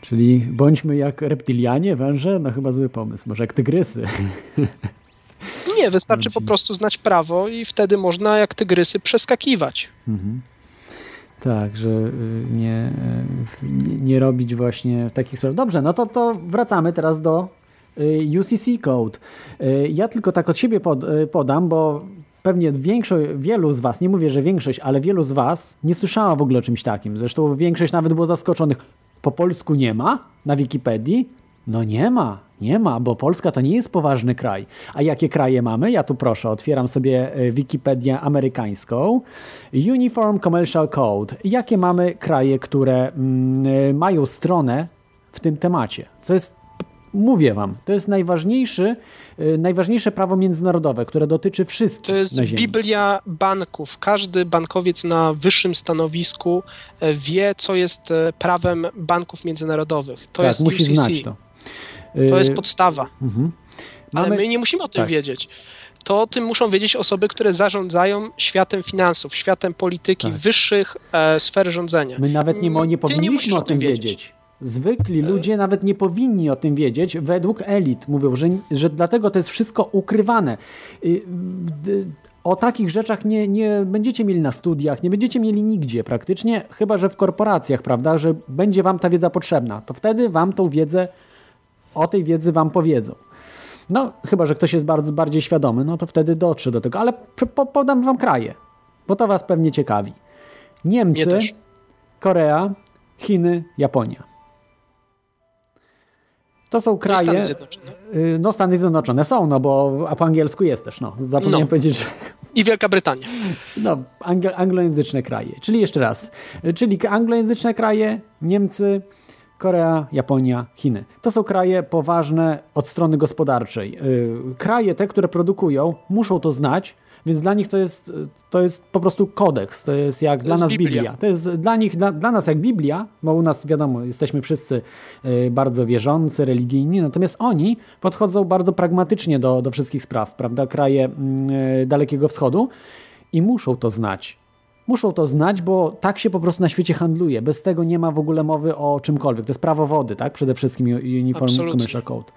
Czyli bądźmy jak reptilianie, węże, no chyba zły pomysł. Może jak tygrysy. Nie, wystarczy po prostu znać prawo i wtedy można jak tygrysy przeskakiwać. Mhm. Tak, że y, nie, y, nie, nie robić właśnie takich spraw. Dobrze, no to, to wracamy teraz do UCC Code. Y, Ja tylko tak od siebie pod, y, podam, bo pewnie większość, wielu z Was, nie mówię, że większość, ale wielu z Was nie słyszała w ogóle o czymś takim. Zresztą większość nawet było zaskoczonych. Po polsku nie ma na Wikipedii? No nie ma, nie ma, bo Polska to nie jest poważny kraj. A jakie kraje mamy? Ja tu proszę, otwieram sobie Wikipedię amerykańską. Uniform Commercial Code. Jakie mamy kraje, które mm, mają stronę w tym temacie? Co jest, mówię wam, to jest najważniejszy, e, najważniejsze prawo międzynarodowe, które dotyczy wszystkich To jest. Biblia banków. Każdy bankowiec na wyższym stanowisku e, wie, co jest e, prawem banków międzynarodowych. To tak, jest musi UCC. znać to. To jest E, podstawa. mhm. Ale Mamy- my nie musimy o tym tak. wiedzieć. To o tym muszą wiedzieć osoby, które zarządzają światem finansów, światem polityki, wyższych e, sfer rządzenia. My nawet nie, nie nie powinniśmy musisz o tym wiedzieć. Zwykli ludzie nawet nie powinni o tym wiedzieć. Według elit mówią, że, że dlatego to jest wszystko ukrywane. Y, w- O takich rzeczach nie, nie będziecie mieli na studiach, nie będziecie mieli nigdzie praktycznie, chyba że w korporacjach, prawda, że będzie wam ta wiedza potrzebna. To wtedy wam tą wiedzę, o tej wiedzy wam powiedzą. No, chyba że ktoś jest bardzo bardziej świadomy, no to wtedy dotrze do tego. Ale po, podam wam kraje, bo to was pewnie ciekawi. Niemcy. Korea, Chiny, Japonia. To są kraje. Stany Zjednoczone. y, No, Stany Zjednoczone są, no bo a po angielsku jest też, no. Zapomniałem No. powiedzieć, że I Wielka Brytania. no, anglo, anglojęzyczne kraje. Czyli jeszcze raz, czyli anglojęzyczne kraje, Niemcy, Korea, Japonia, Chiny. To są kraje poważne od strony gospodarczej. Y, Kraje te, które produkują, muszą to znać, więc dla nich to jest, to jest po prostu kodeks. To jest jak dla jest nas Biblia. Biblia. To jest dla nich, dla, dla nas jak Biblia, bo u nas wiadomo, jesteśmy wszyscy y, bardzo wierzący, religijni, natomiast oni podchodzą bardzo pragmatycznie do, do wszystkich spraw, prawda? Kraje mm, y, Dalekiego Wschodu i muszą to znać. Muszą to znać, bo tak się po prostu na świecie handluje. Bez tego nie ma w ogóle mowy o czymkolwiek. To jest prawo wody, tak? Przede wszystkim Uniform Absolutnie. Commercial Code.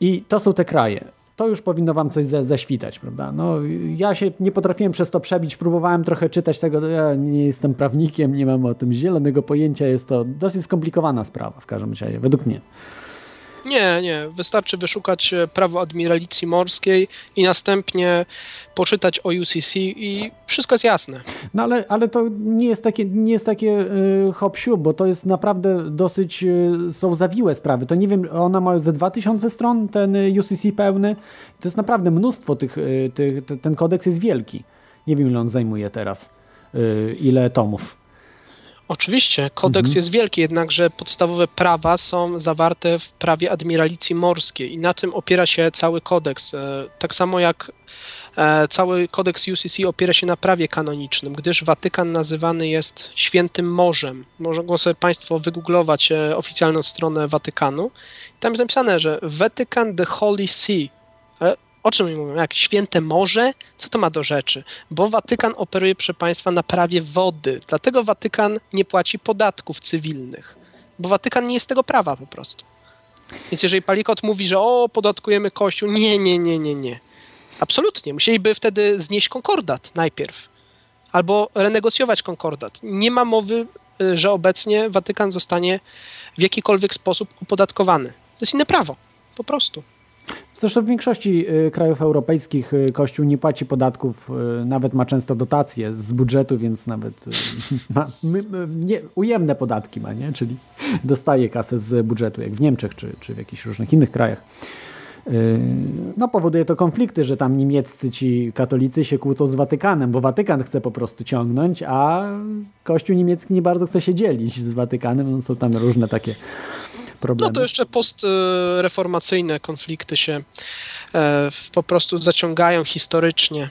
I to są te kraje. To już powinno wam coś za, zaświtać, prawda? No, ja się nie potrafiłem przez to przebić, próbowałem trochę czytać tego, ja nie jestem prawnikiem, nie mam o tym zielonego pojęcia, jest to dosyć skomplikowana sprawa w każdym razie, według mnie. Nie, nie. Wystarczy wyszukać e, prawo admiralicji morskiej i następnie poczytać o UCC i wszystko jest jasne. No ale, ale to nie jest takie, nie jest takie yy, hop bo to jest naprawdę dosyć, yy, są zawiłe sprawy. To nie wiem, ona ma ze 2000 stron, ten UCC pełny. To jest naprawdę mnóstwo tych, yy, tych te- ten kodeks jest wielki. Nie wiem, ile on zajmuje teraz, ile tomów. Oczywiście, kodeks Mhm. jest wielki, jednakże podstawowe prawa są zawarte w prawie admiralicji morskiej i na tym opiera się cały kodeks. E, Tak samo jak e, cały kodeks UCC opiera się na prawie kanonicznym, gdyż Watykan nazywany jest Świętym Morzem. Mogą sobie Państwo wygooglować e, oficjalną stronę Watykanu. Tam jest napisane, że Vatican the Holy See. Ale o czym oni mówią? Jak święte morze? Co to ma do rzeczy? Bo Watykan operuje, proszę Państwa, na prawie wody. Dlatego Watykan nie płaci podatków cywilnych. bo Watykan nie jest tego prawa po prostu. Więc jeżeli Palikot mówi, że o, podatkujemy Kościół, nie, nie, nie, nie, nie. Absolutnie. Musieliby wtedy znieść konkordat najpierw. Albo renegocjować konkordat. Nie ma mowy, y, że obecnie Watykan zostanie w jakikolwiek sposób opodatkowany. To jest inne prawo. Po prostu. Zresztą w większości y, krajów europejskich y, Kościół nie płaci podatków, y, nawet ma często dotacje z budżetu, więc nawet ma nie, ujemne podatki ma, nie? czyli dostaje kasę z budżetu, jak w Niemczech czy, czy w jakichś różnych innych krajach. No powoduje to konflikty, że tam niemieccy ci katolicy się kłócą z Watykanem, bo Watykan chce po prostu ciągnąć, a Kościół niemiecki nie bardzo chce się dzielić z Watykanem. No, są tam różne takie problemy. No to jeszcze postreformacyjne konflikty się e, po prostu zaciągają historycznie.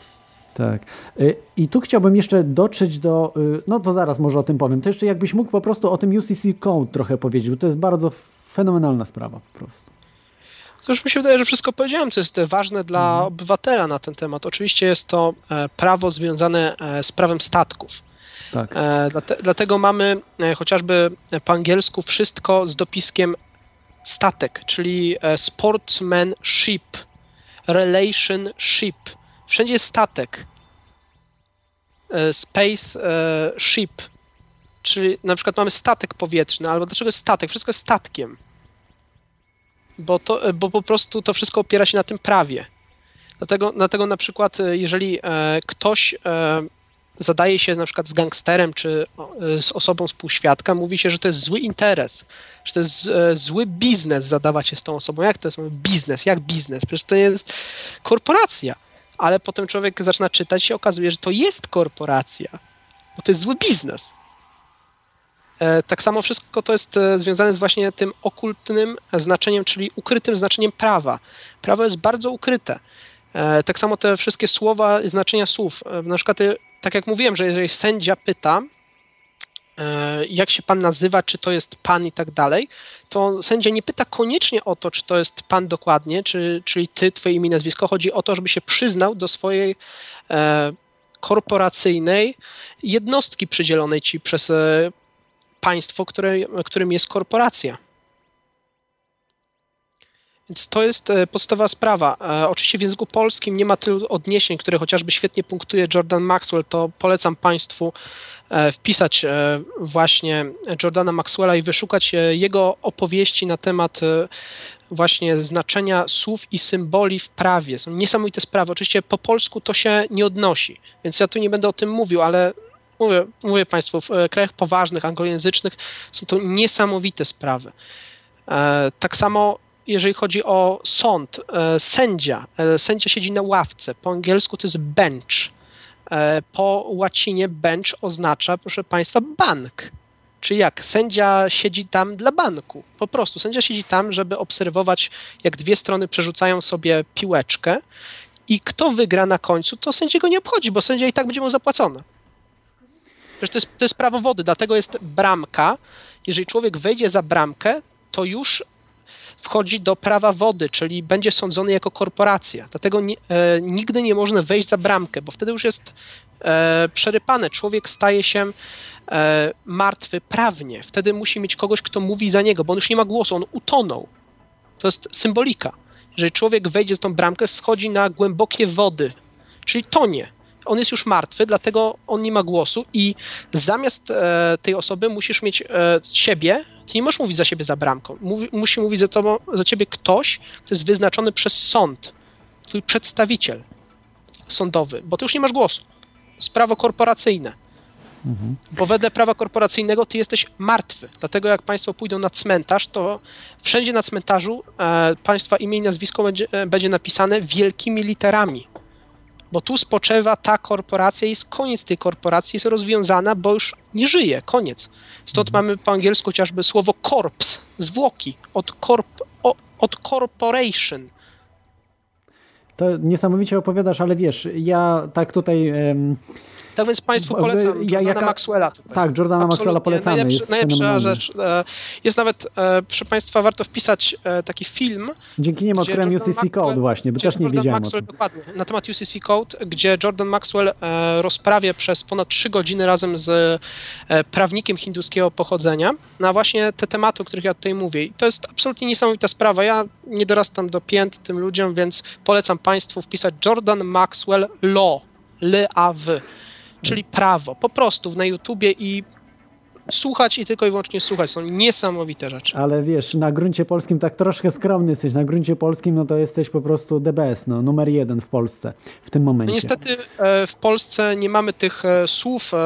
Tak. Y, I tu chciałbym jeszcze dotrzeć do, y, no to zaraz może o tym powiem, to jeszcze jakbyś mógł po prostu o tym UCC Code trochę powiedzieć, bo to jest bardzo fenomenalna sprawa po prostu. To już mi się wydaje, że wszystko powiedziałem, co jest ważne dla mhm. obywatela na ten temat. Oczywiście jest to e, prawo związane e, z prawem statków. Tak. Dlatego mamy chociażby po angielsku wszystko z dopiskiem statek, czyli e, sportsmanship, relationship. Wszędzie jest statek. E, space e, ship, czyli na przykład mamy statek powietrzny, albo dlaczego jest statek? Wszystko jest statkiem. Bo, to, bo po prostu to wszystko opiera się na tym prawie. Dlatego, dlatego na przykład, jeżeli ktoś zadaje się na przykład z gangsterem czy z osobą współświadka, mówi się, że to jest zły interes, że to jest e, zły biznes zadawać się z tą osobą. Jak to jest biznes? Jak biznes? Przecież to jest korporacja. Ale potem człowiek zaczyna czytać i się okazuje, że to jest korporacja, bo to jest zły biznes. E, tak samo wszystko to jest e, związane z właśnie tym okultnym znaczeniem, czyli ukrytym znaczeniem prawa. Prawo jest bardzo ukryte. Tak samo te wszystkie słowa, znaczenia słów. Na przykład, tak jak mówiłem, że jeżeli sędzia pyta, E, jak się pan nazywa, czy to jest pan i tak dalej, to sędzia nie pyta koniecznie o to, czy to jest pan dokładnie, czy, czyli ty, twoje imię, nazwisko. Chodzi o to, żeby się przyznał do swojej e, korporacyjnej jednostki przydzielonej ci przez e, państwo, które, którym jest korporacja. Więc to jest e, podstawowa sprawa. E, oczywiście w języku polskim nie ma tylu odniesień, które chociażby świetnie punktuje Jordan Maxwell, to polecam Państwu E, wpisać właśnie Jordana Maxwella i wyszukać jego opowieści na temat właśnie znaczenia słów i symboli w prawie. Są niesamowite sprawy. Oczywiście po polsku to się nie odnosi, więc ja tu nie będę o tym mówił, ale mówię, mówię Państwu, w krajach poważnych, anglojęzycznych są to niesamowite sprawy. Tak samo jeżeli chodzi o sąd, sędzia, sędzia siedzi na ławce, po angielsku to jest bench E, po łacinie bench oznacza, proszę Państwa, bank. Czy jak? Sędzia siedzi tam dla banku. Po prostu sędzia siedzi tam, żeby obserwować, jak dwie strony przerzucają sobie piłeczkę i kto wygra na końcu, to sędziego nie obchodzi, bo sędzia i tak będzie mu zapłacony. to jest, to jest prawo wody, dlatego jest bramka. Jeżeli człowiek wejdzie za bramkę, to już wchodzi do prawa wody, czyli będzie sądzony jako korporacja. Dlatego nie, e, nigdy nie można wejść za bramkę, bo wtedy już jest e, przerypane. Człowiek staje się e, martwy prawnie. Wtedy musi mieć kogoś, kto mówi za niego, bo on już nie ma głosu, on utonął. To jest symbolika. Jeżeli człowiek wejdzie z tą bramkę, wchodzi na głębokie wody, czyli tonie. On jest już martwy, dlatego on nie ma głosu i zamiast e, tej osoby musisz mieć e, siebie, ty nie możesz mówić za siebie za bramką. Mówi, musi mówić za, tobą, za ciebie ktoś, kto jest wyznaczony przez sąd, twój przedstawiciel sądowy, bo ty już nie masz głosu. To jest prawo korporacyjne. Mhm. Bo wedle prawa korporacyjnego ty jesteś martwy. Dlatego jak państwo pójdą na cmentarz, to wszędzie na cmentarzu e, państwa imię i nazwisko będzie, e, będzie napisane wielkimi literami. Bo tu spoczywa ta korporacja, jest koniec tej korporacji, jest rozwiązana, bo już nie żyje, koniec. Stąd mhm. mamy po angielsku chociażby słowo corps, zwłoki, od, o, od corporation. To niesamowicie opowiadasz, ale wiesz, ja tak tutaj Tak więc Państwu polecam ja- Jordana jaka- Maxwella tutaj. Tak, Jordana Maxwella Absolutnie. polecamy, Najlepszy, jest najlepsza rzecz. e, Jest nawet, e, proszę Państwa, warto wpisać e, taki film. Dzięki niemu odkryłem Jordan UCC Code właśnie, bo też nie Jordan wiedziałem Maxwell. Dokładnie, na temat UCC Code, gdzie Jordan Maxwell rozprawia przez ponad 3 godziny razem z prawnikiem hinduskiego pochodzenia na właśnie te tematy, o których ja tutaj mówię. I to jest absolutnie niesamowita sprawa. Ja nie dorastam do pięt tym ludziom, więc polecam Państwu wpisać Jordan Maxwell Law, L-A-W, czyli prawo, po prostu na YouTubie i słuchać i tylko i wyłącznie słuchać. Są niesamowite rzeczy. Ale wiesz, na gruncie polskim tak troszkę skromny jesteś. Na gruncie polskim no to jesteś po prostu DBS, no, numer jeden w Polsce w tym No momencie. niestety e, w Polsce nie mamy tych e, słów e,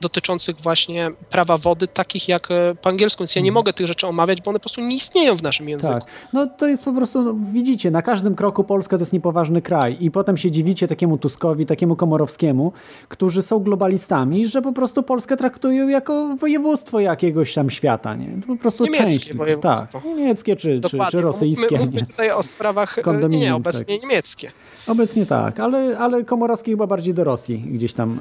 dotyczących właśnie prawa wody, takich jak e, po angielsku, więc ja nie mogę tych rzeczy omawiać, bo one po prostu nie istnieją w naszym języku. Mhm. Tak. No to jest po prostu, no, widzicie, na każdym kroku Polska to jest niepoważny kraj i potem się dziwicie takiemu Tuskowi, takiemu Komorowskiemu, którzy są globalistami, że po prostu Polskę traktują jako województwo jakiegoś tam świata, nie? To po prostu Niemieckie część. tylko. województwo. Tak, niemieckie czy, czy, Dokładnie, czy rosyjskie. Mówmy, mówmy tutaj o sprawach e, nie, obecnie niemieckie. Obecnie tak, ale, ale Komorowski chyba bardziej do Rosji gdzieś tam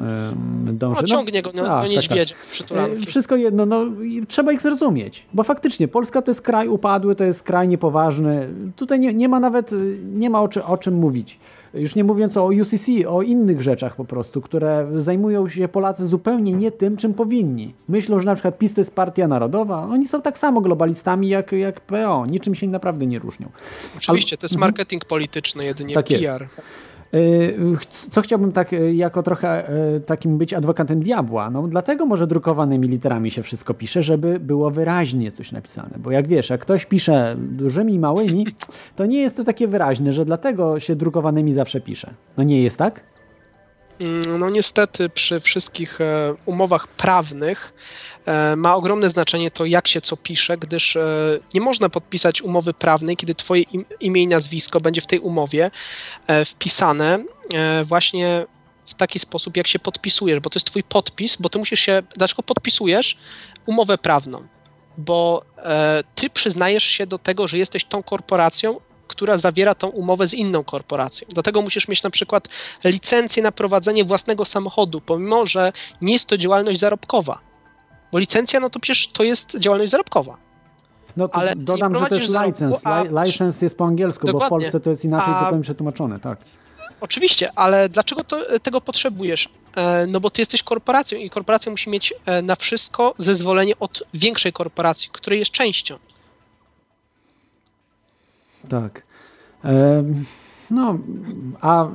em, dąży. No, ciągnie go no, no, niedźwiedzia, przytulanki. E, Wszystko jedno, no trzeba ich zrozumieć, bo faktycznie Polska to jest kraj upadły, to jest kraj niepoważny. Tutaj nie, nie ma nawet, y, nie ma o, czy, o czym mówić. Już nie mówiąc o UCC, o innych rzeczach po prostu, które zajmują się Polacy zupełnie nie tym, czym powinni. Myślą, że na przykład PiS to jest partia narodowa, oni są tak samo globalistami jak, jak PO, niczym się naprawdę nie różnią. Oczywiście, to jest marketing polityczny jedynie, Tak jest. PR. Ch- Co chciałbym tak y, jako trochę y, takim być adwokatem diabła? No dlatego może drukowanymi literami się wszystko pisze, żeby było wyraźnie coś napisane. Bo jak wiesz, jak ktoś pisze dużymi i małymi, to nie jest to takie wyraźne, że dlatego się drukowanymi zawsze pisze. No nie jest tak? Mm, No niestety przy wszystkich e, umowach prawnych e, ma ogromne znaczenie to, jak się co pisze, gdyż e, nie można podpisać umowy prawnej, kiedy twoje im, imię i nazwisko będzie w tej umowie wpisane właśnie w taki sposób, jak się podpisujesz, bo to jest twój podpis, bo ty musisz się, dlaczego podpisujesz umowę prawną? Bo ty przyznajesz się do tego, że jesteś tą korporacją, która zawiera tą umowę z inną korporacją. Dlatego musisz mieć na przykład licencję na prowadzenie własnego samochodu, pomimo że nie jest to działalność zarobkowa. Bo licencja, no to przecież to jest działalność zarobkowa. No to Ale dodam, że to jest license. a- Li- License jest po angielsku, bo w Dokładnie. Polsce to jest inaczej A- zupełnie przetłumaczone, tak. Oczywiście, ale dlaczego to, tego potrzebujesz? E, No bo ty jesteś korporacją i korporacja musi mieć e, na wszystko zezwolenie od większej korporacji, której jest częścią. Tak. Em, No, a,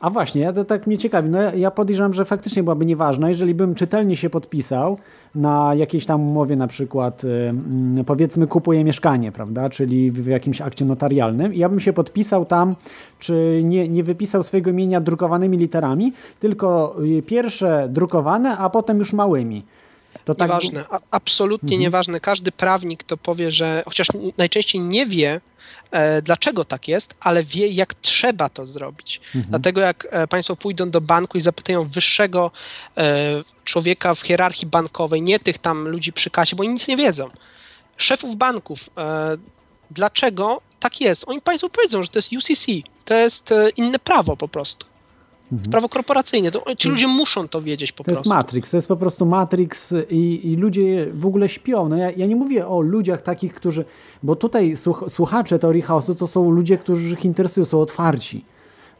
a właśnie, ja to tak mnie ciekawi. No, ja- podejrzewam, że faktycznie byłaby nieważna, jeżeli bym czytelnie się podpisał na jakiejś tam umowie, na przykład em, powiedzmy kupuję mieszkanie, prawda, czyli w w jakimś akcie notarialnym i ja bym się podpisał tam, czy nie, nie wypisał swojego imienia drukowanymi literami, tylko y, pierwsze drukowane, a potem już małymi. To tak, Nieważne, a, absolutnie Mhm. nieważne. Każdy prawnik to powie, że chociaż najczęściej nie wie, e, dlaczego tak jest, ale wie, jak trzeba to zrobić. Mhm. Dlatego jak e, Państwo pójdą do banku i zapytają wyższego e, człowieka w hierarchii bankowej, nie tych tam ludzi przy kasie, bo oni nic nie wiedzą, szefów banków, e, dlaczego tak jest? Oni Państwu powiedzą, że to jest UCC, to jest e, inne prawo po prostu. Prawo korporacyjne. To, ci ludzie muszą to wiedzieć po Mhm. To jest prostu. Matrix, to jest po prostu Matrix i, i ludzie w ogóle śpią. No ja, ja nie mówię o ludziach takich, którzy. Bo tutaj słuch, słuchacze teorii chaosu to są ludzie, którzy ich interesują, są otwarci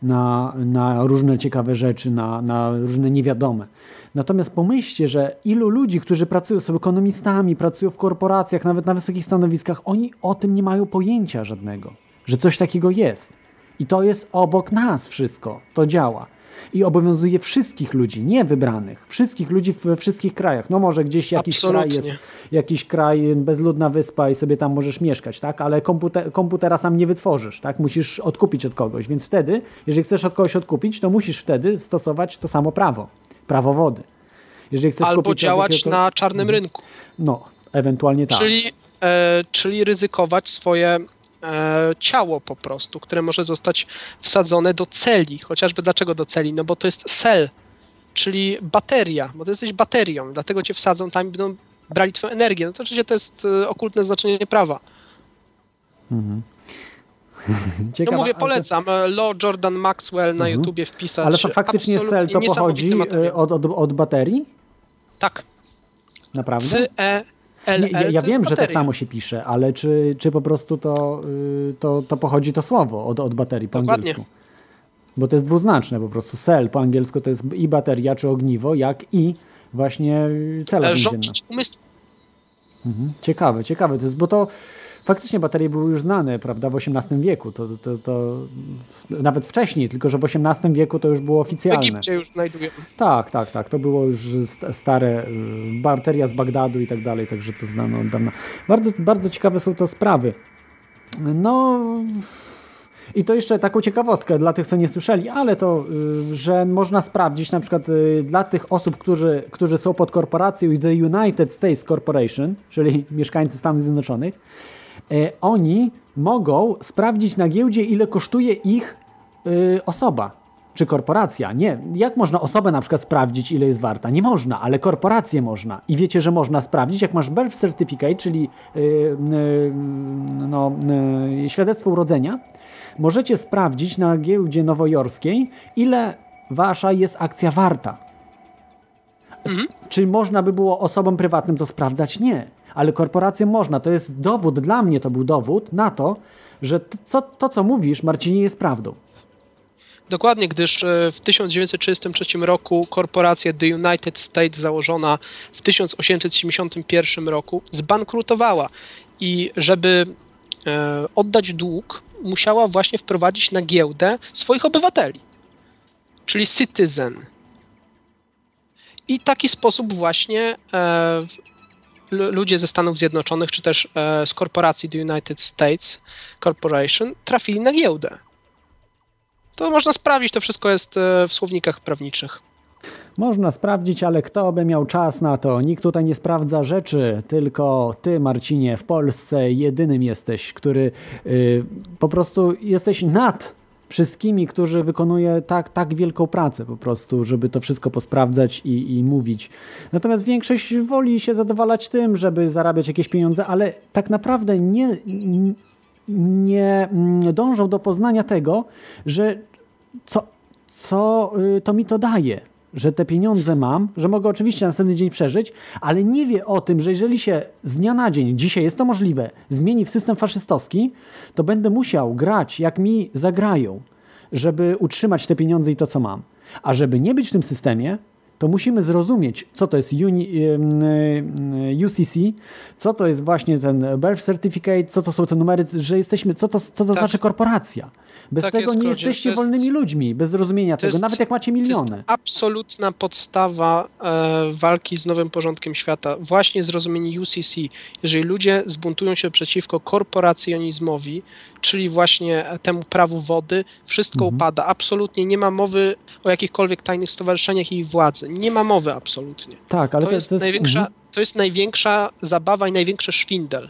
na, na różne ciekawe rzeczy, na, na różne niewiadome. Natomiast pomyślcie, że ilu ludzi, którzy pracują, są ekonomistami, pracują w korporacjach, nawet na wysokich stanowiskach, oni o tym nie mają pojęcia żadnego, że coś takiego jest. I to jest obok nas wszystko. To działa. I obowiązuje wszystkich ludzi, nie wybranych. Wszystkich ludzi we wszystkich krajach. No może gdzieś jakiś kraj Absolutnie. jest, jakiś kraj, bezludna wyspa i sobie tam możesz mieszkać, tak? Ale komputer, komputera sam nie wytworzysz, tak? Musisz odkupić od kogoś. Więc wtedy, jeżeli chcesz od kogoś odkupić, to musisz wtedy stosować to samo prawo. Prawo wody. Jeżeli chcesz Albo kupić działać jakiego- na czarnym Mhm. rynku. No, ewentualnie tak. Czyli, e, czyli ryzykować swoje ciało po prostu, które może zostać wsadzone do celi. Chociażby dlaczego do celi? No bo to jest cell, czyli bateria, bo ty jesteś baterią, dlatego cię wsadzą tam i będą brali twoją energię. No to oczywiście to jest e, okultne znaczenie prawa. Mhm. Ciekawa, no mówię, polecam. Law Jordan Maxwell na Mhm. YouTubie wpisać. Ale fa- faktycznie cel to pochodzi e, od, od, od baterii? Tak. Naprawdę? C-E-L-L. Ja, ja wiem, że tak samo się pisze, ale czy, czy po prostu to, y, to, to pochodzi to słowo od, od baterii po Dokładnie. angielsku? Bo to jest dwuznaczne po prostu. Cell po angielsku to jest i bateria, czy ogniwo, jak i właśnie cela więzienna. Mhm. Ciekawe, ciekawe to jest, bo to faktycznie baterie były już znane, prawda, w XVIII wieku, to, to, to nawet wcześniej, tylko że w XVIII wieku to już było W oficjalne. Egipcie już znajdujemy. Tak, tak, tak. To było już st- stare y, bateria z Bagdadu i tak dalej, także to znano od dawna. Bardzo, bardzo ciekawe są to sprawy. No i to jeszcze taką ciekawostkę dla tych, co nie słyszeli, ale to, y, że można sprawdzić na przykład y, dla tych osób, którzy, którzy są pod korporacją The United States Corporation, czyli mieszkańcy Stanów Zjednoczonych, oni mogą sprawdzić na giełdzie, ile kosztuje ich y, osoba czy korporacja. Nie. Jak można osobę na przykład sprawdzić, ile jest warta? Nie można, ale korporację można. I wiecie, że można sprawdzić, jak masz birth certificate, czyli yy, yy, no, yy, świadectwo urodzenia, możecie sprawdzić na giełdzie nowojorskiej, ile wasza jest akcja warta. Czy można by było osobom prywatnym to sprawdzać? Nie. Ale korporacjom można. To jest dowód, dla mnie to był dowód na to, że to, co, to co mówisz, Marcinie, jest prawdą. Dokładnie, gdyż e, w 1933 roku korporacja The United States założona w 1871 roku zbankrutowała i żeby e, oddać dług, musiała właśnie wprowadzić na giełdę swoich obywateli, czyli citizen. I taki sposób właśnie e, ludzie ze Stanów Zjednoczonych, czy też e, z korporacji The United States Corporation trafili na giełdę. To można sprawdzić, to wszystko jest e, w słownikach prawniczych. Można sprawdzić, ale kto by miał czas na to? Nikt tutaj nie sprawdza rzeczy, tylko ty, Marcinie, w Polsce jedynym jesteś, który y, po prostu jesteś nad wszystkimi, którzy wykonuje tak, tak wielką pracę po prostu, żeby to wszystko posprawdzać i, i mówić. Natomiast większość woli się zadowalać tym, żeby zarabiać jakieś pieniądze, ale tak naprawdę nie, nie mm, dążą do poznania tego, że co, co y, to mi to daje. Że te pieniądze mam, że mogę oczywiście następny dzień przeżyć, ale nie wie o tym, że jeżeli się z dnia na dzień, dzisiaj jest to możliwe, zmieni w system faszystowski, to będę musiał grać, jak mi zagrają, żeby utrzymać te pieniądze i to, co mam. A żeby nie być w tym systemie, to musimy zrozumieć, co to jest uni, UCC, co to jest właśnie ten birth certificate, co to są te numery, że jesteśmy, co to, co to znaczy korporacja. Bez Tak tego jest, nie jesteście To jest- wolnymi ludźmi, bez zrozumienia to tego, jest- nawet jak macie To miliony. jest absolutna podstawa e, walki z nowym porządkiem świata. Właśnie zrozumienie UCC. Jeżeli ludzie zbuntują się przeciwko korporacjonizmowi, czyli właśnie temu prawu wody, wszystko Mhm. upada. Absolutnie nie ma mowy o jakichkolwiek tajnych stowarzyszeniach i władzy. Nie ma mowy absolutnie. Tak, ale to, to, jest to jest, największa, mhm. to jest największa zabawa i największy szwindel.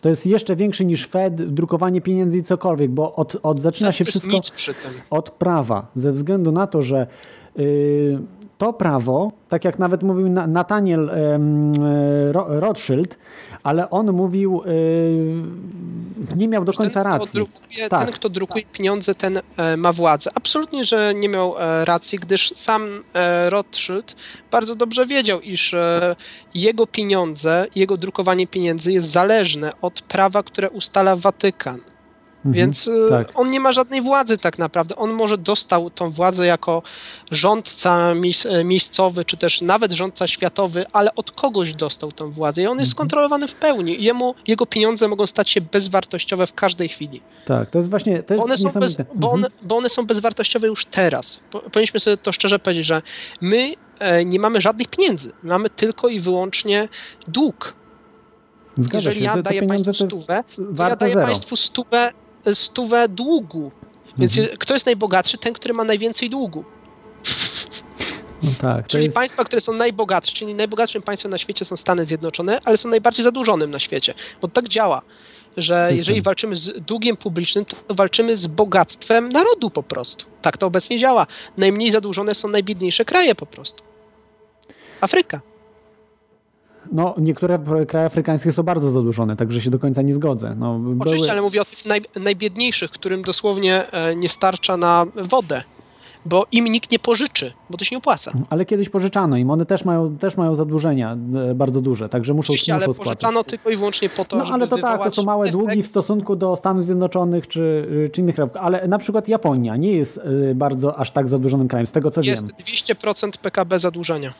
to jest jeszcze większy niż Fed, drukowanie pieniędzy i cokolwiek, bo od, od zaczyna się To jest wszystko od prawa, ze względu na to, że y, to prawo, tak jak nawet mówił Na- Nathaniel Ro- Rothschild, ale on mówił, y, nie miał do końca ten, kto racji. drukuje, Tak. ten, kto drukuje pieniądze, ten e, ma władzę. Absolutnie, że nie miał e, racji, gdyż sam e, Rothschild bardzo dobrze wiedział, iż e, jego pieniądze, jego drukowanie pieniędzy jest zależne od prawa, które ustala Watykan. Mhm, Więc e, tak. on nie ma żadnej władzy tak naprawdę. On może dostał tą władzę jako rządca e, miejscowy, czy też nawet rządca światowy, ale od kogoś dostał tą władzę i on jest Mhm. skontrolowany w pełni. Jemu, jego pieniądze mogą stać się bezwartościowe w każdej chwili. Tak, to jest właśnie, to jest One są, bez, bo, Mhm. one, bo one są bezwartościowe już teraz. Po, powinniśmy sobie to szczerze powiedzieć, że my e, nie mamy żadnych pieniędzy. Mamy tylko i wyłącznie dług. Zgadza Jeżeli się, ja daję państwu stówę, to ja daję zero. państwu stówę, stówę długu. Więc Mhm. kto jest najbogatszy? Ten, który ma najwięcej długu. No tak, Czyli jest, państwa, które są najbogatsze, czyli najbogatszym państwem na świecie są Stany Zjednoczone, ale są najbardziej zadłużonym na świecie. Bo tak działa, że System. jeżeli walczymy z długiem publicznym, to walczymy z bogactwem narodu po prostu. Tak to obecnie działa. Najmniej zadłużone są najbiedniejsze kraje po prostu. Afryka. No, niektóre kraje afrykańskie są bardzo zadłużone, także się do końca nie zgodzę. No, Oczywiście, były- ale mówię o tych naj, najbiedniejszych, którym dosłownie e, nie starcza na wodę, bo im nikt nie pożyczy, bo to się nie opłaca. Ale kiedyś pożyczano im, one też mają, też mają zadłużenia e, bardzo duże, także muszą, Oczywiście, ale muszą spłacać. pożyczano tylko i wyłącznie po to, No ale to tak, to są małe efekt. długi w stosunku do Stanów Zjednoczonych czy, czy innych krajów. Ale na przykład Japonia nie jest y, bardzo aż tak zadłużonym krajem, z tego co Jest wiem. 200% PKB zadłużenia.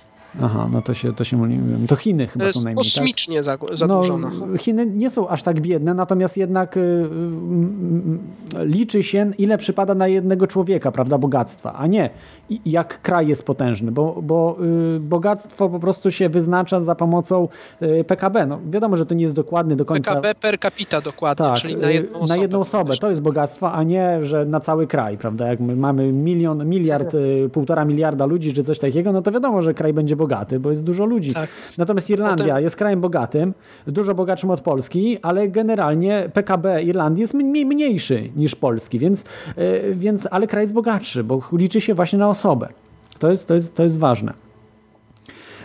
Aha, no to się, to się myliłem. To Chiny To chyba jest są najmniej, tak? kosmicznie za- zadłużona. No, Chiny nie są aż tak biedne, natomiast jednak y, y, y, liczy się, ile przypada na jednego człowieka, prawda, bogactwa, a nie jak kraj jest potężny, bo, bo y, bogactwo po prostu się wyznacza za pomocą y, PKB. No, wiadomo, że to nie jest dokładny do końca. PKB per capita dokładnie, Tak, czyli na jedną y, osobę. na jedną osobę. To jest bogactwo, a nie, że na cały kraj, prawda? Jak my mamy milion, miliard, półtora miliarda ludzi czy coś takiego, no to wiadomo, że kraj będzie bogaty, bo jest dużo ludzi. Tak. Natomiast Irlandia jest krajem bogatym, dużo bogatszym od Polski, ale generalnie PKB Irlandii jest mniej, mniejszy niż Polski, więc, y, więc, ale kraj jest bogatszy, bo liczy się właśnie na osobę. To jest, to jest, to jest ważne.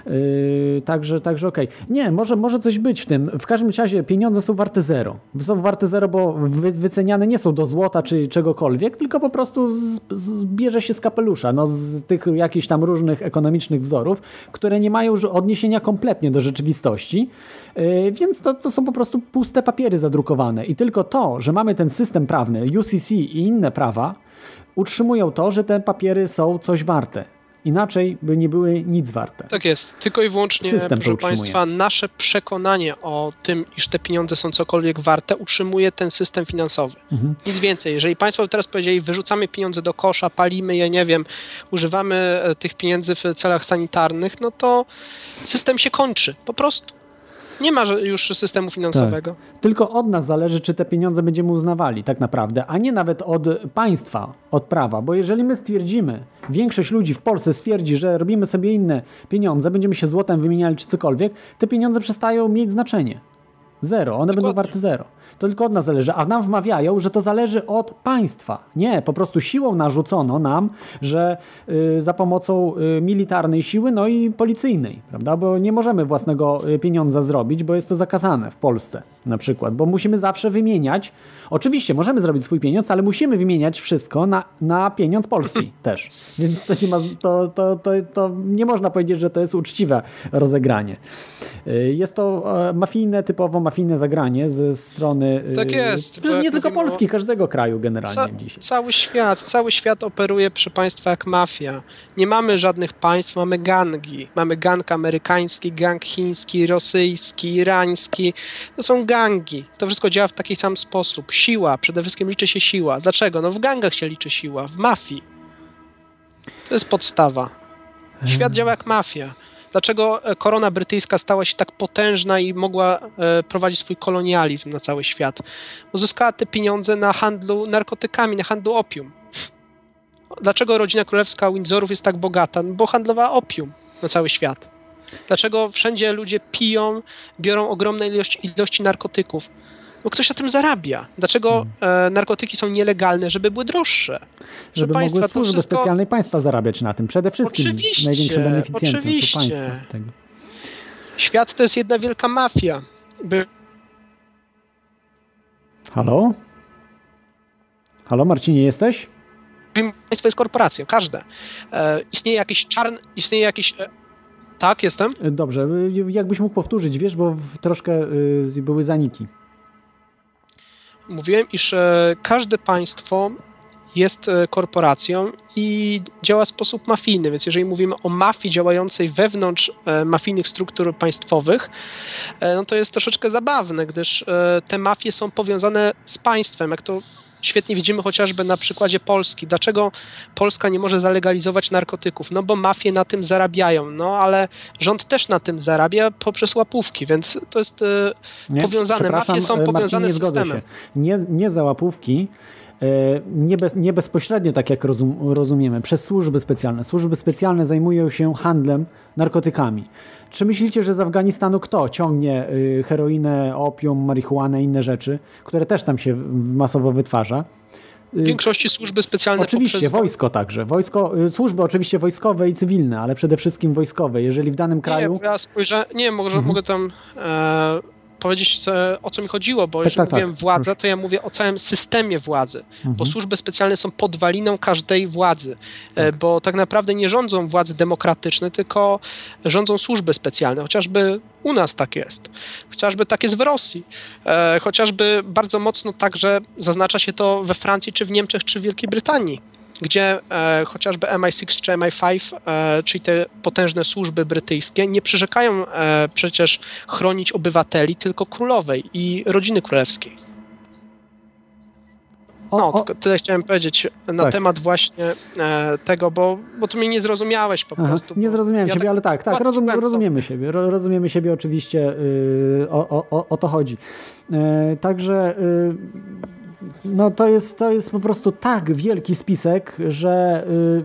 Yy, także, także okej. Nie, może, może coś być w tym. W każdym razie pieniądze są warte zero. Są warte zero, bo wy, wyceniane nie są do złota czy czegokolwiek, tylko po prostu z, z, bierze się z kapelusza, no, z tych jakichś tam różnych ekonomicznych wzorów, które nie mają już odniesienia kompletnie do rzeczywistości, yy, więc to, to są po prostu puste papiery zadrukowane. I tylko to, że mamy ten system prawny, UCC i inne prawa, utrzymują to, że te papiery są coś warte. Inaczej by nie były nic warte. Tak jest. Tylko i wyłącznie, System proszę. Państwa, nasze przekonanie o tym, iż te pieniądze są cokolwiek warte, utrzymuje ten system finansowy. Mhm. Nic więcej. Jeżeli Państwo teraz powiedzieli, wyrzucamy pieniądze do kosza, palimy je, nie wiem, używamy e, tych pieniędzy w celach sanitarnych, no to system się kończy. Po prostu. Nie ma już systemu finansowego. Tak. Tylko od nas zależy, czy te pieniądze będziemy uznawali tak naprawdę, a nie nawet od państwa, od prawa. Bo jeżeli my stwierdzimy, większość ludzi w Polsce stwierdzi, że robimy sobie inne pieniądze, będziemy się złotem wymieniali czy cokolwiek, te pieniądze przestają mieć znaczenie. Zero. One będą warte zero. To tylko od nas zależy. A nam wmawiają, że to zależy od państwa. Nie, po prostu siłą narzucono nam, że y, za pomocą y, militarnej siły, no i policyjnej, prawda? Bo nie możemy własnego y, pieniądza zrobić, bo jest to zakazane w Polsce na przykład, bo musimy zawsze wymieniać. Oczywiście możemy zrobić swój pieniądz, ale musimy wymieniać wszystko na, na pieniądz polski też. Więc to nie, ma, to, to, to, to nie można powiedzieć, że to jest uczciwe rozegranie. Y, Jest to e, mafijne, typowo mafijne zagranie ze strony. Y, Tak jest, bo jak nie tylko o- Polski, każdego kraju generalnie Ca- dzisiaj. cały świat, cały świat operuje, proszę Państwa, jak mafia. Nie mamy żadnych państw, mamy gangi. Mamy gang amerykański, gang chiński, rosyjski, irański. To są gangi. To wszystko działa w taki sam sposób. Siła, przede wszystkim liczy się siła. Dlaczego? No w gangach się liczy siła, w mafii. To jest podstawa. Świat działa jak mafia. Dlaczego e, korona brytyjska stała się tak potężna i mogła e, prowadzić swój kolonializm na cały świat? Uzyskała te pieniądze na handlu narkotykami, na handlu opium. Dlaczego rodzina królewska Windsorów jest tak bogata? No Bo handlowała opium na cały świat. Dlaczego wszędzie ludzie piją, biorą ogromne ilości, ilości narkotyków? Bo ktoś na tym zarabia. Dlaczego e, narkotyki są nielegalne? Żeby były droższe. Żeby Państwa, mogły służby wszystko- specjalnej państwa zarabiać na tym. Przede wszystkim Oczywiście, największym beneficjentem są oczywiście. państwa. Tego. Świat to jest jedna wielka mafia. By Halo? Halo, Marcinie, jesteś? państwo jest korporacją, każde. E, istnieje jakiś czarny, istnieje jakiś... E, tak, jestem? Dobrze, y, jakbyś mógł powtórzyć, wiesz, bo troszkę y, były zaniki. Mówiłem, iż e, każde państwo jest e, korporacją i działa w sposób mafijny, więc jeżeli mówimy o mafii działającej wewnątrz e, mafijnych struktur państwowych, no to jest troszeczkę zabawne, gdyż te mafie są powiązane z państwem, jak to świetnie widzimy chociażby na przykładzie Polski. Dlaczego Polska nie może zalegalizować narkotyków? No bo mafie na tym zarabiają, no ale rząd też na tym zarabia poprzez łapówki, więc to jest e, Nie? powiązane. Mafie są e, Marcin, powiązane nie z systemem. Się. Nie, nie za łapówki, nie, bez, nie bezpośrednio, tak jak rozum, rozumiemy, przez służby specjalne. Służby specjalne zajmują się handlem narkotykami. Czy myślicie, że z Afganistanu kto ciągnie y, heroinę, opium, marihuanę inne rzeczy, które też tam się masowo wytwarza? W większości służby specjalne Oczywiście, poprzez... wojsko także. Wojsko, y, służby oczywiście wojskowe i cywilne, ale przede wszystkim wojskowe. Jeżeli w danym kraju... Nie, ja spojrzę... Nie, może, Mhm. mogę tam e, powiedzieć, o co mi chodziło, bo Tak, jeżeli tak, tak. mówiłem władza, to ja mówię o całym systemie władzy, bo Mhm. służby specjalne są podwaliną każdej władzy, e, bo tak naprawdę nie rządzą władzy demokratyczne, tylko rządzą służby specjalne, chociażby u nas tak jest, chociażby tak jest w Rosji, e, chociażby bardzo mocno także zaznacza się to we Francji, czy w Niemczech, czy w Wielkiej Brytanii gdzie e, chociażby MI6 czy MI5, e, czyli te potężne służby brytyjskie, nie przyrzekają e, przecież chronić obywateli, tylko królowej i rodziny królewskiej. No, tylko tyle chciałem powiedzieć na Tak. temat właśnie e, tego, bo, bo tu mnie nie zrozumiałeś po Aha, prostu. nie zrozumiałem ja ciebie, ale tak, tak, rozum, rozumiemy siebie. Ro, rozumiemy siebie oczywiście, yy, o, o, o, o to chodzi. Yy, także yy, no to jest, to jest po prostu tak wielki spisek, że yy,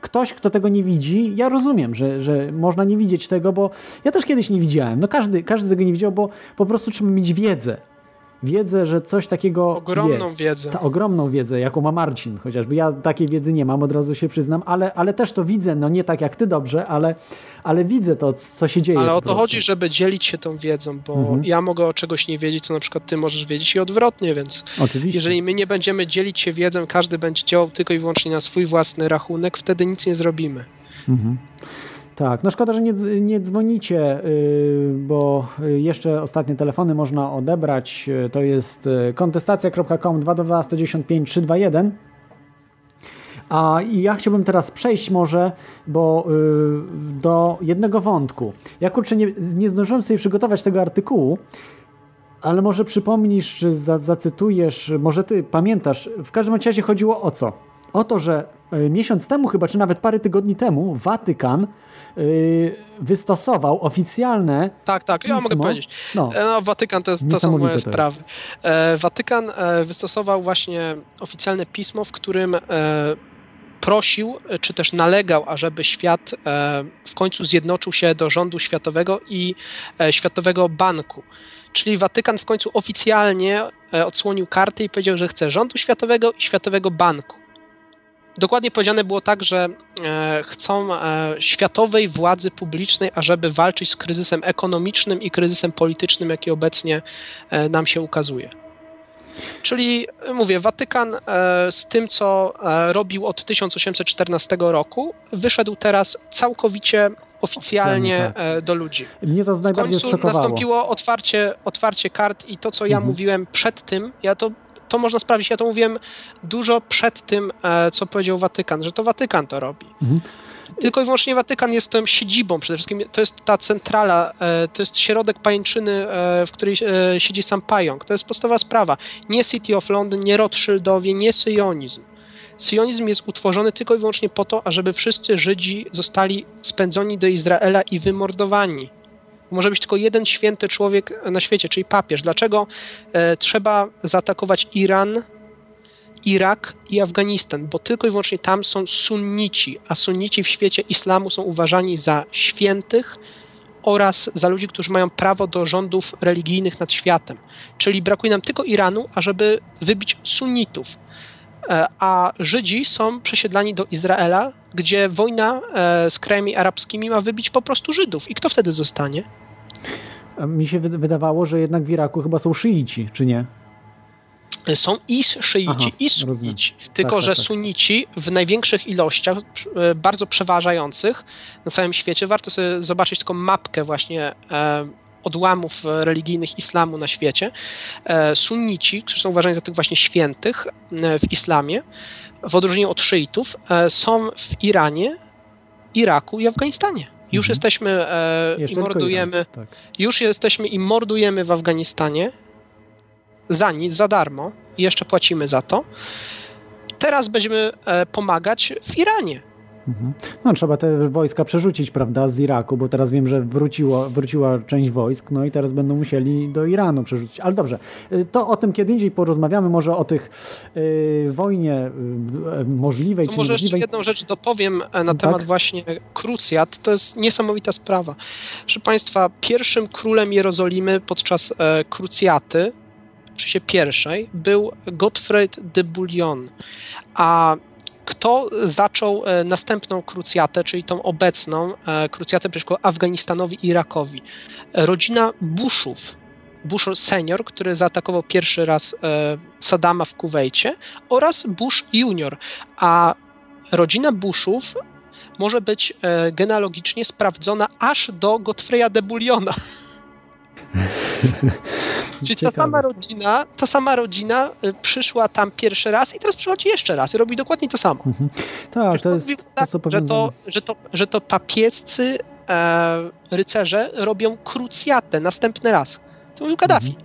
ktoś, kto tego nie widzi, ja rozumiem, że, że można nie widzieć tego, bo ja też kiedyś nie widziałem. No każdy, każdy tego nie widział, bo po prostu trzeba mieć wiedzę. Wiedzę, że coś takiego Ogromną jest. wiedzę. Ta ogromną wiedzę, jaką ma Marcin chociażby. Ja takiej wiedzy nie mam, od razu się przyznam, ale, ale też to widzę, no nie tak jak ty dobrze, ale, ale widzę to, co się dzieje. Ale o to chodzi, żeby dzielić się tą wiedzą, bo Mhm. ja mogę o czegoś nie wiedzieć, co na przykład ty możesz wiedzieć i odwrotnie, więc Oczywiście. jeżeli my nie będziemy dzielić się wiedzą, każdy będzie działał tylko i wyłącznie na swój własny rachunek, wtedy nic nie zrobimy. Mhm. Tak, no szkoda, że nie, nie dzwonicie, yy, bo yy, jeszcze ostatnie telefony można odebrać. Yy, To jest kontestacja.com 222 195 321. A ja chciałbym teraz przejść może, bo yy, do jednego wątku. Ja kurczę nie, nie zdążyłem sobie przygotować tego artykułu, ale może przypomnisz, czy za, zacytujesz, może ty pamiętasz. W każdym razie chodziło o co? O to, że y, miesiąc temu chyba, czy nawet parę tygodni temu, Watykan y, wystosował oficjalne. Tak, tak, ja pismo. mogę powiedzieć. No. E, No, Watykan to, jest, to są moje to sprawy. E, Watykan e, wystosował właśnie oficjalne pismo, w którym prosił, czy też nalegał, ażeby świat w końcu zjednoczył się do rządu światowego i Światowego Banku. Czyli Watykan w końcu oficjalnie odsłonił karty i powiedział, że chce rządu światowego i Światowego Banku. Dokładnie powiedziane było tak, że e, chcą e, światowej władzy publicznej, ażeby walczyć z kryzysem ekonomicznym i kryzysem politycznym, jaki obecnie e, nam się ukazuje. Czyli mówię, Watykan z tym, co robił od 1814 roku, wyszedł teraz całkowicie oficjalnie Oficjalnie, tak. do ludzi. Mnie to W najbardziej końcu zszokowało. nastąpiło otwarcie, otwarcie kart i to, co ja Mhm. mówiłem przed tym, ja to, to można sprawdzić, ja to mówiłem dużo przed tym, e, co powiedział Watykan, że to Watykan to robi. Mhm. Tylko i wyłącznie Watykan jest tą siedzibą przede wszystkim, to jest ta centrala, e, to jest środek pajęczyny, e, w której siedzi sam pająk. To jest podstawowa sprawa. Nie City of London, nie Rothschildowie, nie syjonizm. Syjonizm jest utworzony tylko i wyłącznie po to, ażeby wszyscy Żydzi zostali spędzoni do Izraela i wymordowani. Może być tylko jeden święty człowiek na świecie, czyli papież. Dlaczego e, trzeba zaatakować Iran, Irak i Afganistan? Bo tylko i wyłącznie tam są sunnici, a sunnici w świecie islamu są uważani za świętych oraz za ludzi, którzy mają prawo do rządów religijnych nad światem. Czyli brakuje nam tylko Iranu, ażeby wybić sunnitów. E, A Żydzi są przesiedlani do Izraela, gdzie wojna e, z krajami arabskimi ma wybić po prostu Żydów. I kto wtedy zostanie? Mi się wy- wydawało, że jednak w Iraku chyba są szyici, czy nie? Są i szyici, Aha, i sunnici. rozumiem. Tylko, Tak, tak, że tak. sunnici w największych ilościach, e, bardzo przeważających na całym świecie, warto sobie zobaczyć taką mapkę właśnie e, odłamów e, religijnych islamu na świecie. E, sunnici, którzy są uważani za tych właśnie świętych e, w islamie, w odróżnieniu od szyitów, są w Iranie, Iraku i Afganistanie. Już jesteśmy e, Mhm. I mordujemy, tak. już jesteśmy i mordujemy w Afganistanie za nic, za darmo i jeszcze płacimy za to. Teraz będziemy e, pomagać w Iranie. Mhm. No trzeba te wojska przerzucić, prawda, z Iraku, bo teraz wiem, że wróciło, wróciła część wojsk, no i teraz będą musieli do Iranu przerzucić. Ale dobrze, y, to o tym kiedy indziej porozmawiamy, może o tych y, wojnie y, możliwej To czy może jeszcze niemożliwej. jedną rzecz dopowiem e, na Tak? temat właśnie krucjat. To jest niesamowita sprawa. Proszę Państwa, pierwszym królem Jerozolimy podczas e, krucjaty czasie pierwszej był Gottfried de Bouillon, a kto zaczął e, następną krucjatę, czyli tą obecną e, krucjatę przeciwko Afganistanowi i Irakowi? Rodzina Bushów. Bush senior, który zaatakował pierwszy raz e, Saddama w Kuwejcie oraz Bush junior, a rodzina Bushów może być genealogicznie sprawdzona aż do Godfreya de Bouillona. Czyli ta sama rodzina, ta sama rodzina y, przyszła tam pierwszy raz i teraz przychodzi jeszcze raz i robi dokładnie to samo. Tak, to jest to, tak, co że, to, że, to, że to papiescy e, rycerze robią krucjatę następny raz. To mówił Kaddafi.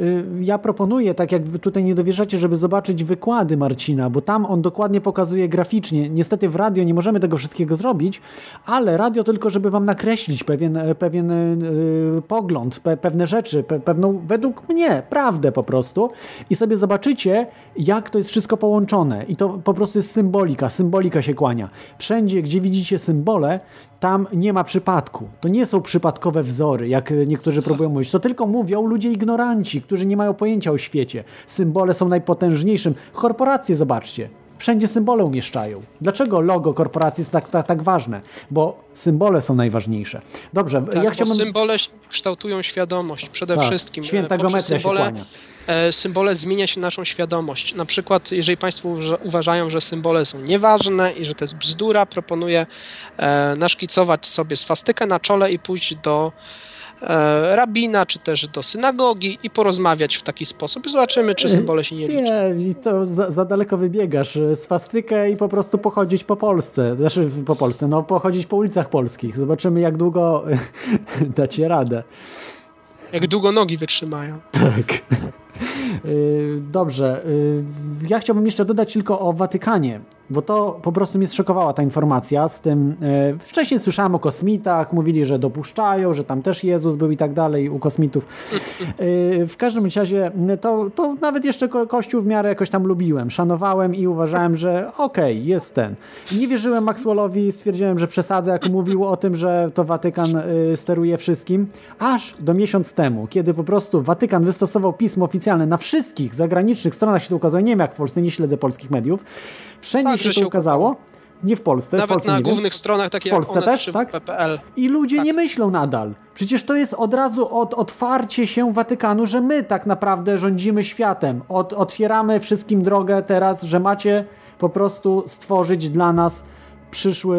Y, Ja proponuję, tak jak wy tutaj nie dowierzacie, żeby zobaczyć wykłady Marcina, bo tam on dokładnie pokazuje graficznie. Niestety w radio nie możemy tego wszystkiego zrobić, ale radio tylko, żeby wam nakreślić pewien, e, pewien y, pogląd, pe, pewne rzeczy, pe, pewną, według mnie, prawdę po prostu i sobie zobaczycie, jak to jest wszystko połączone. I to po prostu jest symbolika, symbolika się kłania. Wszędzie, gdzie widzicie symbole, tam nie ma przypadku. To nie są przypadkowe wzory, jak niektórzy próbują mówić. To tylko mówią ludzie ignoranci, którzy nie mają pojęcia o świecie. Symbole są najpotężniejszym. Korporacje, zobaczcie. Wszędzie symbole umieszczają. Dlaczego logo korporacji jest tak, tak, tak ważne? Bo symbole są najważniejsze. Dobrze, Tak, ja chciałbym... symbole kształtują świadomość przede Tak, wszystkim. święta E, poprzez geometria się symbole, kłania. e, symbole zmienia się naszą świadomość. Na przykład, jeżeli Państwo uważa- uważają, że symbole są nieważne i że to jest bzdura, proponuję e, naszkicować sobie swastykę na czole i pójść do rabina, czy też do synagogi i porozmawiać w taki sposób. Zobaczymy, czy symbole się nie liczą. Nie, to za, za daleko wybiegasz. Swastykę i po prostu pochodzić po Polsce. Znaczy po Polsce, no pochodzić po ulicach polskich. Zobaczymy, jak długo dacie radę. Jak długo nogi wytrzymają. Tak. Y, Dobrze. y, Ja chciałbym jeszcze dodać tylko o Watykanie, bo to po prostu mnie zszokowała ta informacja z tym. y, Wcześniej słyszałem o kosmitach, mówili, że dopuszczają, że tam też Jezus był i tak dalej u kosmitów. Y, W każdym razie y, to, to nawet jeszcze ko- Kościół w miarę jakoś tam lubiłem, szanowałem i uważałem, że okej, jest ten. Nie wierzyłem Maxwellowi, stwierdziłem, że przesadzę, jak mówił o tym, że to Watykan y, steruje wszystkim, aż do miesiąc temu, kiedy po prostu Watykan wystosował pismo oficjalne na wszystkich zagranicznych stronach się to ukazuje, nie wiem jak w Polsce, nie śledzę polskich mediów, wszędzie Tak, się to się ukazało, nie w Polsce, w Nawet Polsce na nie wiem. głównych stronach, takie W Polsce jak one, też, tak? PPL. I ludzie nie myślą nadal. Przecież to jest od razu od, otwarcie się Watykanu, że my tak naprawdę rządzimy światem. Od, otwieramy wszystkim drogę teraz, że macie po prostu stworzyć dla nas przyszły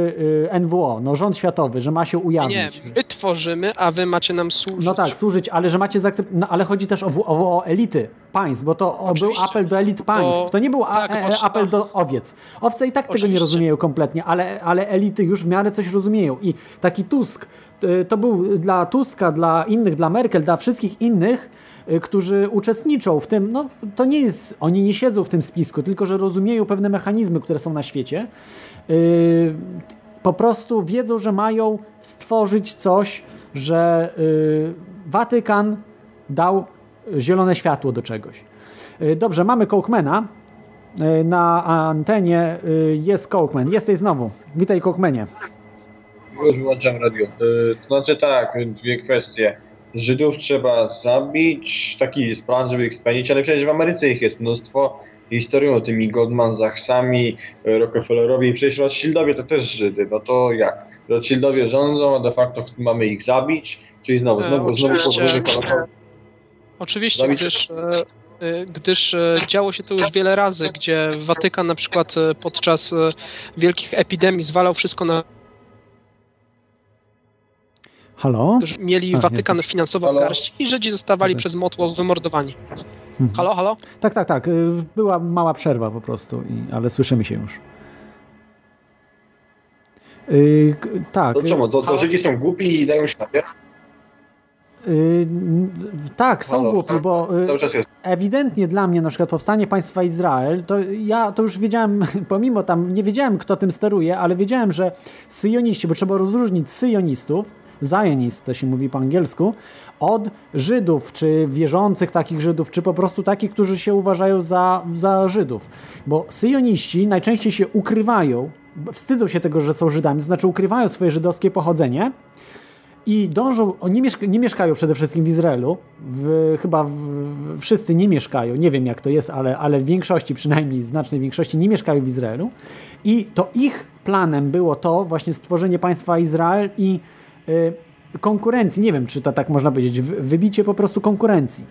y, NWO, no rząd światowy, że ma się Nie, ujawnić. my tworzymy, a wy macie nam służyć. No tak, służyć, ale że macie zaakceptować. No, ale chodzi też o, o, o elity państw, bo to był apel do elit państw. To nie był tak, e, trzeba- apel do owiec. Owce i tak tego nie Oczywiście. rozumieją kompletnie, ale, ale elity już w miarę coś rozumieją. I taki Tusk, y, to był dla Tuska, dla innych, dla Merkel, dla wszystkich innych, y, którzy uczestniczą w tym, no to nie jest, oni nie siedzą w tym spisku, tylko że rozumieją pewne mechanizmy, które są na świecie. Y, po prostu wiedzą, że mają stworzyć coś, że y, Watykan dał zielone światło do czegoś. Y, Dobrze, mamy Cołkmana. Y, Na antenie jest Cołkman. Jesteś znowu. Witaj Cołkmanie. Już wyłączam radio. To znaczy tak, dwie kwestie. Żydów trzeba zabić, taki jest plan, żeby ich spędzić, ale przecież w Ameryce ich jest mnóstwo. Historią tymi Goldman Sachsami, y, Rockefellerowi, przecież Rothschildowie to też Żydy, no to jak? Rothschildowie rządzą, a de facto mamy ich zabić, czyli znowu, E, znowu, znowu oczywiście. podróży Holokaust. Oczywiście, Zabić- gdyż, e, e, gdyż e, działo się to już wiele razy, gdzie Watykan na przykład e, podczas e, wielkich epidemii zwalał wszystko na Halo? mieli A, Watykan finansowo w garści i Żydzi zostawali przez motłoch wymordowani. Mhm. Halo, halo? Tak, tak, tak. y, Była mała przerwa po prostu, i, ale słyszymy się już. Y, k- tak. To czemu? To, to Żydzi są głupi i dają ślady? Y, n- tak, są Halo, głupi, tak? bo y, jest. ewidentnie dla mnie na przykład powstanie państwa Izrael, to ja to już wiedziałem, pomimo tam, nie wiedziałem kto tym steruje, ale wiedziałem, że syjoniści, bo trzeba rozróżnić syjonistów, Zionist to się mówi po angielsku, od Żydów, czy wierzących takich Żydów, czy po prostu takich, którzy się uważają za, za Żydów. Bo syjoniści najczęściej się ukrywają, wstydzą się tego, że są Żydami, to znaczy ukrywają swoje żydowskie pochodzenie, i dążą, nie, mieszka, nie mieszkają przede wszystkim w Izraelu, w, chyba w, wszyscy nie mieszkają, nie wiem jak to jest, ale, ale w większości, przynajmniej znacznej większości nie mieszkają w Izraelu. I to ich planem było to właśnie stworzenie państwa Izrael i konkurencji, nie wiem czy to tak można powiedzieć, wybicie po prostu konkurencji,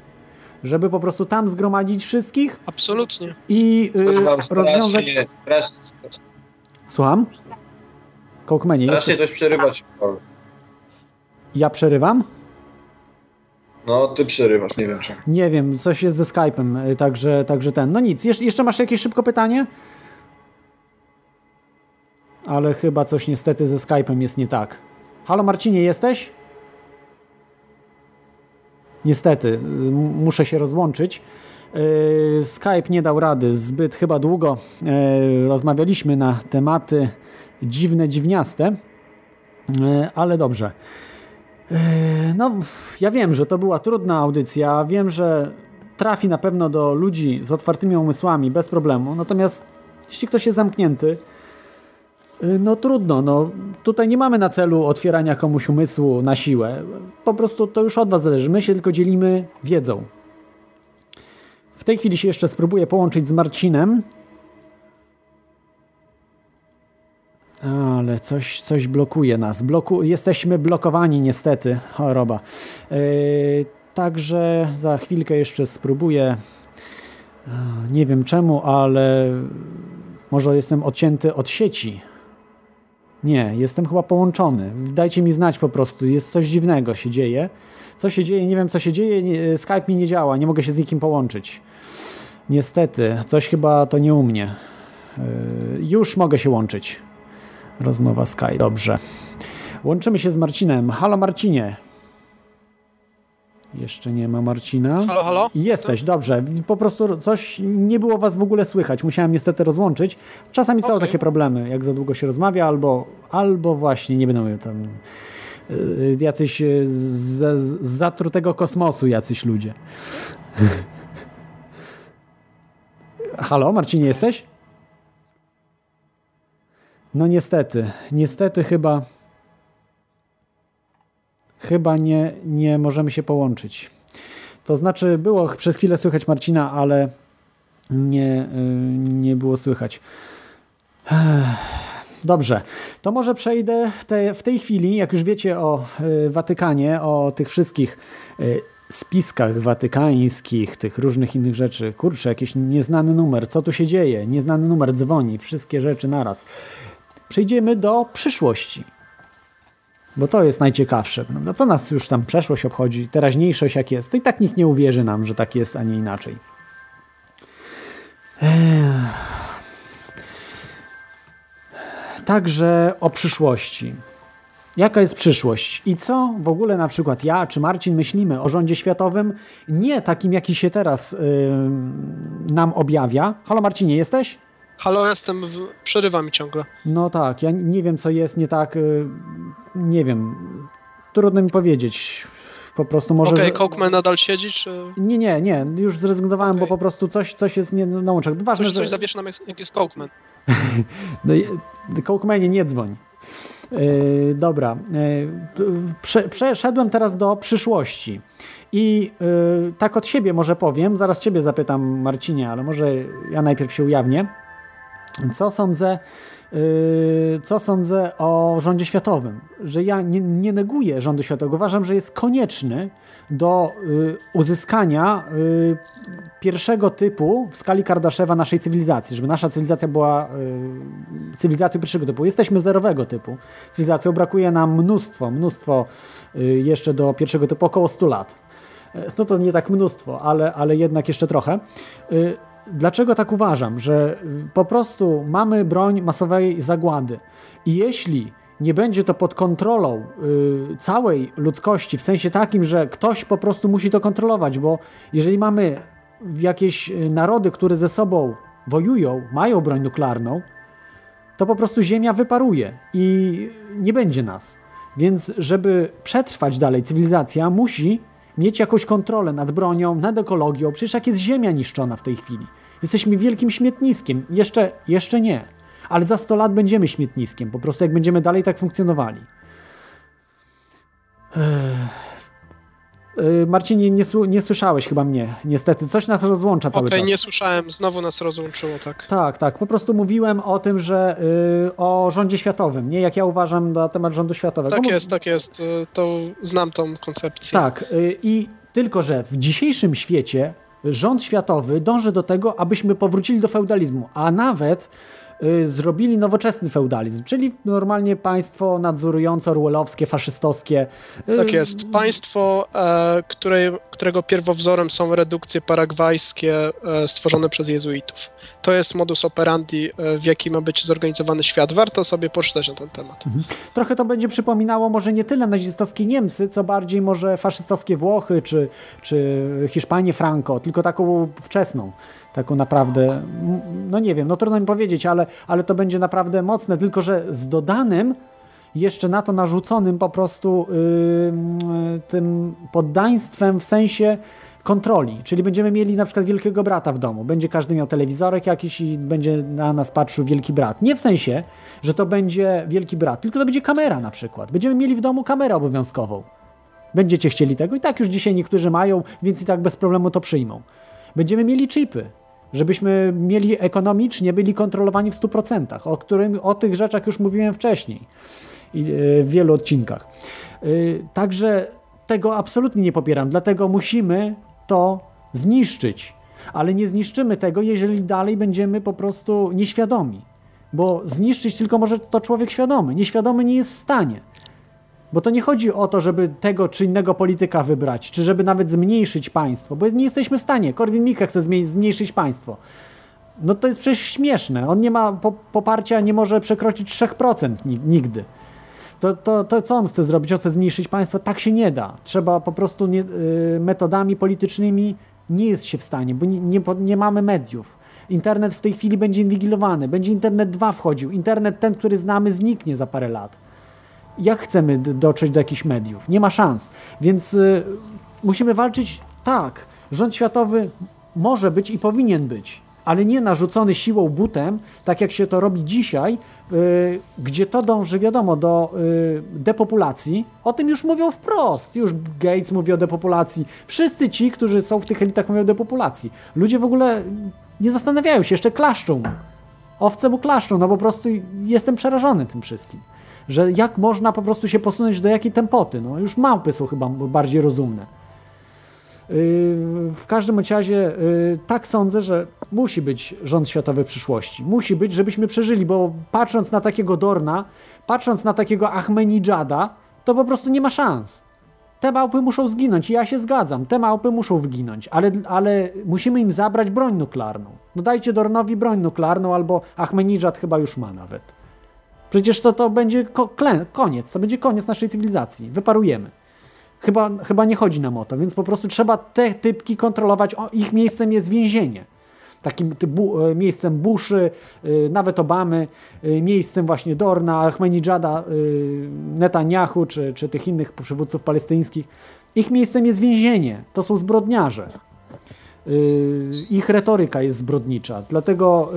żeby po prostu tam zgromadzić wszystkich Absolutnie. i y, rozwiązać... strasznie- strasznie- Słucham? Kołkmenie, Strasznie jesteś... coś przerywać. Ja przerywam? No, ty przerywasz, nie wiem czemu. Nie wiem, coś jest ze Skype'em, y, także, także ten. No nic, Jesz jeszcze masz jakieś szybko pytanie? Ale chyba coś niestety ze Skype'em jest nie tak. Halo Marcinie, jesteś? Niestety, muszę się rozłączyć. Y, Skype nie dał rady, zbyt chyba długo y, rozmawialiśmy na tematy dziwne, dziwniaste, Y, ale dobrze. No, ja wiem, że to była trudna audycja. Wiem, że trafi na pewno do ludzi z otwartymi umysłami bez problemu. Natomiast jeśli ktoś jest zamknięty, no trudno. No, tutaj nie mamy na celu otwierania komuś umysłu na siłę. Po prostu to już od Was zależy. My się tylko dzielimy wiedzą. W tej chwili się jeszcze spróbuję połączyć z Marcinem. Ale coś, coś blokuje nas. Bloku, jesteśmy blokowani niestety. Choroba. Yy, także za chwilkę jeszcze spróbuję. Yy, Nie wiem czemu, ale może jestem odcięty od sieci. Nie, jestem chyba połączony. Dajcie mi znać po prostu. Jest coś dziwnego się dzieje. Co się dzieje? Nie wiem co się dzieje. Nie, Skype mi nie działa. Nie mogę się z nikim połączyć. Niestety, coś chyba to nie u mnie. Yy, już mogę się łączyć. Rozmowa Skype. Dobrze. Łączymy się z Marcinem. Halo Marcinie. Jeszcze nie ma Marcina. Halo, halo? Jesteś, dobrze. Po prostu coś nie było was w ogóle słychać. Musiałem niestety rozłączyć. Czasami są takie problemy, jak za długo się rozmawia, albo, albo właśnie nie będą tam y, jacyś y, z, z zatrutego kosmosu jacyś ludzie. Halo, Marcinie, jesteś? No niestety, niestety chyba chyba nie, nie możemy się połączyć. To znaczy było przez chwilę słychać Marcina, ale nie, y, nie było słychać. Dobrze, to może przejdę w, te, w tej chwili, jak już wiecie o y, Watykanie, o tych wszystkich y, spiskach watykańskich, tych różnych innych rzeczy. Kurczę, jakiś nieznany numer, co tu się dzieje? Nieznany numer dzwoni, wszystkie rzeczy naraz. Przejdziemy do przyszłości. Bo to jest najciekawsze. Prawda? Co nas już tam przeszłość obchodzi, teraźniejszość jak jest, to i tak nikt nie uwierzy nam, że tak jest, a nie inaczej. Ech. Także o przyszłości. Jaka jest przyszłość i co w ogóle na przykład ja czy Marcin myślimy o rządzie światowym, nie takim jaki się teraz yy, nam objawia. Halo Marcinie, jesteś? Halo, jestem, w... przerywa mi ciągle. No tak, ja nie wiem co jest nie tak, yy, nie wiem, trudno mi powiedzieć. Po prostu może... Okej, że- Cokeman nadal siedzi, czy Nie, nie, nie, już zrezygnowałem, bo po prostu coś, coś jest nie na łączach. Ważne, coś, że... coś zawiesza nam, jak- jest Cokeman? No, i- Cołkmenie, nie dzwoń. Yy, dobra. Yy, prze, przeszedłem teraz do przyszłości. I yy, tak od siebie może powiem, zaraz ciebie zapytam Marcinie, ale może ja najpierw się ujawnię. Co sądzę, yy, co sądzę o rządzie światowym? Że ja nie, nie neguję rządu światowego. Uważam, że jest konieczny do yy, uzyskania yy, pierwszego typu w skali Kardaszewa naszej cywilizacji, żeby nasza cywilizacja była yy, cywilizacją pierwszego typu. Jesteśmy zerowego typu. Cywilizacją brakuje nam mnóstwo, mnóstwo yy, jeszcze do pierwszego typu, około 100 lat. E, No to nie tak mnóstwo, ale, ale jednak jeszcze trochę. Dlaczego tak uważam? Że y, po prostu mamy broń masowej zagłady. I jeśli nie będzie to pod kontrolą y, całej ludzkości, w sensie takim, że ktoś po prostu musi to kontrolować, bo jeżeli mamy jakieś y, narody, które ze sobą wojują, mają broń nuklearną, to po prostu Ziemia wyparuje i nie będzie nas. Więc, żeby przetrwać dalej, cywilizacja musi mieć jakąś kontrolę nad bronią, nad ekologią. Przecież jak jest Ziemia niszczona w tej chwili. Jesteśmy wielkim śmietniskiem. Jeszcze, jeszcze nie. Ale za 100 lat będziemy śmietniskiem. Po prostu jak będziemy dalej tak funkcjonowali. Yy, Marcinie, nie, nie słyszałeś chyba mnie. Niestety, coś nas rozłącza cały Okej, czas. nie słyszałem, znowu nas rozłączyło, tak. Tak, tak. Po prostu mówiłem o tym, że yy, o rządzie światowym, nie jak ja uważam na temat rządu światowego. Tak jest, tak jest. y, To znam tą koncepcję. Tak, y, i tylko, że w dzisiejszym świecie rząd światowy dąży do tego, abyśmy powrócili do feudalizmu, a nawet y, zrobili nowoczesny feudalizm, czyli normalnie państwo nadzorujące, orwellowskie, faszystowskie. Y, Tak jest. Państwo, e, której, którego pierwowzorem są redukcje paragwajskie e, stworzone przez jezuitów. To jest modus operandi, e, w jaki ma być zorganizowany świat. Warto sobie poczytać na ten temat. Trochę to będzie przypominało może nie tyle nazistowskie Niemcy, co bardziej może faszystowskie Włochy czy, czy Hiszpanię Franco, tylko taką wczesną. Taką naprawdę, no nie wiem, no trudno mi powiedzieć, ale, ale to będzie naprawdę mocne, tylko że z dodanym jeszcze na to narzuconym po prostu yy, tym poddaństwem w sensie kontroli. Czyli będziemy mieli na przykład wielkiego brata w domu. Będzie każdy miał telewizorek jakiś i będzie na nas patrzył wielki brat. Nie w sensie, że to będzie wielki brat, tylko to będzie kamera na przykład. Będziemy mieli w domu kamerę obowiązkową. Będziecie chcieli tego i tak już dzisiaj niektórzy mają, więc i tak bez problemu to przyjmą. Będziemy mieli chipy, żebyśmy mieli ekonomicznie, byli kontrolowani w 100%, o, którym, o tych rzeczach już mówiłem wcześniej e, w wielu odcinkach. Y, Także tego absolutnie nie popieram, dlatego musimy to zniszczyć. Ale nie zniszczymy tego, jeżeli dalej będziemy po prostu nieświadomi. Bo zniszczyć tylko może to człowiek świadomy. Nieświadomy nie jest w stanie. Bo to nie chodzi o to, żeby tego czy innego polityka wybrać, czy żeby nawet zmniejszyć państwo, bo nie jesteśmy w stanie. Korwin-Mikke chce zmie- zmniejszyć państwo. No to jest przecież śmieszne. On nie ma po, poparcia, nie może przekroczyć 3% ni- nigdy. To, to, to co on chce zrobić? On chce zmniejszyć państwo? Tak się nie da. Trzeba po prostu nie, y, metodami politycznymi nie jest się w stanie, bo nie, nie, nie mamy mediów. Internet w tej chwili będzie inwigilowany, będzie internet 2 wchodził. Internet ten, który znamy, zniknie za parę lat. Jak chcemy dotrzeć do jakichś mediów? Nie ma szans. Więc y, musimy walczyć tak. Rząd światowy może być i powinien być, ale nie narzucony siłą butem, tak jak się to robi dzisiaj, y, gdzie to dąży, wiadomo, do y, depopulacji. O tym już mówią wprost. Już Gates mówi o depopulacji. Wszyscy ci, którzy są w tych elitach, mówią o depopulacji. Ludzie w ogóle nie zastanawiają się, jeszcze klaszczą. Owce mu klaszczą, no po prostu jestem przerażony tym wszystkim. Że jak można po prostu się posunąć do jakiej tempoty? No już małpy są chyba bardziej rozumne. Yy, W każdym razie yy, tak sądzę, że musi być rząd światowy przyszłości. Musi być, żebyśmy przeżyli, bo patrząc na takiego Dorna, patrząc na takiego Ahmedinejada, to po prostu nie ma szans. Te małpy muszą zginąć i ja się zgadzam, te małpy muszą wyginąć, ale, ale musimy im zabrać broń nuklearną. No dajcie Dornowi broń nuklearną, albo Ahmedinejad chyba już ma nawet. Przecież to, to będzie ko- koniec, to będzie koniec naszej cywilizacji. Wyparujemy. Chyba, chyba nie chodzi nam o to, więc po prostu trzeba te typki kontrolować. O, ich miejscem jest więzienie. Takim ty, bu, e, miejscem Buszy, y, nawet Obamy, y, miejscem właśnie Dorna, Ahmedinejada, y, Netanyahu czy, czy tych innych przywódców palestyńskich. Ich miejscem jest więzienie. To są zbrodniarze. Ich retoryka jest zbrodnicza. Dlatego,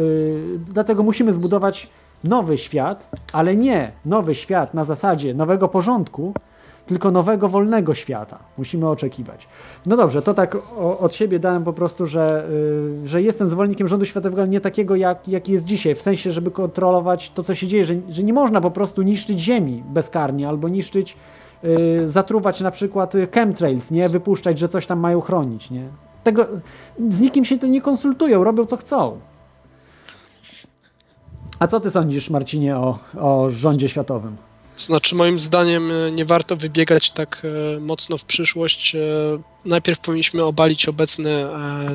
dlatego musimy zbudować nowy świat, ale nie nowy świat na zasadzie nowego porządku, tylko nowego, wolnego świata. Musimy oczekiwać. No dobrze, to tak od siebie dałem po prostu, że, y, że jestem zwolennikiem rządu światowego, ale nie takiego, jak, jaki jest dzisiaj, w sensie, żeby kontrolować to, co się dzieje, że, że nie można po prostu niszczyć ziemi bezkarnie, albo niszczyć, y, zatruwać na przykład chemtrails, nie? Wypuszczać, że coś tam mają chronić, nie? Tego, z nikim się to nie konsultują, robią co chcą. A co ty sądzisz, Marcinie, o, o rządzie światowym? Znaczy, moim zdaniem e, nie warto wybiegać tak e, mocno w przyszłość. E, Najpierw powinniśmy obalić obecny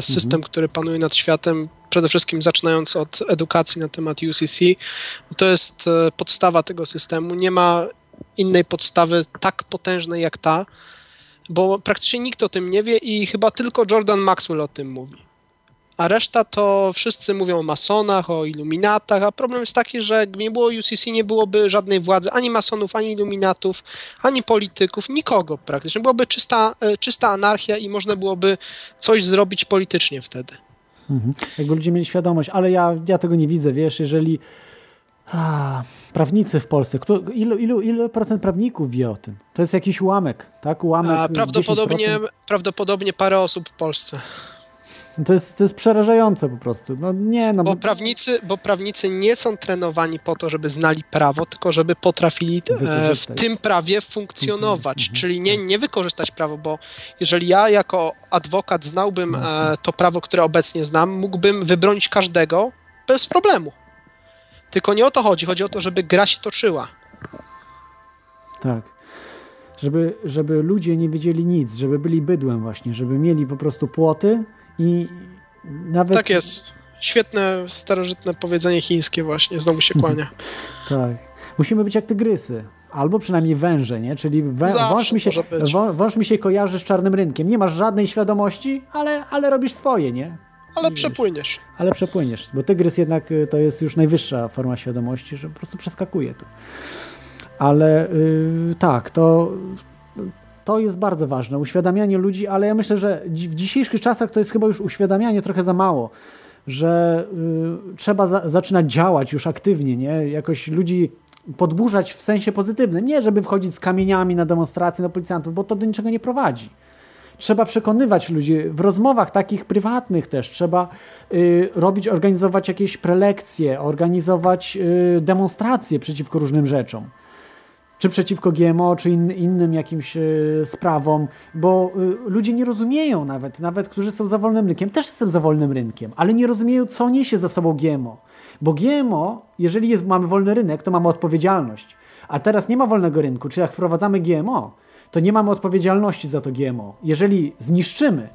system, który panuje nad światem, przede wszystkim zaczynając od edukacji na temat UCC. To jest podstawa tego systemu. Nie ma innej podstawy tak potężnej jak ta, bo praktycznie nikt o tym nie wie i chyba tylko Jordan Maxwell o tym mówi. A reszta to wszyscy mówią o masonach, o iluminatach, a problem jest taki, że gdyby nie było UCC, nie byłoby żadnej władzy, ani masonów, ani iluminatów, ani polityków, nikogo praktycznie. Byłaby czysta, e, czysta anarchia i można byłoby coś zrobić politycznie wtedy. Mhm. Jakby ludzie mieli świadomość, ale ja, ja tego nie widzę, wiesz, jeżeli A, prawnicy w Polsce. Kto, ilu, ilu, ilu procent prawników wie o tym? To jest jakiś ułamek, tak? Ułamek A prawdopodobnie, 10%. prawdopodobnie parę osób w Polsce. To jest, to jest przerażające po prostu. No nie, no Bo prawnicy, bo prawnicy nie są trenowani po to, żeby znali prawo, tylko żeby potrafili e, w tym prawie funkcjonować. Czyli nie, nie wykorzystać prawo, bo jeżeli ja jako adwokat znałbym e, to prawo, które obecnie znam, mógłbym wybronić każdego bez problemu. Tylko nie o to chodzi. Chodzi o to, żeby gra się toczyła. Tak. Żeby, żeby ludzie nie wiedzieli nic, żeby byli bydłem właśnie, żeby mieli po prostu płoty i nawet... Tak jest. Świetne, starożytne powiedzenie chińskie właśnie, znowu się kłania. Tak. Musimy być jak tygrysy. Albo przynajmniej węże, nie? Czyli wę, wąż, mi się, wąż mi się kojarzy z czarnym rynkiem. Nie masz żadnej świadomości, ale, ale robisz swoje, nie? Ale przepłyniesz. Ale przepłyniesz, bo tygrys jednak y, to jest już najwyższa forma świadomości, że po prostu przeskakuje to. Ale y, tak, to, to jest bardzo ważne, uświadamianie ludzi, ale ja myślę, że w dzisiejszych czasach to jest chyba już uświadamianie trochę za mało, że y, trzeba za, zaczynać działać już aktywnie, nie? Jakoś ludzi podburzać w sensie pozytywnym, nie żeby wchodzić z kamieniami na demonstracje na policjantów, bo to do niczego nie prowadzi. Trzeba przekonywać ludzi w rozmowach takich prywatnych też. Trzeba y, robić, organizować jakieś prelekcje, organizować y, demonstracje przeciwko różnym rzeczom. Czy przeciwko GMO, czy in, innym jakimś y, sprawom, bo y, ludzie nie rozumieją nawet, nawet którzy są za wolnym rynkiem, też jestem za wolnym rynkiem, ale nie rozumieją, co niesie za sobą GMO. Bo GMO, jeżeli jest, mamy wolny rynek, to mamy odpowiedzialność. A teraz nie ma wolnego rynku, czy jak wprowadzamy GMO, to nie mamy odpowiedzialności za to GMO. Jeżeli zniszczymy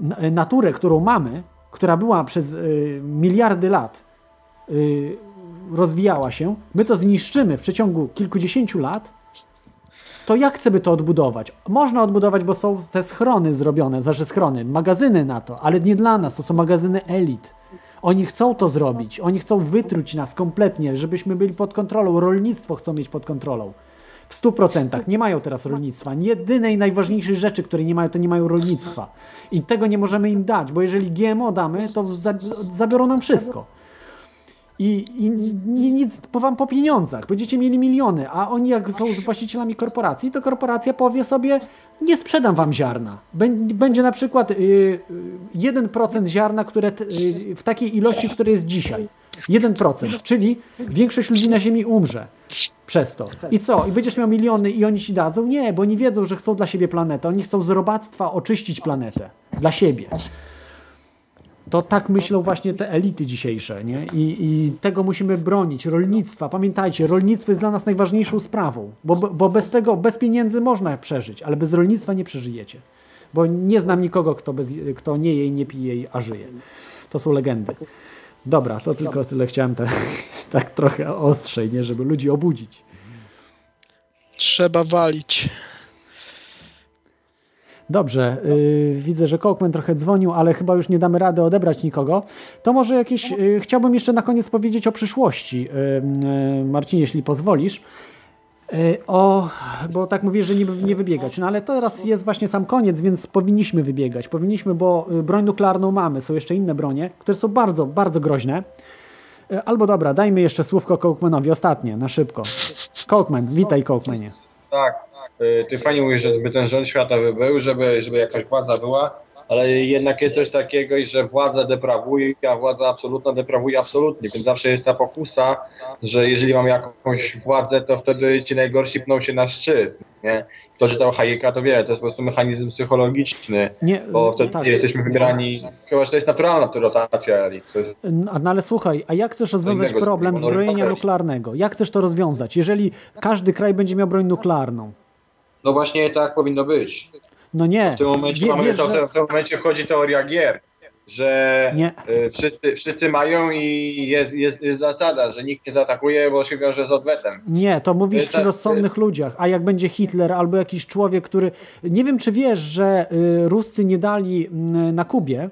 na- naturę, którą mamy, która była przez y, miliardy lat rozwijała się, my to zniszczymy w przeciągu kilkudziesięciu lat, to jak chcemy to odbudować? Można odbudować, bo są te schrony zrobione, znaczy schrony, magazyny na to, ale nie dla nas, to są magazyny elit. Oni chcą to zrobić, oni chcą wytruć nas kompletnie, żebyśmy byli pod kontrolą. Rolnictwo chcą mieć pod kontrolą. W 100%. Nie mają teraz rolnictwa. Jedynej najważniejszej rzeczy, której nie mają, to nie mają rolnictwa. I tego nie możemy im dać, bo jeżeli GMO damy, to za, zabiorą nam wszystko. I, i ni- nic po wam po pieniądzach. Będziecie mieli miliony, a oni jak są właścicielami korporacji, to korporacja powie sobie, nie sprzedam wam ziarna. Bę- Będzie na przykład y, y, 1% ziarna, które y, w takiej ilości, które jest dzisiaj. 1%, czyli większość ludzi na ziemi umrze przez to. I co? I będziesz miał miliony i oni ci dadzą? Nie, bo oni wiedzą, że chcą dla siebie planetę. Oni chcą z robactwa oczyścić planetę. Dla siebie. To tak myślą właśnie te elity dzisiejsze, nie? I, I tego musimy bronić. Rolnictwa. Pamiętajcie, rolnictwo jest dla nas najważniejszą sprawą, bo, bo bez tego, bez pieniędzy można przeżyć, ale bez rolnictwa nie przeżyjecie. Bo nie znam nikogo, kto, bez, kto nie je, i nie pije, a żyje. To są legendy. Dobra, to tylko tyle chciałem tak, tak trochę ostrzej, nie? Żeby ludzi obudzić. Trzeba walić. Dobrze, yy, widzę, że Cokeman trochę dzwonił, ale chyba już nie damy rady odebrać nikogo. To może jakieś. Yy, chciałbym jeszcze na koniec powiedzieć o przyszłości. Yy, yy, Marcin, jeśli pozwolisz. O, bo tak mówię, że nie, nie wybiegać. No ale teraz jest właśnie sam koniec, więc powinniśmy wybiegać. Powinniśmy, bo broń nuklearną mamy. Są jeszcze inne bronie, które są bardzo, bardzo groźne. Albo dobra, dajmy jeszcze słówko Cokemanowi, ostatnie, na szybko. Cokeman, witaj Cokemanie. Tak, y, ty fajnie mówisz, że żeby ten rząd świata by był, żeby, żeby jakaś władza była, ale jednak jest coś takiego, że władza deprawuje, a władza absolutna deprawuje absolutnie, więc zawsze jest ta pokusa, że jeżeli mamy jakąś władzę, to wtedy ci najgorsi pną się na szczyt, nie? Kto czytał Hayeka, to wie, to jest po prostu mechanizm psychologiczny, Nie, bo wtedy tak. jesteśmy wybierani, chyba, że to jest naturalna rotacja elit, No, no ale słuchaj, a jak chcesz rozwiązać problem zbrojenia nuklearnego? Jak chcesz to rozwiązać, jeżeli każdy kraj będzie miał broń nuklearną? No właśnie tak powinno być. No nie. W tym momencie, Wie- mamy, wiesz, to, że- w tym momencie wchodzi teoria gier, że Nie. y, wszyscy, wszyscy mają i jest, jest, jest zasada, że nikt nie zaatakuje, bo się wiąże z odwetem. Nie, to mówisz To przy tak, rozsądnych ludziach. A jak będzie Hitler albo jakiś człowiek, który. Nie wiem, czy wiesz, że y, Ruscy nie dali mm, na Kubie.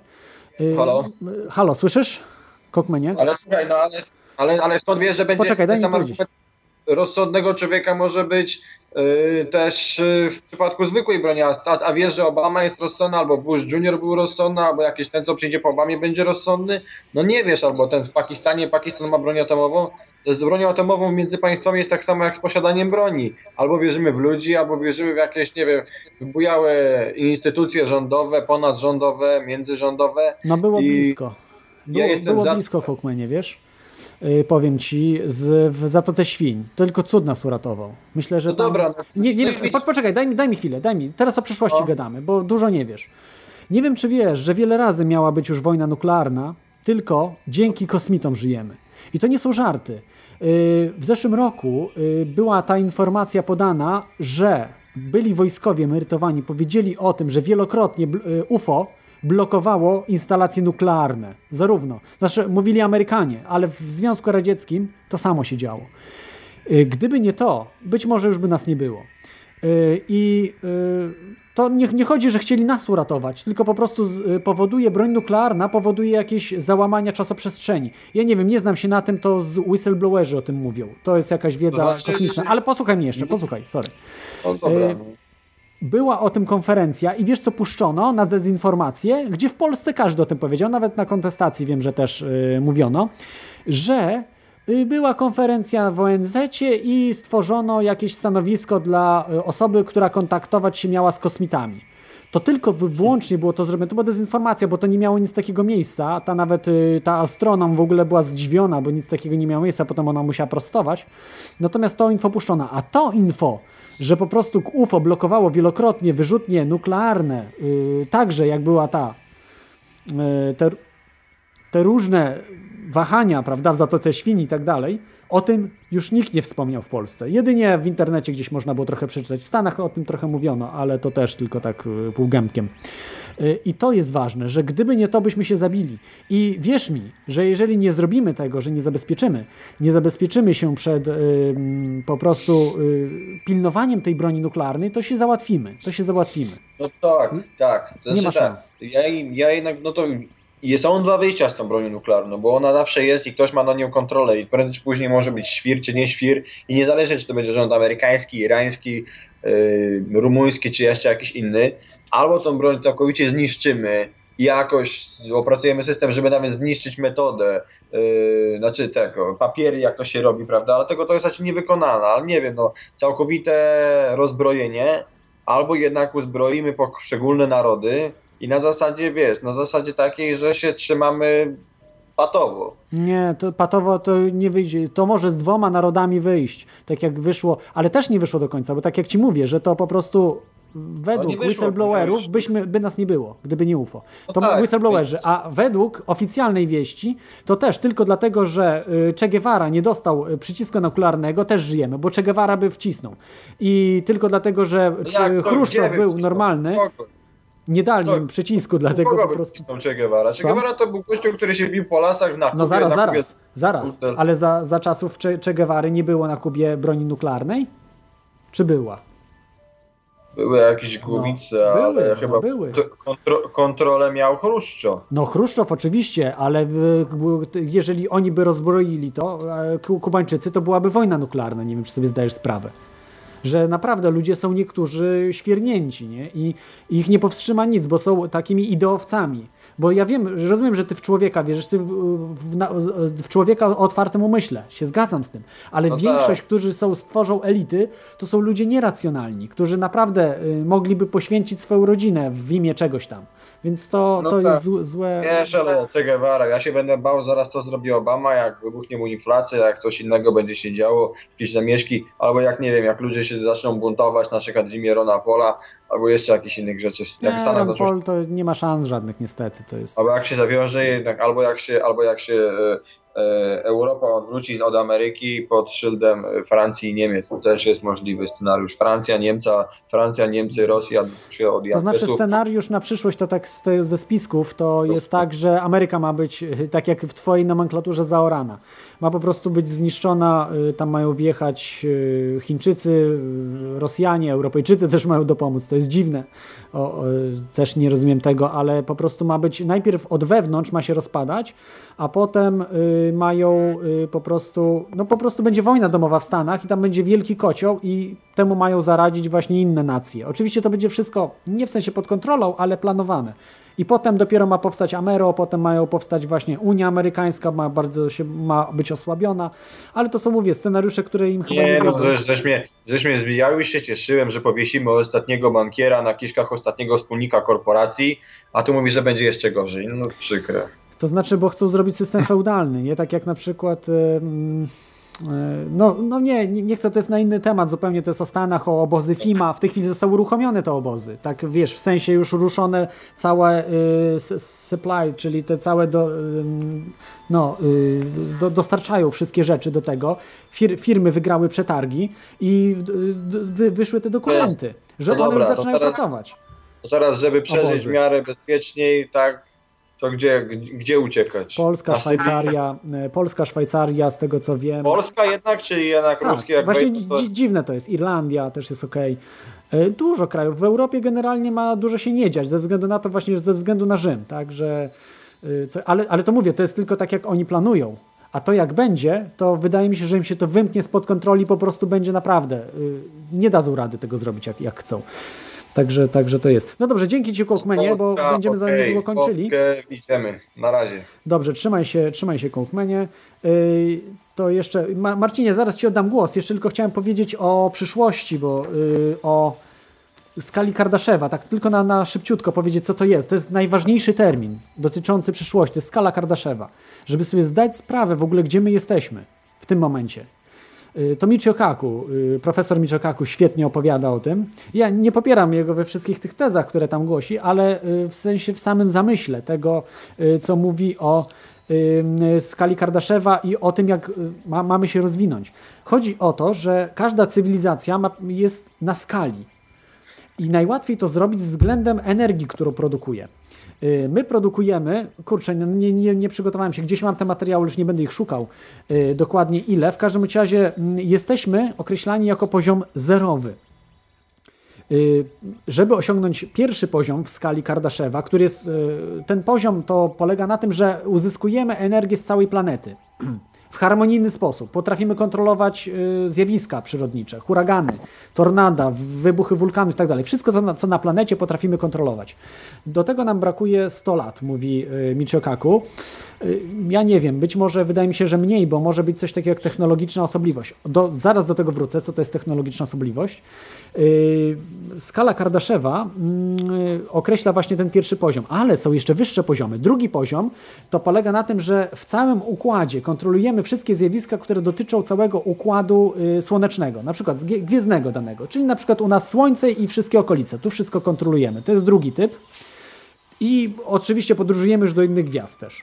Y, Halo? y, Halo, słyszysz? Kokmenie? Ale słuchaj, no ale, ale, ale skąd wiesz, że będzie Poczekaj, daj mi powiedzieć. rozsądnego człowieka może być też y, w przypadku zwykłej broni, a, a wiesz, że Obama jest rozsądny, albo Bush Jr. był rozsądny, albo jakiś ten, co przyjdzie po Obamie będzie rozsądny? No nie wiesz, albo ten w Pakistanie, Pakistan ma broń atomową, z bronią atomową między państwami jest tak samo jak z posiadaniem broni. Albo wierzymy w ludzi, albo wierzymy w jakieś, nie wiem, wybujałe instytucje rządowe, ponadrządowe, międzyrządowe. No było I blisko. Było, ja było za- blisko Hawkmanie, wiesz? Yy, powiem ci, z, w Zatoce Świń. Tylko cud nas uratował. Myślę, że No tam... dobra, no- Nie, nie, wiem, po, poczekaj, daj mi, daj mi chwilę, daj mi. Teraz o przyszłości No. gadamy, bo dużo nie wiesz. Nie wiem, czy wiesz, że wiele razy miała być już wojna nuklearna, tylko dzięki kosmitom żyjemy. I to nie są żarty. Yy, W zeszłym roku yy, była ta informacja podana, że byli wojskowie emerytowani, powiedzieli o tym, że wielokrotnie UFO blokowało instalacje nuklearne. Zarówno. Znaczy, mówili Amerykanie, ale w Związku Radzieckim to samo się działo. Yy, Gdyby nie to, być może już by nas nie było. Yy, I yy, to nie, nie chodzi, że chcieli nas uratować, tylko po prostu z, y, powoduje, broń nuklearna powoduje jakieś załamania czasoprzestrzeni. Ja nie wiem, nie znam się na tym, to z whistleblowerzy o tym mówią. To jest jakaś wiedza No kosmiczna. Ale posłuchaj mnie jeszcze, posłuchaj, sorry. No dobra. Była o tym konferencja i wiesz co puszczono na dezinformację, gdzie w Polsce każdy o tym powiedział, nawet na kontestacji wiem, że też y, mówiono, że y, była konferencja w ONZ i stworzono jakieś stanowisko dla y, osoby, która kontaktować się miała z kosmitami. To tylko wy- wyłącznie było to zrobione, to była dezinformacja, bo to nie miało nic takiego miejsca. Ta nawet y, ta astronom w ogóle była zdziwiona, bo nic takiego nie miało miejsca, potem ona musiała prostować. Natomiast to info puszczono. A to info, że po prostu UFO blokowało wielokrotnie wyrzutnie nuklearne, y, także jak była ta y, te, te różne wahania, prawda, w Zatoce Świni i tak dalej, o tym już nikt nie wspomniał w Polsce. Jedynie w internecie gdzieś można było trochę przeczytać. W Stanach o tym trochę mówiono, ale to też tylko tak y, półgębkiem. Y, I to jest ważne, że gdyby nie to, byśmy się zabili. I wierz mi, że jeżeli nie zrobimy tego, że nie zabezpieczymy, nie zabezpieczymy się przed y, mm, po prostu y, pilnowaniem tej broni nuklearnej, to się załatwimy. To się załatwimy. No tak, tak. To Nie ma znaczy szans. Tak. Ja, ja jednak, no to są dwa wyjścia z tą bronią nuklearną, bo ona zawsze jest i ktoś ma na nią kontrolę i prędzej czy później może być świr czy nie świr i nie zależy czy to będzie rząd amerykański, irański, yy, rumuński czy jeszcze jakiś inny, albo tą broń całkowicie zniszczymy i jakoś opracujemy system, żeby nawet zniszczyć metodę, yy, znaczy tego, papiery jak to się robi, prawda, ale tego to jest raczej niewykonane, ale nie wiem, no całkowite rozbrojenie, albo jednak uzbroimy poszczególne narody i na zasadzie, wiesz, na zasadzie takiej, że się trzymamy patowo. Nie, to patowo to nie wyjdzie. To może z dwoma narodami wyjść, tak jak wyszło, ale też nie wyszło do końca, bo tak jak ci mówię, że to po prostu według wyszło, whistleblowerów to byśmy, by nas nie było, gdyby nie UFO. No To tak, whistleblowerzy, a według oficjalnej wieści to też tylko dlatego, że y, Che Guevara nie dostał y, przycisku nuklearnego, też żyjemy, bo Che Guevara by wcisnął. I tylko dlatego, że No to, Chruszczow był by- normalny, nie dali im przycisku, dlatego po prostu... Che Guevara? Che? Guevara to był gościu, który się bił po lasach na No Kubie, zaraz, na zaraz, Kubie. zaraz. Ale za, za czasów Che, che Guevary nie było na Kubie broni nuklearnej? Czy była? Były jakieś głowice, ale były, no chyba były. to kontro, kontrolę miał Chruszczo. No Chruszczow oczywiście, ale jeżeli oni by rozbroili to, e, Ku- Kubańczycy, to byłaby wojna nuklearna. Nie wiem, czy sobie zdajesz sprawę. Że naprawdę ludzie są niektórzy świernięci nie? I i ich nie powstrzyma nic, bo są takimi ideowcami. Bo ja wiem, rozumiem, że ty w człowieka wierzysz, ty w, w, w człowieka o otwartym umyśle, się zgadzam z tym, ale No większość, tak. którzy są, stworzą elity, to są ludzie nieracjonalni, którzy naprawdę y, mogliby poświęcić swoją rodzinę w imię czegoś tam. Więc to, No to tak. jest złe, złe. Wiesz, ale Che Guevara, ja się będę bał zaraz co zrobi Obama, jak wybuchnie mu inflacja, jak coś innego będzie się działo, jakieś zamieszki, albo jak nie wiem, jak ludzie się zaczną buntować, na przykład imię Rona Pola, albo jeszcze jakichś innych rzeczy. Jak Nie, Ron Paul to nie ma szans żadnych niestety. To jest... Albo jak się zawiąże jednak, albo jak się, albo jak się e, Europa odwróci od Ameryki pod szyldem e, Francji i Niemiec. To też jest możliwy scenariusz. Francja, Niemca, Francja, Niemcy, Rosja się od To znaczy scenariusz na przyszłość to tak ze spisków to jest tak, że Ameryka ma być y, tak jak w twojej nomenklaturze zaorana. Ma po prostu być zniszczona, y, tam mają wjechać y, Chińczycy, y, Rosjanie, Europejczycy też mają dopomóc. To jest dziwne. O, o, też nie rozumiem tego, ale po prostu ma być najpierw od wewnątrz ma się rozpadać, a potem y, mają y, po prostu, no po prostu będzie wojna domowa w Stanach i tam będzie wielki kocioł i temu mają zaradzić właśnie inne nacje. Oczywiście to będzie wszystko nie w sensie pod kontrolą, ale planowane. I potem dopiero ma powstać Amero, potem mają powstać właśnie Unia Amerykańska, ma bardzo się, ma być osłabiona, ale to są, mówię, scenariusze, które im chyba nie, Nie, no wiodą. żeś, mnie, żeś mnie zwijał i się cieszyłem, że powiesimy ostatniego bankiera na kiszkach ostatniego wspólnika korporacji, a tu mówi, że będzie jeszcze gorzej. No przykre. To znaczy, bo chcą zrobić system feudalny, nie tak jak na przykład. e, No, no nie, nie nie chcę, to jest na inny temat zupełnie, to jest o Stanach, o obozy FIMA. W tej chwili zostały uruchomione te obozy, tak wiesz, w sensie już ruszone całe y, supply, czyli te całe do, ym, no, y, do, dostarczają wszystkie rzeczy do tego. Fir, firmy wygrały przetargi i y, wy, wyszły te dokumenty, że No one dobra, już zaczynają teraz- pracować. Zaraz, żeby przeżyć Obozy. w miarę bezpieczniej, tak, to gdzie, gdzie, uciekać? Polska, Szwajcaria, e, Polska, Szwajcaria, z tego co wiem. Polska jednak, czy jednak Tak, ruskie jak właśnie to... dzi- dziwne to jest. Irlandia też jest ok. Dużo krajów. W Europie generalnie ma dużo się nie dziać, ze względu na to właśnie, ze względu na Rzym. Tak, że, co, ale, ale to mówię, to jest tylko tak, jak oni planują. A to jak będzie, to wydaje mi się, że im się to wymknie spod kontroli, po prostu będzie naprawdę. Nie dadzą rady tego zrobić, jak, jak chcą. Także, także to jest. No dobrze, dzięki Ci, Kołkmenie, bo będziemy za okej, niedługo kończyli. Polskę idziemy, na razie. Dobrze, trzymaj się, trzymaj się Kołkmenie. Yy, to jeszcze, Ma, Marcinie, zaraz Ci oddam głos. Jeszcze tylko chciałem powiedzieć o przyszłości, bo yy, o skali Kardaszewa, tak tylko na, na szybciutko powiedzieć, co to jest. To jest najważniejszy termin dotyczący przyszłości, to jest skala Kardaszewa. Żeby sobie zdać sprawę w ogóle, gdzie my jesteśmy w tym momencie. Y, To Michio Kaku, y, profesor Michio Kaku świetnie opowiada o tym. Ja nie popieram jego we wszystkich tych tezach, które tam głosi, ale y, w sensie w samym zamyśle tego, co mówi o skali Kardaszewa i o tym, jak ma, mamy się rozwinąć. Chodzi o to, że każda cywilizacja ma, jest na skali. I najłatwiej to zrobić względem energii, którą produkuje. Y, My produkujemy, kurczę, nie, nie, nie przygotowałem się, gdzieś mam te materiały, już nie będę ich szukał y, dokładnie ile. W każdym razie mm, jesteśmy określani jako poziom zerowy. Y, Żeby osiągnąć pierwszy poziom w skali Kardaszewa, który jest, ten poziom to polega na tym, że uzyskujemy energię z całej planety w harmonijny sposób. Potrafimy kontrolować y, zjawiska przyrodnicze, huragany, tornada, wybuchy wulkanów i tak. Wszystko, co na, co na planecie potrafimy kontrolować. Do tego nam brakuje 100 lat, mówi y, Michio Kaku. Y, Ja nie wiem, być może wydaje mi się, że mniej, bo może być coś takiego jak technologiczna osobliwość. Do, zaraz do tego wrócę, co to jest technologiczna osobliwość. Yy, Skala Kardaszewa mm, określa właśnie ten pierwszy poziom, ale są jeszcze wyższe poziomy. Drugi poziom to polega na tym, że w całym układzie kontrolujemy wszystkie zjawiska, które dotyczą całego układu y, słonecznego, na przykład gwiezdnego danego, czyli na przykład u nas Słońce i wszystkie okolice. Tu wszystko kontrolujemy. To jest drugi typ. I oczywiście podróżujemy już do innych gwiazd też.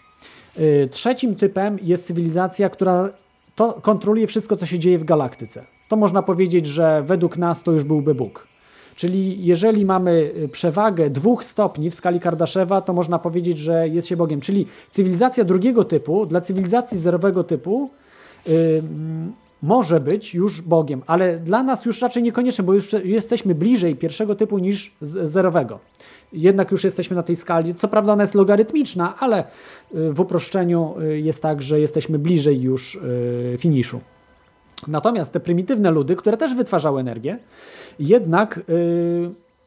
Y, Trzecim typem jest cywilizacja, która to kontroluje wszystko, co się dzieje w galaktyce. To można powiedzieć, że według nas to już byłby Bóg. Czyli jeżeli mamy y, przewagę dwóch stopni w skali Kardaszewa, to można powiedzieć, że jest się Bogiem. Czyli cywilizacja drugiego typu dla cywilizacji zerowego typu y, mm, może być już Bogiem, ale dla nas już raczej niekoniecznie, bo już jesteśmy bliżej pierwszego typu niż zerowego. Jednak już jesteśmy na tej skali. Co prawda ona jest logarytmiczna, ale y, w uproszczeniu y, jest tak, że jesteśmy bliżej już y, finiszu. Natomiast te prymitywne ludy, które też wytwarzały energię, jednak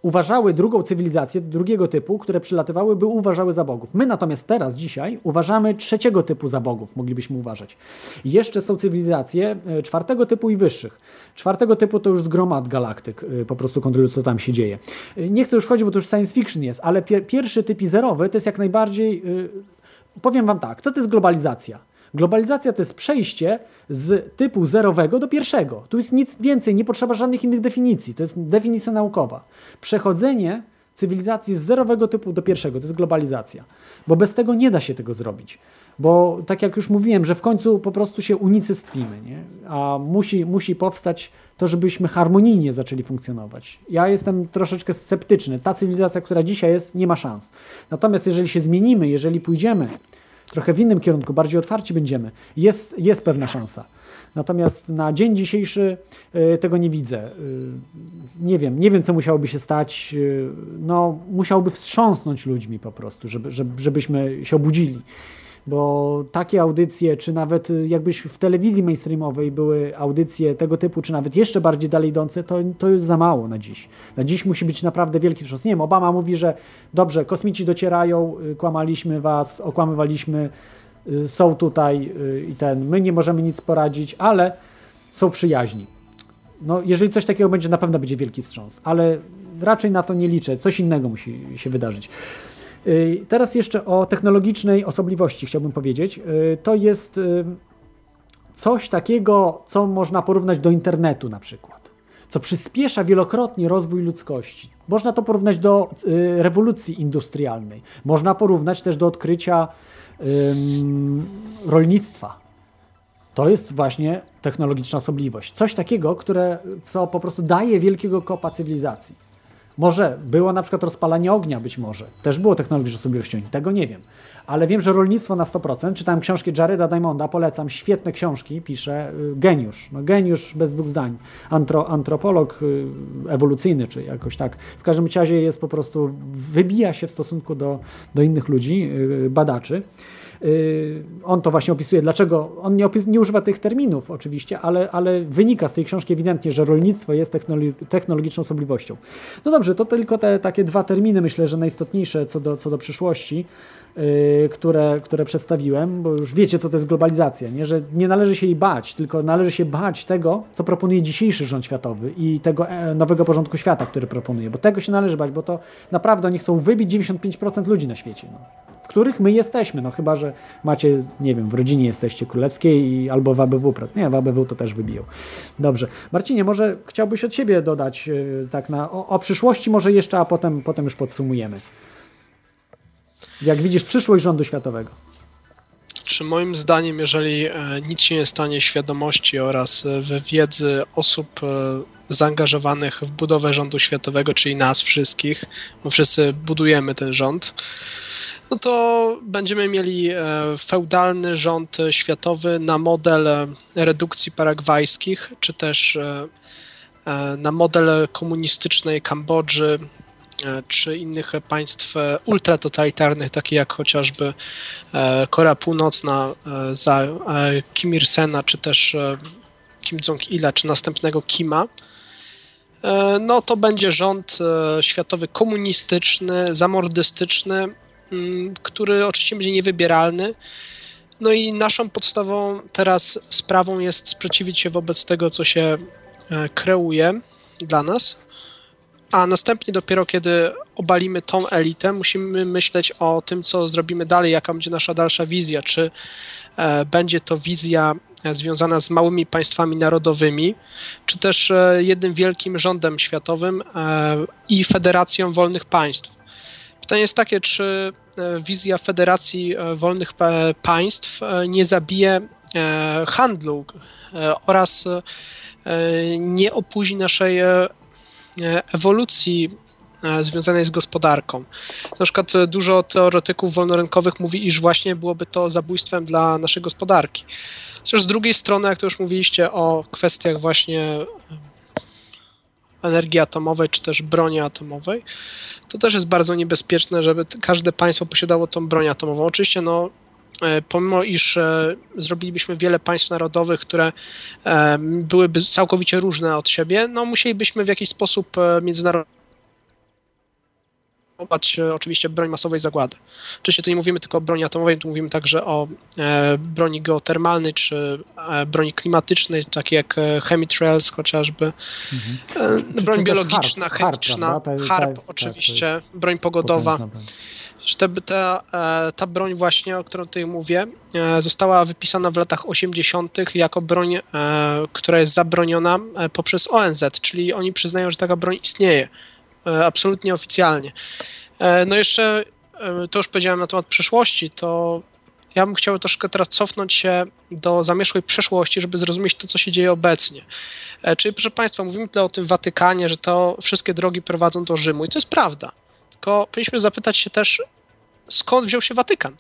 uważały drugą cywilizację, drugiego typu, które przylatywały, by uważały za bogów. My natomiast teraz, dzisiaj, uważamy trzeciego typu za bogów, moglibyśmy uważać. Jeszcze są cywilizacje y, czwartego typu i wyższych. Czwartego typu to już zgromad galaktyk, y, po prostu kontrolują, co tam się dzieje. Y, Nie chcę już wchodzić, bo to już science fiction jest, ale pier pierwszy typ i zerowy to jest jak najbardziej... Powiem wam tak, co to jest globalizacja? Globalizacja to jest przejście z typu zerowego do pierwszego. Tu jest nic więcej, nie potrzeba żadnych innych definicji. To jest definicja naukowa. Przechodzenie cywilizacji z zerowego typu do pierwszego to jest globalizacja. Bo bez tego nie da się tego zrobić. Bo tak jak już mówiłem, że w końcu po prostu się unicestwimy, nie? a musi, musi powstać to, żebyśmy harmonijnie zaczęli funkcjonować. Ja jestem troszeczkę sceptyczny. Ta cywilizacja, która dzisiaj jest, nie ma szans. Natomiast jeżeli się zmienimy, jeżeli pójdziemy trochę w innym kierunku, bardziej otwarci będziemy, jest, jest pewna szansa. Natomiast na dzień dzisiejszy y, tego nie widzę. Y, nie wiem, nie wiem, co musiałoby się stać. Y, no, musiałoby wstrząsnąć ludźmi po prostu, żeby, żebyśmy się obudzili. Bo takie audycje, czy nawet y, jakbyś w telewizji mainstreamowej były audycje tego typu, czy nawet jeszcze bardziej dalej idące, to, to jest za mało na dziś. Na dziś musi być naprawdę wielki wstrząs. Nie wiem, Obama mówi, że dobrze, kosmici docierają, y, kłamaliśmy was, okłamywaliśmy, y, są tutaj i ten, my nie możemy nic poradzić, ale są przyjaźni. No, jeżeli coś takiego będzie, na pewno będzie wielki wstrząs, ale raczej na to nie liczę. Coś innego musi się wydarzyć. Y, teraz jeszcze o technologicznej osobliwości chciałbym powiedzieć. Y, to jest y, coś takiego, co można porównać do internetu na przykład, co przyspiesza wielokrotnie rozwój ludzkości. Można to porównać do rewolucji industrialnej. Można porównać też do odkrycia rolnictwa. To jest właśnie technologiczna osobliwość. Coś takiego, które, co po prostu daje wielkiego kopa cywilizacji. Może było na przykład rozpalanie ognia, być może. Też było technologiczną osobliwością, tego nie wiem. Ale wiem, że rolnictwo na 100%. Czytałem książki Jareda Diamonda, polecam, świetne książki, pisze, y, geniusz. No, geniusz bez dwóch zdań. Antro, antropolog y, ewolucyjny, czy jakoś tak. W każdym razie jest po prostu, wybija się w stosunku do, do innych ludzi, y, badaczy. Y, on to właśnie opisuje, dlaczego on nie, opis, nie używa tych terminów oczywiście, ale, ale wynika z tej książki ewidentnie, że rolnictwo jest technologiczną osobliwością. No dobrze, to tylko te takie dwa terminy myślę, że najistotniejsze co do, co do przyszłości. Yy, które, które przedstawiłem, bo już wiecie, co to jest globalizacja, nie? że nie należy się jej bać, tylko należy się bać tego, co proponuje dzisiejszy rząd światowy i tego e, nowego porządku świata, który proponuje, bo tego się należy bać, bo to naprawdę oni chcą wybić 95% ludzi na świecie. No w których my jesteśmy, no chyba, że macie, nie wiem, w rodzinie jesteście królewskiej i, albo w ABW, nie, w ABW to też wybiją. Dobrze. Marcinie, może chciałbyś od siebie dodać yy, tak na, o, o, przyszłości może jeszcze, a potem, potem już podsumujemy. Jak widzisz przyszłość rządu światowego? Czy moim zdaniem, jeżeli e, nic się nie stanie świadomości oraz e, wiedzy osób zaangażowanych w budowę rządu światowego, czyli nas wszystkich, bo wszyscy budujemy ten rząd, no to będziemy mieli e, feudalny rząd światowy na model e, redukcji paragwajskich, czy też e, na model komunistycznej Kambodży, czy innych państw ultratotalitarnych, takich jak chociażby Korea Północna za Kim Il-sena, czy też Kim Jong-ila, czy następnego Kima, no to będzie rząd światowy komunistyczny, zamordystyczny, który oczywiście będzie niewybieralny. No i naszą podstawową teraz sprawą jest sprzeciwić się wobec tego, co się e, kreuje dla nas, a następnie dopiero kiedy obalimy tą elitę, musimy myśleć o tym, co zrobimy dalej, jaka będzie nasza dalsza wizja, czy e, będzie to wizja e, związana z małymi państwami narodowymi, czy też jednym wielkim rządem światowym i federacją wolnych państw. Pytanie jest takie, czy e, wizja Federacji e, Wolnych Państw e, nie zabije handlu oraz nie opóźni naszej ewolucji związanej z gospodarką. Na przykład dużo teoretyków wolnorynkowych mówi, iż właśnie byłoby to zabójstwem dla naszej gospodarki. Chociaż z drugiej strony, jak to już mówiliście o kwestiach właśnie energii atomowej, czy też broni atomowej, to też jest bardzo niebezpieczne, żeby każde państwo posiadało tą broń atomową. Oczywiście, no, e, pomimo iż e, zrobilibyśmy wiele państw narodowych, które e, byłyby całkowicie różne od siebie, no musielibyśmy w jakiś sposób międzynarodowy E, oczywiście broń masowej zagłady. Oczywiście tu nie mówimy tylko o broni atomowej, tu mówimy także o e, broni geotermalnej czy e, broni klimatycznej, takiej jak chemitrails chociażby, mhm. e, broń biologiczna, harp, chemiczna, harp, oczywiście, broń pogodowa. Ta, ta, ta broń właśnie, o której tutaj mówię, została wypisana w latach 80. jako broń, która jest zabroniona poprzez ONZ, czyli oni przyznają, że taka broń istnieje. E, absolutnie oficjalnie. E, no jeszcze, e, to już powiedziałem na temat przyszłości, to ja bym chciał troszkę teraz cofnąć się do zamierzchłej przeszłości, żeby zrozumieć to, co się dzieje obecnie. Czyli, proszę Państwa, mówimy tutaj o tym Watykanie, że to wszystkie drogi prowadzą do Rzymu i to jest prawda. Tylko powinniśmy zapytać się też, skąd wziął się Watykan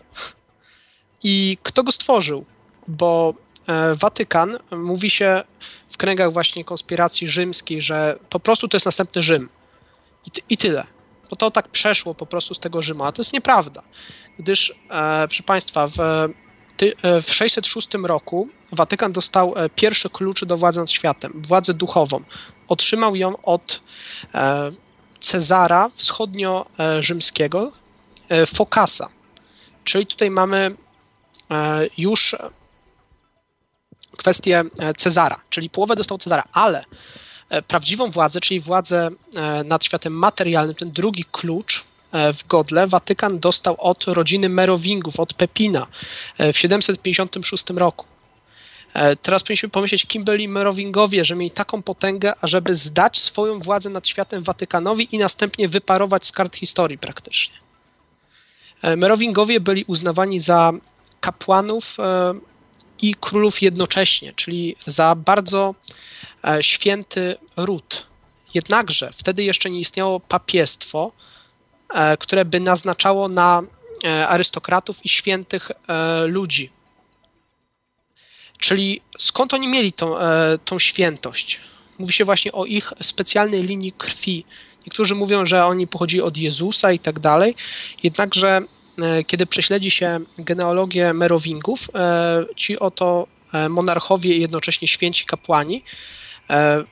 i kto go stworzył, bo Watykan mówi się w kręgach właśnie konspiracji rzymskiej, że po prostu to jest następny Rzym. I, I tyle. Bo to tak przeszło po prostu z tego Rzymu, a to jest nieprawda. gdyż, e, proszę Państwa, w, ty, e, w 606 roku Watykan dostał e, pierwszy klucz do władzy nad światem, władzę duchową. Otrzymał ją od e, Cezara wschodnio-rzymskiego, e, Fokasa. Czyli tutaj mamy e, już kwestię e, Cezara, czyli połowę dostał Cezara, ale e, prawdziwą władzę, czyli władzę e, nad światem materialnym, ten drugi klucz e, w godle Watykan dostał od rodziny Merowingów, od Pepina e, w 756 roku. E, Teraz powinniśmy pomyśleć, kim byli Merowingowie, że mieli taką potęgę, ażeby zdać swoją władzę nad światem Watykanowi i następnie wyparować z kart historii praktycznie. E, Merowingowie byli uznawani za kapłanów e, i królów jednocześnie, czyli za bardzo e, święty ród. Jednakże wtedy jeszcze nie istniało papiestwo, e, które by naznaczało na e, arystokratów i świętych e, ludzi. Czyli skąd oni mieli tą, e, tą świętość? Mówi się właśnie o ich specjalnej linii krwi. Niektórzy mówią, że oni pochodzili od Jezusa i tak dalej. Jednakże, e, kiedy prześledzi się genealogię Merowingów, e, ci oto e, monarchowie i jednocześnie święci kapłani e,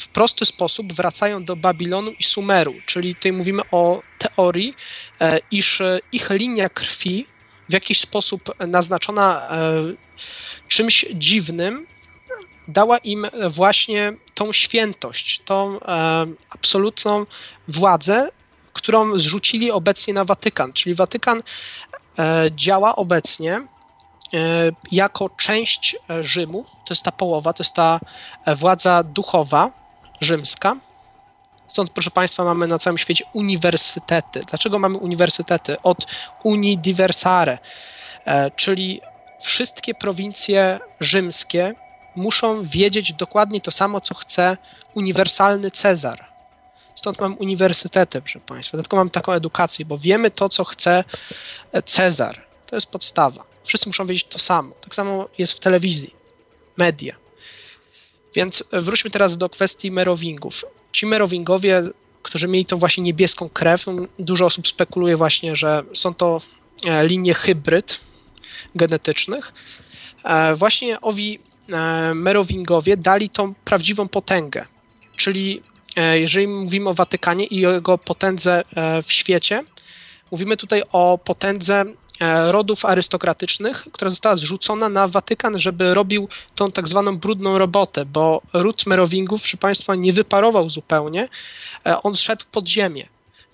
w prosty sposób wracają do Babilonu i Sumeru, czyli tutaj mówimy o teorii, e, iż e, ich linia krwi w jakiś sposób naznaczona e, czymś dziwnym dała im właśnie tą świętość, tą e, absolutną władzę, którą zrzucili obecnie na Watykan. Czyli Watykan e, działa obecnie e, jako część e, Rzymu, to jest ta połowa, to jest ta e, władza duchowa rzymska. Stąd, proszę Państwa, mamy na całym świecie uniwersytety. Dlaczego mamy uniwersytety? Od Uni Diversare, e, czyli wszystkie prowincje rzymskie muszą wiedzieć dokładnie to samo, co chce uniwersalny Cezar. Stąd mam uniwersytety, proszę Państwa. Dlatego mam taką edukację, bo wiemy to, co chce Cezar. To jest podstawa. Wszyscy muszą wiedzieć to samo. Tak samo jest w telewizji, media. Więc wróćmy teraz do kwestii Merowingów. Ci Merowingowie, którzy mieli tą właśnie niebieską krew, dużo osób spekuluje właśnie, że są to e, linie hybryd genetycznych. E, Właśnie owi e, Merowingowie dali tą prawdziwą potęgę. Czyli e, jeżeli mówimy o Watykanie i o jego potędze e, w świecie, mówimy tutaj o potędze e, rodów arystokratycznych, która została zrzucona na Watykan, żeby robił tą tak zwaną brudną robotę, bo ród Merowingów, proszę Państwa, nie wyparował zupełnie. E, On szedł pod ziemię,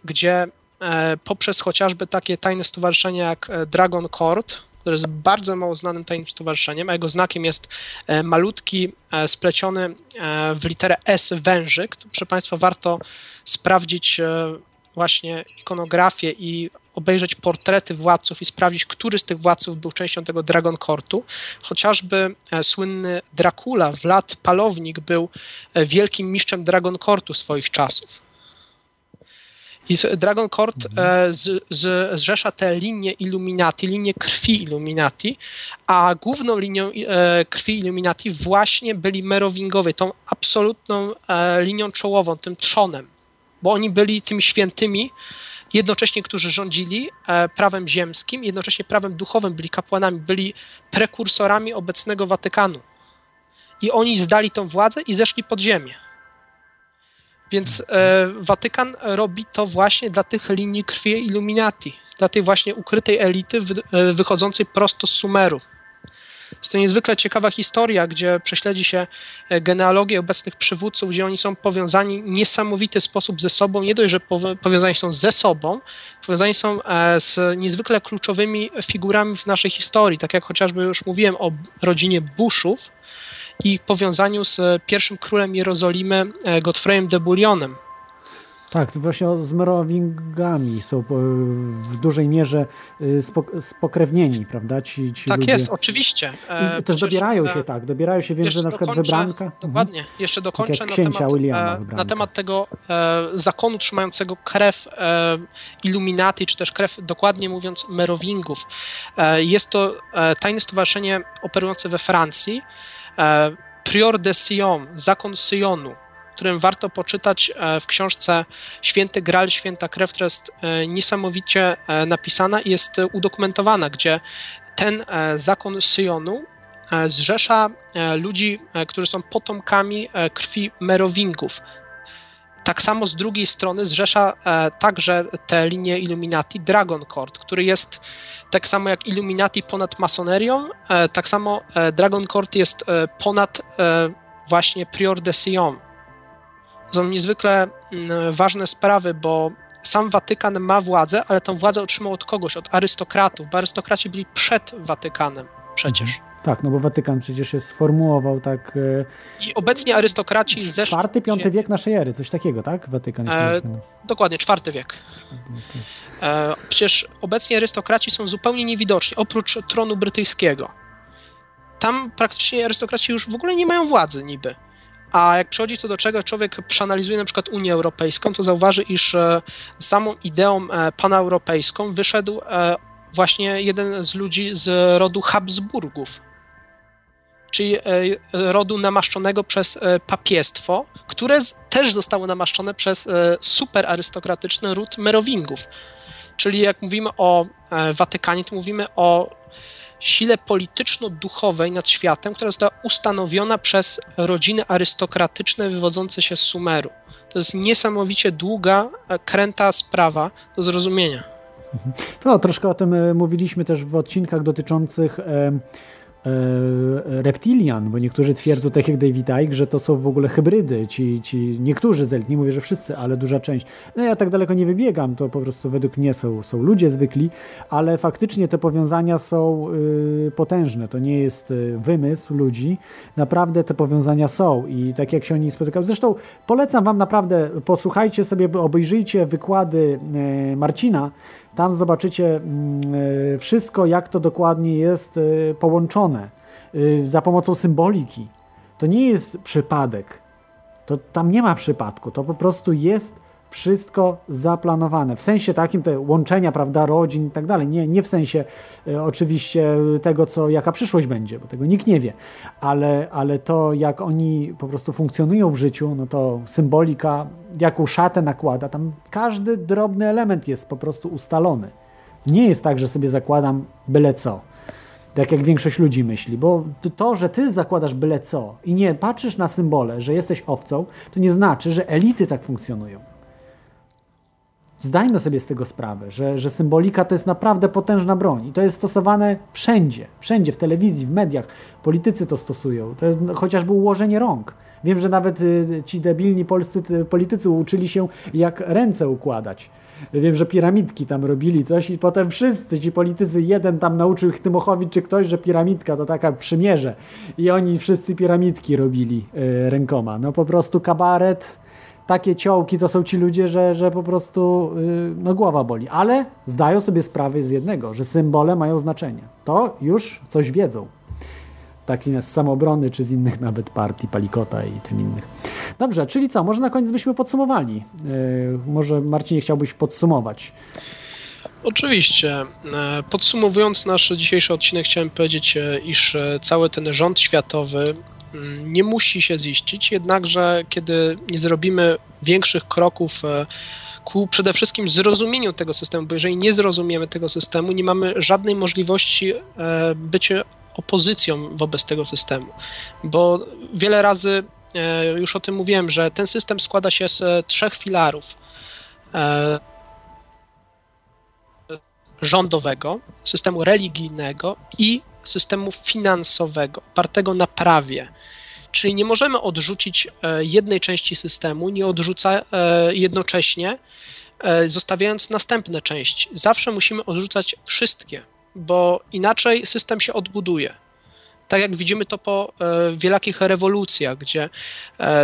gdzie e, poprzez chociażby takie tajne stowarzyszenia jak e, Dragon Court, które jest bardzo mało znanym tajnym stowarzyszeniem, a jego znakiem jest e, malutki, e, spleciony e, w literę S wężyk. Proszę Państwa, warto sprawdzić e, właśnie ikonografię i obejrzeć portrety władców i sprawdzić, który z tych władców był częścią tego Dragon Courtu. Chociażby e, słynny Dracula, Vlad Palownik, był e, wielkim mistrzem Dragon Courtu swoich czasów. I Dragon Court e, z, z, zrzesza te linie Illuminati, linie krwi Illuminati, a główną linią krwi Illuminati właśnie byli Merowingowie, tą absolutną linią czołową, tym trzonem, bo oni byli tymi świętymi, jednocześnie którzy rządzili e, prawem ziemskim, jednocześnie prawem duchowym, byli kapłanami, byli prekursorami obecnego Watykanu. I oni zdali tą władzę i zeszli pod ziemię. Więc e, Watykan robi to właśnie dla tych linii krwi Illuminati, dla tej właśnie ukrytej elity e, wychodzącej prosto z Sumeru. Jest to niezwykle ciekawa historia, gdzie prześledzi się e, genealogię obecnych przywódców, gdzie oni są powiązani w niesamowity sposób ze sobą. Nie dość, że pow- powiązani są ze sobą, powiązani są e, z niezwykle kluczowymi figurami w naszej historii, tak jak chociażby już mówiłem o rodzinie Bushów, i powiązaniu z pierwszym królem Jerozolimy, e, Godfreyem de Bullionem. Tak, właśnie z Merowingami są po- w dużej mierze spok- spokrewnieni, prawda? Ci, ci Tak ludzie. jest, oczywiście. E, I też przecież, dobierają e, się, tak, dobierają się, wiem, że na przykład dokończę- wybranka. Mhm. Dokładnie. Jeszcze dokończę jak na temat, Williama e, na temat tego e, zakonu trzymającego krew e, Illuminati, czy też krew, dokładnie mówiąc, Merowingów. E, jest to e, tajne stowarzyszenie operujące we Francji. E, Prior de Sion, zakon Syjonu. Którym warto poczytać e, w książce Święty Graal, Święta Krew, która jest e, niesamowicie e, napisana i jest udokumentowana, gdzie ten zakon Syjonu zrzesza ludzi, którzy są potomkami krwi Merowingów. Tak samo z drugiej strony zrzesza także te linie Illuminati Dragon Court, który jest tak samo jak Illuminati ponad masonerią, tak samo Dragon Court jest ponad właśnie Prior de Sion. Są niezwykle mm, ważne sprawy, bo sam Watykan ma władzę, ale tę władzę otrzymał od kogoś, od arystokratów, bo arystokraci byli przed Watykanem przecież. Mhm. Tak, no bo Watykan przecież się sformułował tak. E, I obecnie arystokraci ze. Czwarty, piąty wiek naszej ery, coś takiego, tak? Watykan e, Dokładnie, czwarty wiek. E, przecież obecnie arystokraci są zupełnie niewidoczni, oprócz tronu brytyjskiego tam praktycznie arystokraci już w ogóle nie mają władzy niby. A jak przychodzi co do czego, człowiek przeanalizuje na przykład Unię Europejską, to zauważy, iż e, samą ideą e, paneuropejską wyszedł e, właśnie jeden z ludzi z rodu Habsburgów, czyli rodu namaszczonego przez papiestwo, które też zostało namaszczone przez super arystokratyczny ród Merowingów. Czyli jak mówimy o Watykanie, to mówimy o sile polityczno-duchowej nad światem, która została ustanowiona przez rodziny arystokratyczne wywodzące się z Sumeru. To jest niesamowicie długa, kręta sprawa do zrozumienia. To troszkę o tym e, mówiliśmy też w odcinkach dotyczących E, reptilian, bo niektórzy twierdzą, tak jak David Icke, że to są w ogóle hybrydy, ci, ci niektórzy z nie mówię, że wszyscy, ale duża część. No ja tak daleko nie wybiegam, to po prostu według mnie są, są ludzie zwykli, ale faktycznie te powiązania są y, potężne, to nie jest y, wymysł ludzi, naprawdę te powiązania są i tak jak się oni spotykają, zresztą polecam wam naprawdę, posłuchajcie sobie, obejrzyjcie wykłady y, Marcina, tam zobaczycie mm, e, wszystko, jak to dokładnie jest e, połączone e, za pomocą symboliki. To nie jest przypadek. To tam nie ma przypadku. To po prostu jest wszystko zaplanowane. W sensie takim te łączenia, prawda, rodzin i tak dalej. Nie, nie w sensie e, oczywiście tego, co, jaka przyszłość będzie, bo tego nikt nie wie, ale, ale to, jak oni po prostu funkcjonują w życiu, no to symbolika, jaką szatę nakłada, tam każdy drobny element jest po prostu ustalony. Nie jest tak, że sobie zakładam byle co. Tak jak większość ludzi myśli, bo to, że ty zakładasz byle co i nie patrzysz na symbole, że jesteś owcą, to nie znaczy, że elity tak funkcjonują. Zdajmy sobie z tego sprawę, że, że symbolika to jest naprawdę potężna broń i to jest stosowane wszędzie, wszędzie, w telewizji, w mediach. Politycy to stosują, to jest chociażby ułożenie rąk. Wiem, że nawet y, ci debilni polscy politycy uczyli się, jak ręce układać. Wiem, że piramidki tam robili coś i potem wszyscy ci politycy, jeden tam nauczył ich Tymochowicz czy ktoś, że piramidka to taka przymierze i oni wszyscy piramidki robili y, rękoma. No po prostu kabaret, takie ciołki to są ci ludzie, że, że po prostu yy, no głowa boli. Ale zdają sobie sprawę z jednego, że symbole mają znaczenie. To już coś wiedzą. Taki z samobrony, czy z innych nawet partii, Palikota i tym innych. Dobrze, czyli co? Może na koniec byśmy podsumowali. Yy, może Marcinie chciałbyś podsumować. Oczywiście. E, podsumowując nasz dzisiejszy odcinek, chciałem powiedzieć, e, iż e, cały ten rząd światowy nie musi się ziścić, jednakże kiedy nie zrobimy większych kroków e, ku przede wszystkim zrozumieniu tego systemu, bo jeżeli nie zrozumiemy tego systemu, nie mamy żadnej możliwości e, bycia opozycją wobec tego systemu. Bo wiele razy e, już o tym mówiłem, że ten system składa się z trzech filarów rządowego, systemu religijnego i systemu finansowego, opartego na prawie. Czyli nie możemy odrzucić e, jednej części systemu, nie odrzuca e, jednocześnie, e, zostawiając następne części. Zawsze musimy odrzucać wszystkie, bo inaczej system się odbuduje. Tak jak widzimy to po wielakich rewolucjach, gdzie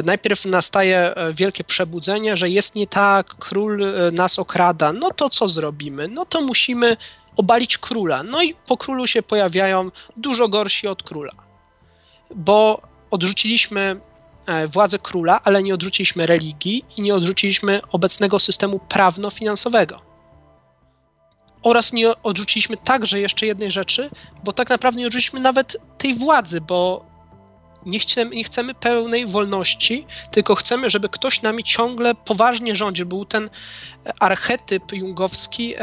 najpierw nastaje wielkie przebudzenie, że jest nie tak, król nas okrada, no to co zrobimy? No to musimy obalić króla. No i po królu się pojawiają dużo gorsi od króla. Bo odrzuciliśmy e, władzę króla, ale nie odrzuciliśmy religii i nie odrzuciliśmy obecnego systemu prawno-finansowego. Oraz nie odrzuciliśmy także jeszcze jednej rzeczy, bo tak naprawdę nie odrzuciliśmy nawet tej władzy, bo nie chcemy, nie chcemy pełnej wolności, tylko chcemy, żeby ktoś nami ciągle poważnie rządził. Był ten archetyp jungowski e,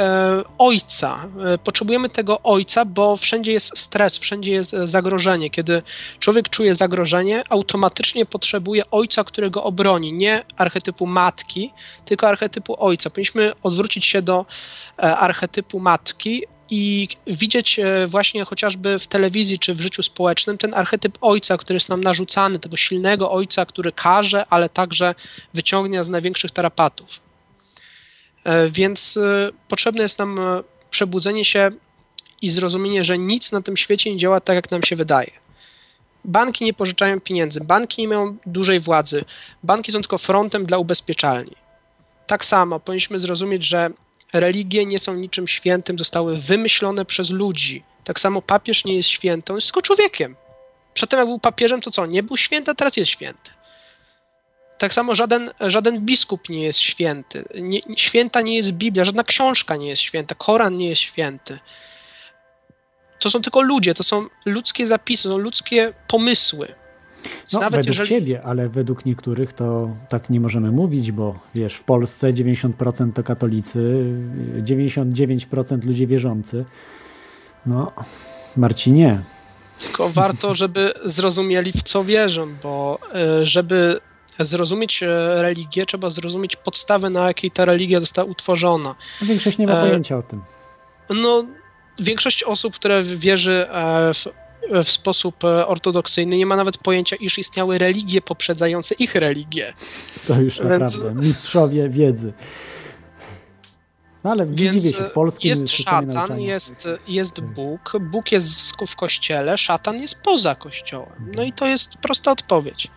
ojca. E, potrzebujemy tego ojca, bo wszędzie jest stres, wszędzie jest e, zagrożenie. Kiedy człowiek czuje zagrożenie, automatycznie potrzebuje ojca, który go obroni. Nie archetypu matki, tylko archetypu ojca. Powinniśmy odwrócić się do e, archetypu matki, i widzieć e, właśnie chociażby w telewizji czy w życiu społecznym ten archetyp ojca, który jest nam narzucany, tego silnego ojca, który każe, ale także wyciągnie z największych tarapatów. E, więc e, potrzebne jest nam przebudzenie się i zrozumienie, że nic na tym świecie nie działa tak, jak nam się wydaje. Banki nie pożyczają pieniędzy, banki nie mają dużej władzy, banki są tylko frontem dla ubezpieczalni. Tak samo powinniśmy zrozumieć, że religie nie są niczym świętym, zostały wymyślone przez ludzi. Tak samo papież nie jest święty, on jest tylko człowiekiem. Przedtem jak był papieżem, to co? Nie był święty, a teraz jest święty. Tak samo żaden, żaden biskup nie jest święty. Nie, święta nie jest Biblia, żadna książka nie jest święta, Koran nie jest święty. To są tylko ludzie, to są ludzkie zapisy, to są ludzkie pomysły. No, Nawet według jeżeli... ciebie, ale według niektórych to tak nie możemy mówić, bo wiesz, w Polsce 90% to katolicy, 99% ludzie wierzący. No, Marcinie. Tylko warto, żeby zrozumieli w co wierzą, bo e, żeby zrozumieć e, religię, trzeba zrozumić podstawę, na jakiej ta religia została utworzona. Większość nie ma E, pojęcia o tym. No, większość osób, które wierzy w, w sposób e, ortodoksyjny, nie ma nawet pojęcia, iż istniały religie poprzedzające ich religię. To już Więc- naprawdę mistrzowie wiedzy. No ale nie dziwię się, w polskim jest szatan, nauczania. jest, jest Bóg, Bóg jest w kościele, szatan jest poza kościołem. No i to jest prosta odpowiedź.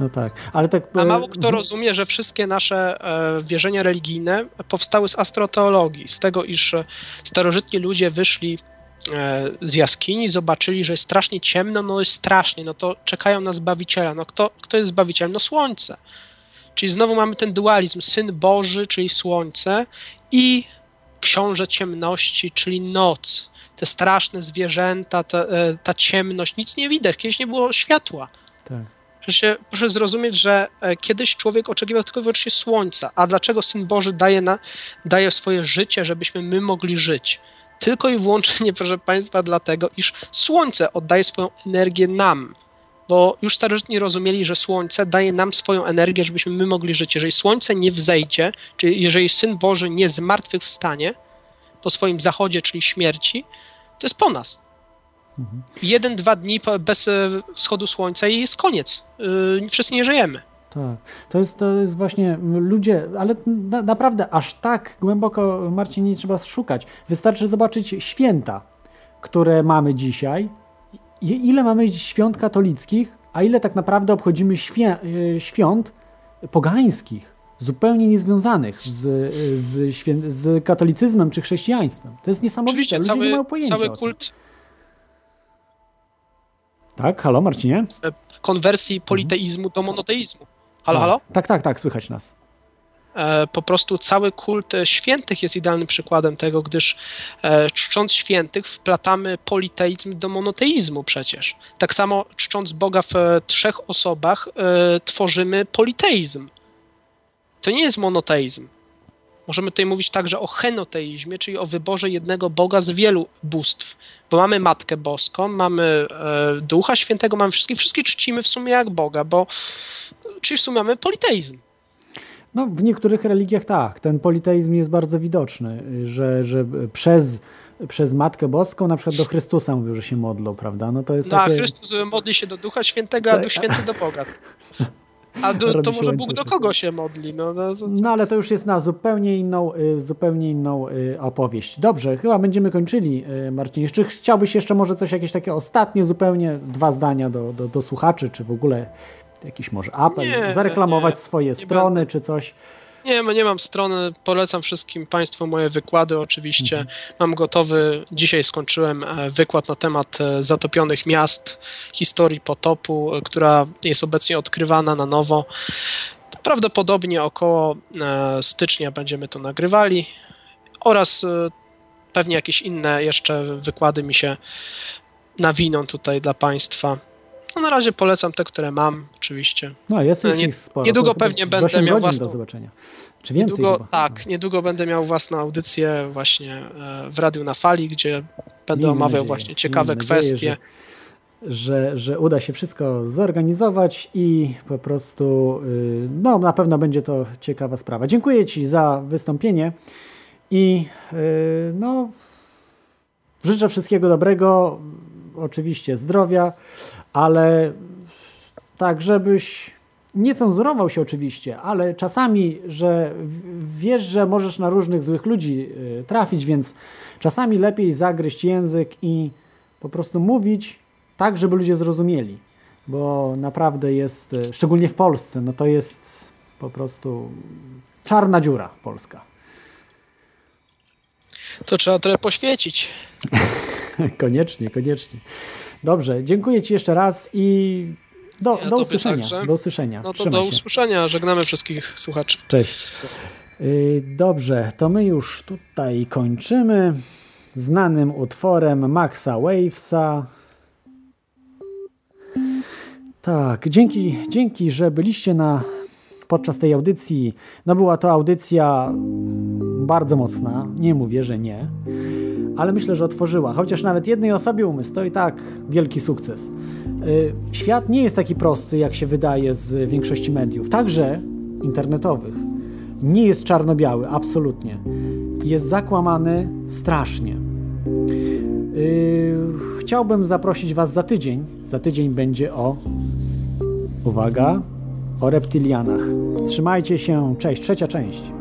No tak, ale tak... A e, mało kto rozumie, że wszystkie nasze e, wierzenia religijne powstały z astroteologii, z tego, iż e, starożytni ludzie wyszli e, z jaskini, zobaczyli, że jest strasznie ciemno, no jest strasznie, no to czekają na Zbawiciela. No kto, kto jest Zbawicielem? No Słońce. Czyli znowu mamy ten dualizm, Syn Boży, czyli Słońce i Książę Ciemności, czyli noc. Te straszne zwierzęta, ta, e, ta ciemność, nic nie widać, kiedyś nie było światła. Tak. Proszę, proszę zrozumieć, że e, kiedyś człowiek oczekiwał tylko i wyłącznie słońca. A dlaczego Syn Boży daje, na, daje swoje życie, żebyśmy my mogli żyć? Tylko i wyłącznie, proszę Państwa, dlatego, iż słońce oddaje swoją energię nam. Bo już starożytni rozumieli, że słońce daje nam swoją energię, żebyśmy my mogli żyć. Jeżeli słońce nie wzejdzie, czyli jeżeli Syn Boży nie zmartwychwstanie po swoim zachodzie, czyli śmierci, to jest po nas. Jeden, dwa dni bez e, wschodu słońca i jest koniec. Yy, Wszyscy nie żyjemy. Tak, to jest, to jest właśnie ludzie, ale na, naprawdę aż tak głęboko, Marcin, nie trzeba szukać. Wystarczy zobaczyć święta, które mamy dzisiaj. Ile mamy świąt katolickich, a ile tak naprawdę obchodzimy świę, y, świąt pogańskich, zupełnie niezwiązanych z, z, świę, z katolicyzmem czy chrześcijaństwem. To jest niesamowite. Oczywiście Ludzie nie cały, mają pojęcia cały kult Tak, halo Marcinie? e, konwersji politeizmu do monoteizmu. Halo, halo? Tak, tak, tak, słychać nas. E, Po prostu cały kult e, świętych jest idealnym przykładem tego, gdyż e, czcząc świętych wplatamy politeizm do monoteizmu przecież. Tak samo czcząc Boga w e, trzech osobach tworzymy politeizm. To nie jest monoteizm. Możemy tutaj mówić także o henoteizmie, czyli o wyborze jednego Boga z wielu bóstw. Bo mamy Matkę Boską, mamy e, Ducha Świętego, mamy wszystkich, wszystkich czcimy w sumie jak Boga, bo czyli w sumie mamy politeizm. No, w niektórych religiach tak, ten politeizm jest bardzo widoczny, że, że przez, przez Matkę Boską na przykład do Chrystusa mówią, że się modlą, prawda? No to jest No, a takie... Chrystus modli się do Ducha Świętego, a. Duch Święty do Boga. A do, to może Bóg do kogo się modli? No, no, to, No ale to już jest na zupełnie inną, y, zupełnie inną y, opowieść. Dobrze, chyba będziemy kończyli, y, Marcin. Czy chciałbyś jeszcze może coś, jakieś takie ostatnie zupełnie dwa zdania do, do, do słuchaczy, czy w ogóle jakiś może apel, Nie, zareklamować nie, swoje nie strony, czy coś? Nie, nie mam strony, polecam wszystkim Państwu moje wykłady oczywiście. Mam gotowy, dzisiaj skończyłem e, wykład na temat e, zatopionych miast, historii potopu, e, która jest obecnie odkrywana na nowo. Prawdopodobnie około stycznia będziemy to nagrywali oraz pewnie jakieś inne jeszcze wykłady mi się nawiną tutaj dla Państwa. No na razie polecam te, które mam, oczywiście. No, jest już nie- ich sporo. Niedługo To pewnie będę 8 miał własną... do zobaczenia. Czy więcej niedługo? Tak, niedługo będę miał własną audycję właśnie e, w Radiu na Fali, gdzie będę Miejmy omawiał nadzieję, właśnie ciekawe miejmy nadzieję, kwestie. Że, że, że uda się wszystko zorganizować i po prostu, y, no na pewno będzie to ciekawa sprawa. Dziękuję Ci za wystąpienie i y, no życzę wszystkiego dobrego, oczywiście zdrowia, ale tak, żebyś nie cenzurował się oczywiście, ale czasami, że wiesz, że możesz na różnych złych ludzi y, trafić, więc czasami lepiej zagryźć język i po prostu mówić tak, żeby ludzie zrozumieli, bo naprawdę jest, y, szczególnie w Polsce, no to jest po prostu czarna dziura polska. To trzeba trochę poświecić. koniecznie, koniecznie. Dobrze, dziękuję Ci jeszcze raz i do, Ja do usłyszenia. także. Do usłyszenia. No to Trzymaj do się. usłyszenia. Żegnamy wszystkich słuchaczy. Cześć. Y, Dobrze, to my już tutaj kończymy znanym utworem Maxa Wavesa. Tak, dzięki, dzięki, że byliście na, podczas tej audycji. No była to audycja bardzo mocna, nie mówię, że nie, ale myślę, że otworzyła. Chociaż nawet jednej osobie umysł, to i tak wielki sukces. Y, Świat nie jest taki prosty, jak się wydaje z większości mediów, także internetowych. Nie jest czarno-biały, absolutnie. Jest zakłamany strasznie. Yy, chciałbym zaprosić Was za tydzień. Za tydzień będzie o. Uwaga, o reptilianach. Trzymajcie się, cześć, trzecia część.